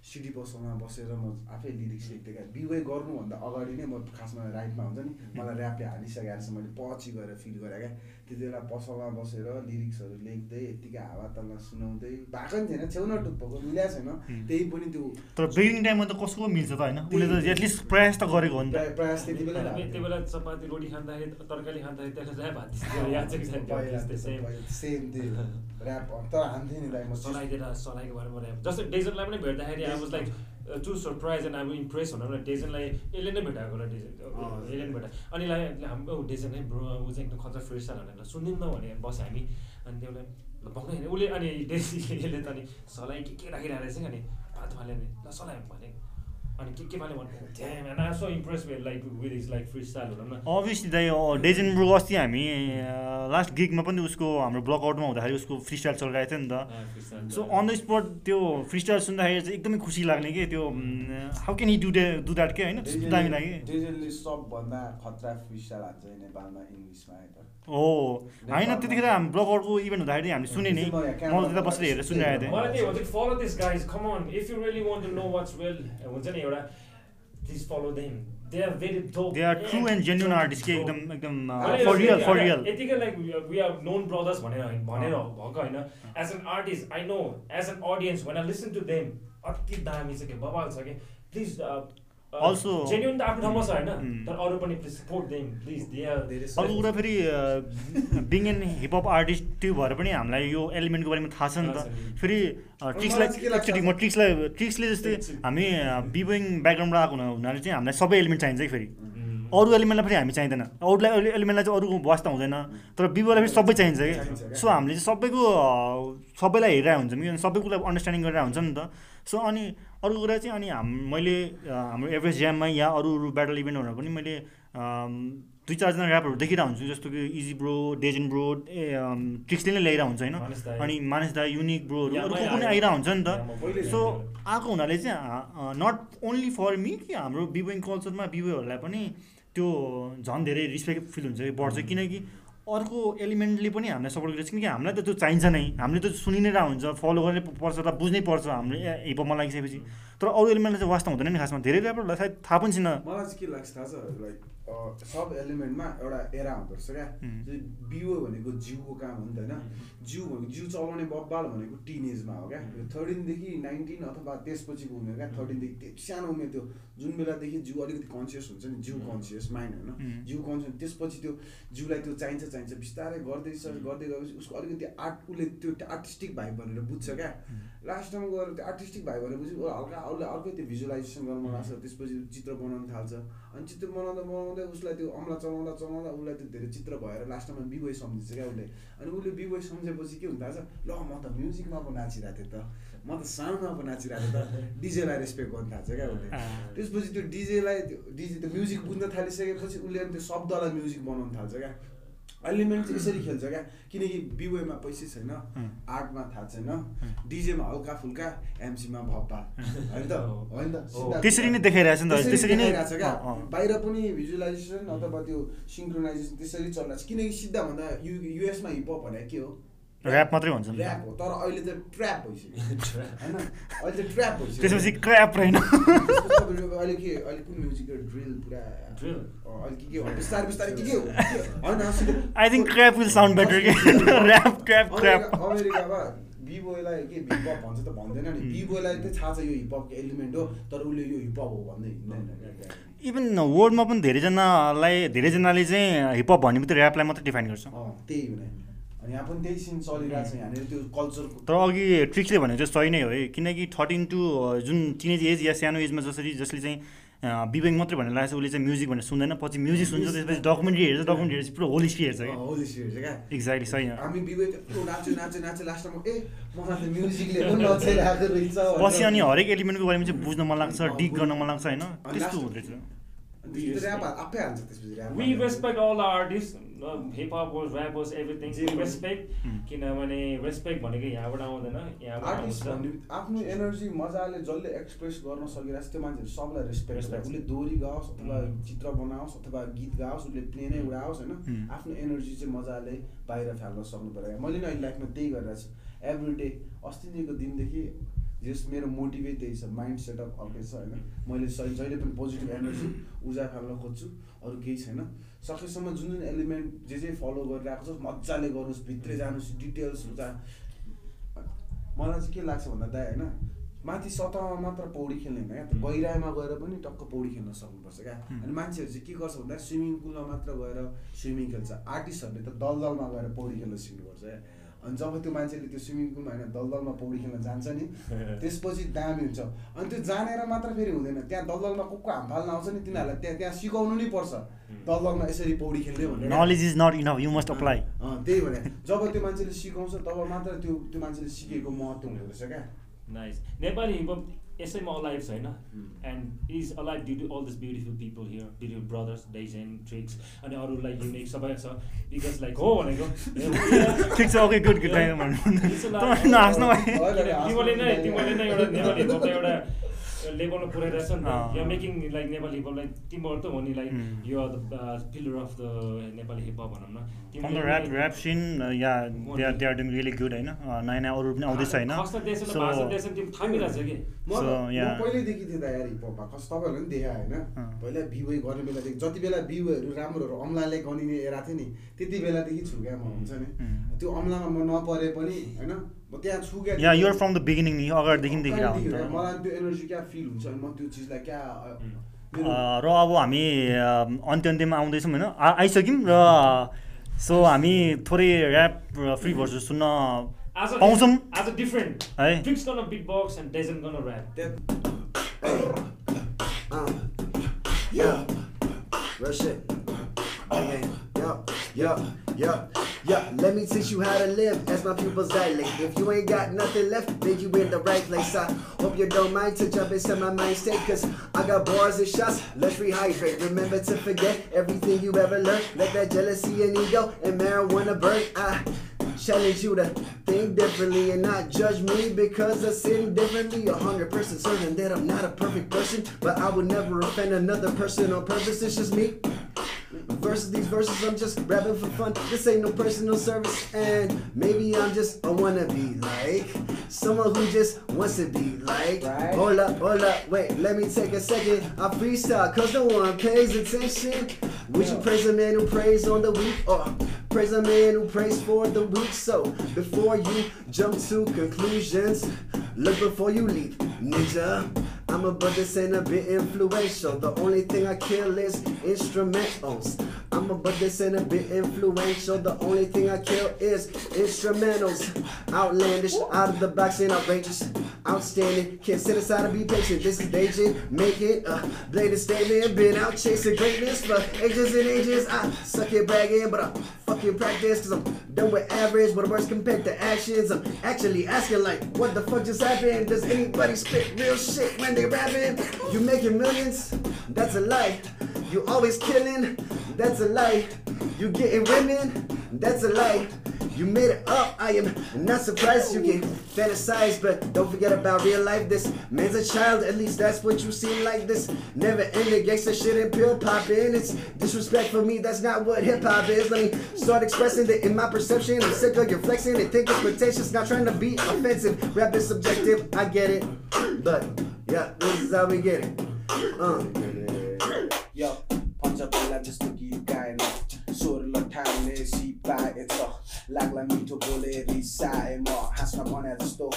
सिडी पसलमा बसेर म आफै लिरिक्स लेख्थेँ क्या बिवे गर्नुभन्दा अगाडि नै म खासमा राइटमा हुन्छ नि मलाई ऱ्यापले हालिसकेको रहेछ मैले पछि गएर फिल गरेँ क्या। त्यति बेला पसलमा बसेर लिरिक्सहरू लेख्दै यत्तिकै हावा तलमा सुनाउँदै भएको नि थिएन छेउन टुप्पोको मिलाएको छैन। त्यही पनि त्यो तर बिगिनिङ टाइममा त कसको मिल्छ त होइन? उसले त एटलिस्ट प्रयास त गरेको हो नि त। प्राय- प्रयास त्यति बेला हामी त्यो बेला चपाती रोटी खाँदाखेरि तरकारी खाँदाखेरि त्यसलाई चाहिँ भात. सेम त्यो ऱ्याप तर हान्थेँ नि दाइ म सलाइदिएर सलाइको बारेमा ऱ्याप जस्तै डेजनलाई पनि भेट्दाखेरि I was like to surprise and I impress भनौँ न डेजनलाई यसले नै भेटाएको होला डेजन। यसले नै भेटा अनि हाम्रो डेजन नै ब्रो ऊ चाहिँ एकदम खतरा फ्रेस छ भनेर सुनिदिउँ न भने बस्यो हामी। अनि त्यो उसलाई ल होइन उसले अनि डेजीले त अनि सलाई के के राखिरहेको रहेछ अनि भात फाल्यो नि ल भने अभियसली दाइ डेजन ब्रो अस्ति हामी लास्ट गिगमा पनि उसको हाम्रो ब्लक आउटमा हुँदाखेरि उसको फ्री स्टाइल चलिरहेको थियो नि त। सो अन द स्पट त्यो फ्री स्टाइल सुन्दाखेरि चाहिँ एकदमै खुसी लाग्ने कि त्यो हाउ क्यान यु डु डे डु द्याट के होइन? दामी लाग्यो। डेजनले सबभन्दा खतरा फ्रिस्टाइल हान्छ है नेपालमा इङ्ग्लिसमा है होइन त्यतिखेर हामी ब्लक आउटको इभेन्ट हुँदाखेरि हामीले सुने नि म त्यता बसेर हेरेर सुनिरहेको थिएँ। मलाई त्यही हुन्छ follow this guys come on if you really want to know what's well हुन्छ नि एउटा please follow them they are very dope they are true and genuine artist के एकदम एकदम फर रियल फर रियल यतिकै like we are known brothers भनेर होइन भनेर भएको होइन। No as an audience when I listen to them अति दामी छ कि बबाल छ कि। प्लिज Also- जेन्युन त आफ्नो ठाउँमा छ होइन Mm. तर अरू पनि please support them please they are अर्को कुरा फेरि बिङ एन हिपहप आर्टिस्ट त्यो भएर पनि हामीलाई यो एलिमेन्टको बारेमा थाहा छ नि। त। फेरि ट्रिक्सलाई एकचोटि म ट्रिक्सलाई ट्रिक्सले जस्तै हामी बिबोइङ ब्याकग्राउन्डबाट आएको हुना- हुनाले चाहिँ हामीलाई सबै एलिमेन्ट चाहिन्छ कि फेरि। अरू एलिमेन्टलाई फेरि हामी चाहिँदैन। अरूलाई एलिमेन्टलाई चाहिँ अरूको वास्ता हुँदैन तर बिबोलाई फेरि सबै चाहिन्छ कि। सो हामीले चाहिँ सबैको सबैलाई हेरिरहेको हुन्छौँ कि अनि सबै कुरालाई अन्डरस्ट्यान्डिङ गरिरहेको हुन्छ नि त। सो अनि अर्को कुरा चाहिँ अनि हाम मैले हाम्रो एभरेज ज्याममा या अरू अरू ब्याटल इभेन्टहरूमा पनि मैले दुई चारजना ऱ्यापरहरू देखिरहेको हुन्छु जस्तो कि इजी ब्रो डेजन ब्रो ट्रिक्सले नै ल्याइरहेको हुन्छ होइन। अनि मानिस दा युनिक ब्रोहरू अरू पनि। आइरहेको हुन्छ नि त सो। आएको हुनाले चाहिँ नट ओन्ली फर मी कि हाम्रो बिबोइङ कल्चरमा बिबोहरूलाई पनि त्यो झन् धेरै रिस्पेक्ट फिल हुन्छ कि बढ्छ किनकि अर्को एलिमेन्टले पनि हामीलाई सपोर्ट गरिरहेको छ किनकि हामीलाई त त्यो चाहिन्छ नै। हामीले त सुनि नै रहेको हुन्छ फलो गर्नै पर्छ र बुझ्नै पर्छ हाम्रो हिपमा लागिसकेपछि तर अरू एलिमेन्टलाई चाहिँ वास्ता हुँदैन नि खासमा। धेरै ऱ्यापरहरूलाई सायद थाहा पनि छैन। मलाई चाहिँ के लाग्छ थाहा छ लाइक सब एलिमेन्टमा एउटा एरा हुँदो रहेछ क्या. बिओ भनेको जिउको काम हो नि त होइन जिउ भनेको जिउ चलाउने बब्बाल भनेको टिन एजमा हो क्या। थर्टिनदेखि नाइन्टिन अथवा त्यसपछिको उमेर क्या। थर्टिनदेखि त्यो सानो उमेर त्यो जुन बेलादेखि जिउ अलिकति कन्सियस हुन्छ नि जिउ कन्सियस माइन्ड होइन. जिउ कन्सियस त्यसपछि त्यो जिउलाई त्यो चाहिन्छ चाहिन्छ बिस्तारै गर्दै गर्दै गएपछि उसको अलिकति आर्ट उसले त्यो आर्टिस्टिक भाइ भनेर बुझ्छ क्या। लास्ट टाइम गएर त्यो आर्टिस्टिक भाइ बुझ्यो ऊ हल्का उसले अर्कै त्यो भिजुलाइजेसन गर्न लाग्छ त्यसपछि चित्र बनाउन थाल्छ। अनि चित्र बनाउँदा बनाउँदै उसलाई त्यो अम्ला चलाउँदा चलाउँदा उसलाई त्यो धेरै चित्र भएर लास्टमा बिबोय सम्झिन्छ क्या उसले। अनि उसले बिबोय सम्झेपछि के हुन थाल्छ? ल म त म्युजिकमा पो नाचिरहेको थिएँ त। म त साउन्डमा पो नाचिरहेको थिएँ त। डिजेलाई रेस्पेक्ट गर्न थाल्छ क्या उसले। त्यसपछि त्यो डिजेलाई त्यो डिजे त्यो म्युजिक बुझ्न थालिसकेपछि उसले अनि त्यो शब्दलाई म्युजिक बनाउन थाल्छ क्या। एलिमेन्ट चाहिँ यसरी खेल्छ क्या? किनकि बिवेमा पैसा छैन आर्टमा थाहा छैन डिजेमा हल्का फुल्का एमसीमा भप्पा। होइन त? होइन त? त्यसरी नै देखाइरहेछ नि त। त्यसरी त्यसरी नै देखाइरहेछ क्या। बाहिर पनि भिजुलाइजेसन अथवा त्यो सिङ्क्रोनाइजेसन त्यसरी चलिरहेको छ। किनकि सिधा भन्दा यु युएसमा हिपहप भने के हो? ऱ्याप मात्रै भन्छ नि ऱ्याप हो तर अहिले त ट्र्याप भइसक्यो। होइन? अहिले त ट्र्याप भइसक्यो। त्यसपछि क्र्याप रहेन। अहिले के अहिले कुन म्युजिक ड्रिल पुरा? अँ, अहिले के के हो? बिस्तारै बिस्तारै के के हो? होइन I think crap will sound better कि ऱ्याप क्र्याप क्र्याप अमेरिका- अमेरिकामा बिबोयलाई के हिपहप भन्छ त भन्दैन नि। बिबोयलाई त थाहा छ यो हिपहपको एलिमेन्ट हो तर उसले यो हिपहप हो भन्दै हिँड्दैन इभन वर्ल्डमा पनि धेरैजनालाई धेरैजनाले चाहिँ हिपहप भन्ने मात्रै ऱ्यापलाई मात्रै डिफाइन गर्छ। अँ त्यही हो यहाँ पनि त्यही सिन चलिरहेको छ यहाँनिर त्यो कल्चरको तर अघि ट्रिक्सले भनेको चाहिँ सही नै हो है। किनकि थर्टिन टु जुन टिनेज एज या सानो एजमा जसरी जसले चाहिँ बिबेङ मात्रै भनेर लागेको छ उसले चाहिँ म्युजिक भनेर सुन्दैन। पछि म्युजिक सुन्छ त्यसपछि डकुमेन्ट्री हेर्छ डकुमेन्ट्री हेर्छ पुरा होल हिस्ट्री हेर्छ क्या। होली सिरिज क्या। एक्ज्याक्टली सही हो। हामी विवेक नाच्यो नाच्यो नाच्यो लास्टमा ए मलाई त म्युजिकले पनि नचाइरहेको रहेछ भनेर- पछि अनि हरेक एलिमेन्टको बारेमा चाहिँ बुझ्न मन लाग्छ डिग गर्न मन लाग्छ होइन? त्यस्तो हुँदो रहेछ अनि त्यसपछि ऱ्याप आफै हाल्छ त्यसपछि ऱ्याप rap was, everything. जे We पनि। respect किनभने रेस्पेक्ट भनेको यहाँबाट आउँदैन यहाँबाट आफ्नो एनर्जी मजाले जसले एक्सप्रेस गर्न सकिरहेको छ त्यो मान्छेहरू सबलाई रेस्पेक्ट. उसले दोहोरी गाओस् अथवा चित्र बनाओस् अथवा गीत गाओस् उसले प्लेनै उडाओस् होइन. आफ्नो एनर्जी चाहिँ मजाले बाहिर फाल्न सक्नु पऱ्यो मैले नि अहिले लाइफमा त्यही गरिरहेको छु एभ्री डे अस्तिदेखिको दिनदेखि जस मेरो मोटिभै त्यही छ माइन्ड सेटअप अर्कै छ होइन। मैले जहिले पनि पोजिटिभ एनर्जी ऊर्जा फाल्न खोज्छु अरू केही छैन। सकेसम्म जुन जुन एलिमेन्ट जे जे फलो गरिरहेको छ मजाले गरोस् भित्रै जानुहोस् डिटेल्स हुन्छ। मलाई चाहिँ के लाग्छ भन्दा दाइ होइन माथि सतहमा मात्र पौडी खेल्ने होइन क्या? गहिराइमा गएर पनि टक्क पौडी खेल्न सक्नुपर्छ क्या। अनि मान्छेहरू चाहिँ के गर्छ भन्दा स्विमिङ पुलमा मात्र गएर स्विमिङ खेल्छ। आर्टिस्टहरूले त दलदलमा गएर पौडी खेल्न सिक्नुपर्छ। क्या अनि जब त्यो मान्छेले त्यो स्विमिङ पुलमा होइन दलदलमा पौडी खेल्न जान्छ नि त्यसपछि दामी हुन्छ। अनि त्यो जानेर मात्र फेरि हुँदैन। त्यहाँ दलदलमा को को हाम फाल्न आउँछ नि तिनीहरूलाई त्यहाँ त्यहाँ सिकाउनु नै पर्छ। दलदलमा यसरी पौडी खेल्ने भनेर knowledge is not enough you must apply अँ, त्यही भने। जब त्यो मान्छेले सिकाउँछ तब मात्र त्यो त्यो मान्छेले सिकेको महत्त्व हुँदो रहेछ क्या। नाइस नेपाली हिपहप यसैमा अलाइभ छैन. And is alive due to all this beautiful people here due to brothers Dezan Tricks अनि अरूलाई युनिक सबै छ बिकज लाइक हो भनेको ठिक छ ओके गुड तिमीले नै तिमीले नै एउटा एउटा लेभलमा पुऱ्याइरहेछ नि। त। यो मेकिङ लाइक नेपाली हिपहपलाई तिमीहरू त हो नि लाइक. यो are the pillar of the Nepali hip hop भनौँ न। The rap rap scene yeah they are they are doing really good होइन? नयाँ नयाँ अरू पनि आउँदैछ होइन? थामिरहेछ कि? पहिल्यैदेखि थिएँ त यार हिपहपमा कस तपाईँहरूले पनि देखा होइन। पहिला बिउै गर्ने बेलादेखि जति बेला बिउहरू राम्रोहरू अम्लाले गनिने एरा थियो नि त्यति बेलादेखि छु क्या म हुन्छ नि. त्यो अम्लामा म नपरे पनि होइन? म त्यहाँ छु क्या या युआर फ्रम द बिगिनिङ नि अगाडिदेखि देखिरहेको मलाई त्यो एनर्जी क्या फिल हुन्छ अनि म त्यो चिजलाई क्या र अब हामी अन्त्य अन्त्यमा आउँदैछौँ होइन आइसक्यौँ र सो हामी थोरै ऱ्याप फ्री भर्सस सुन्न पाउँछौँ आज डिफरेन्ट है ट्रिक्स गर्न बिट बक्स एन्ड डेजन गर्न rap Uh, yeah, real shit. Okay, yup, yup, yup. Let me teach you how to live as my pupils dilate. If you ain't got nothing left, then you in the right place. I hope you don't mind to jump into my mind state, cause I got bars and shots. Let's rehydrate. Remember to forget everything you ever learned. Let that jealousy and ego and marijuana burn. I challenge you to think differently and not judge me because I sin differently. A hundred percent certain that I'm not a perfect person, but I would never offend another person on purpose. It's just me. Versus these verses, I'm just rapping for fun. This ain't no personal service, and maybe I'm just a wannabe, like someone who just wants to be like. Right. Hold up, hold up, wait, let me take a second. I freestyle, cause no one pays attention. Would you praise a man who prays on the weak, or praise a man who prays for the weak? So before you jump to conclusions, look before you leap, ninja. I'm a this ain't bit influential. The only thing I kill is instrumentals. I'm a but this bit influential. The only thing I kill is instrumentals. Outlandish, out of the box and outrageous. Outstanding, can't sit aside and be patient. This is Beijing, make it a bladed statement. Been out chasing greatness for ages and ages. I suck it bragging, but I fucking practice cause I'm done with average. But words compared to actions. I'm actually asking, like, what the fuck just happened? Does anybody spit real shit when they rapping? You making millions? That's a lie. You always killing? That's a lie. You getting women? That's a lie. You made it up, I am not surprised you can fantasize, but don't forget about real life. This man's a child, at least that's what you seem like. This never ending gangster shit and pill poppin'. It's disrespect for me, that's not what hip hop is. Let me start expressing that in my perception. I'm sick of your flexing and think it's pretentious, not trying to be offensive. Rap is subjective, I get it, but yeah, this is how we get it. Uh. यो पञ्च बेला जस्तो गीत गाएन। स्वर लठाउने सिपाएछ लाग्ला मिठो बोले रिसाए म। हाँस्न भने जस्तो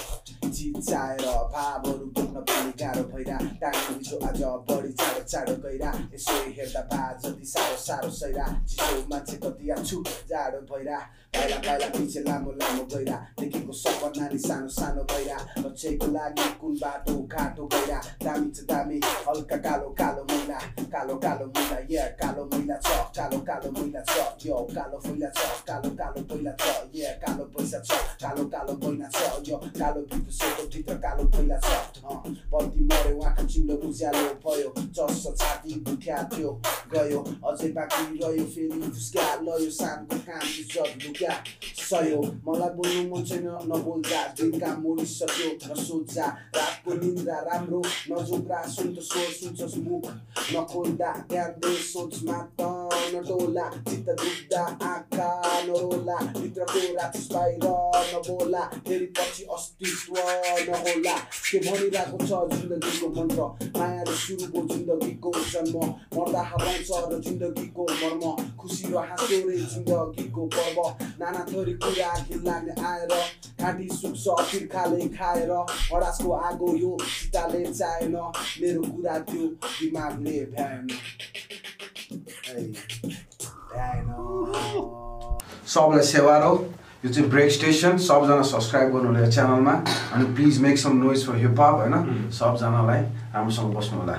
चिचाएर भावहरू बोक्न पनि गाह्रो भइरा। टाढो आज बढी चाँडो चाँडो गइरा यसो हेर्दा भा जति साह्रो साह्रो सैरा। चिसो मान्छे कति आछु जाडो भइरा पाइला पाइला पछि लामो लामो गइरा देखेको सपना नानी सानो सानो भइरा लक्ष्यको लागि कुन बाटो घाटो गइरा दामी छ दामी हल्का कालो कालो मैला कालो कालो मैला या कालो मैला छ कालो कालो मैला छ यो कालो फैला छ कालो कालो पहिला छ या कालो पैसा छ कालो कालो मैला छ यो कालो भित्र सेतो भित्र कालो पहिला छ अँ, बत्ती मऱ्यो उहाँको चिउलो उज्यालो भयो चस्स छाती दुख्या थियो गयो अझै बाँकी रह्यो फेरि फुस्क्या लयो सानो काम इज्जत लुक्या सयो। मलाई बोल्नु मन छैन नबोल्दा। दिन काम मोडिसक्यो नसोच्दा रातको निन्द्रा राम्रो नजोग्रा सुन त स्वर सुन्छस् मुख। नखोल्दा दे सोचमा त नडोला चित्त दुख्दा आँखा नरोला। भित्रको राक्षस बाहिर नबोला। फेरि पछि अस्तित्व नहोला। के भनिरहेको छ जिन्दगीको मन्त्र? मायाले सुरु भयो जिन्दगीको जन्म। मर्दा हराउँछ र जिन्दगीको मर्म। खुसी र हाँसो रे जिन्दगीको पर्व। नाना थरी कुरा घिन लाग्ने आएर घाँटी सुक्छ तिर्खाले खाएर हडासको आगो यो सीताले चाहेन मेरो कुरा त्यो दिमागले भ्याएन सबलाई सेवा रहो यो चाहिँ ब्रेक स्टेसन सबजना सब्सक्राइब गर्नु च्यानलमा अनि please make some noise for hip hop होइन सबजनालाई राम्रोसँग बस्नु होला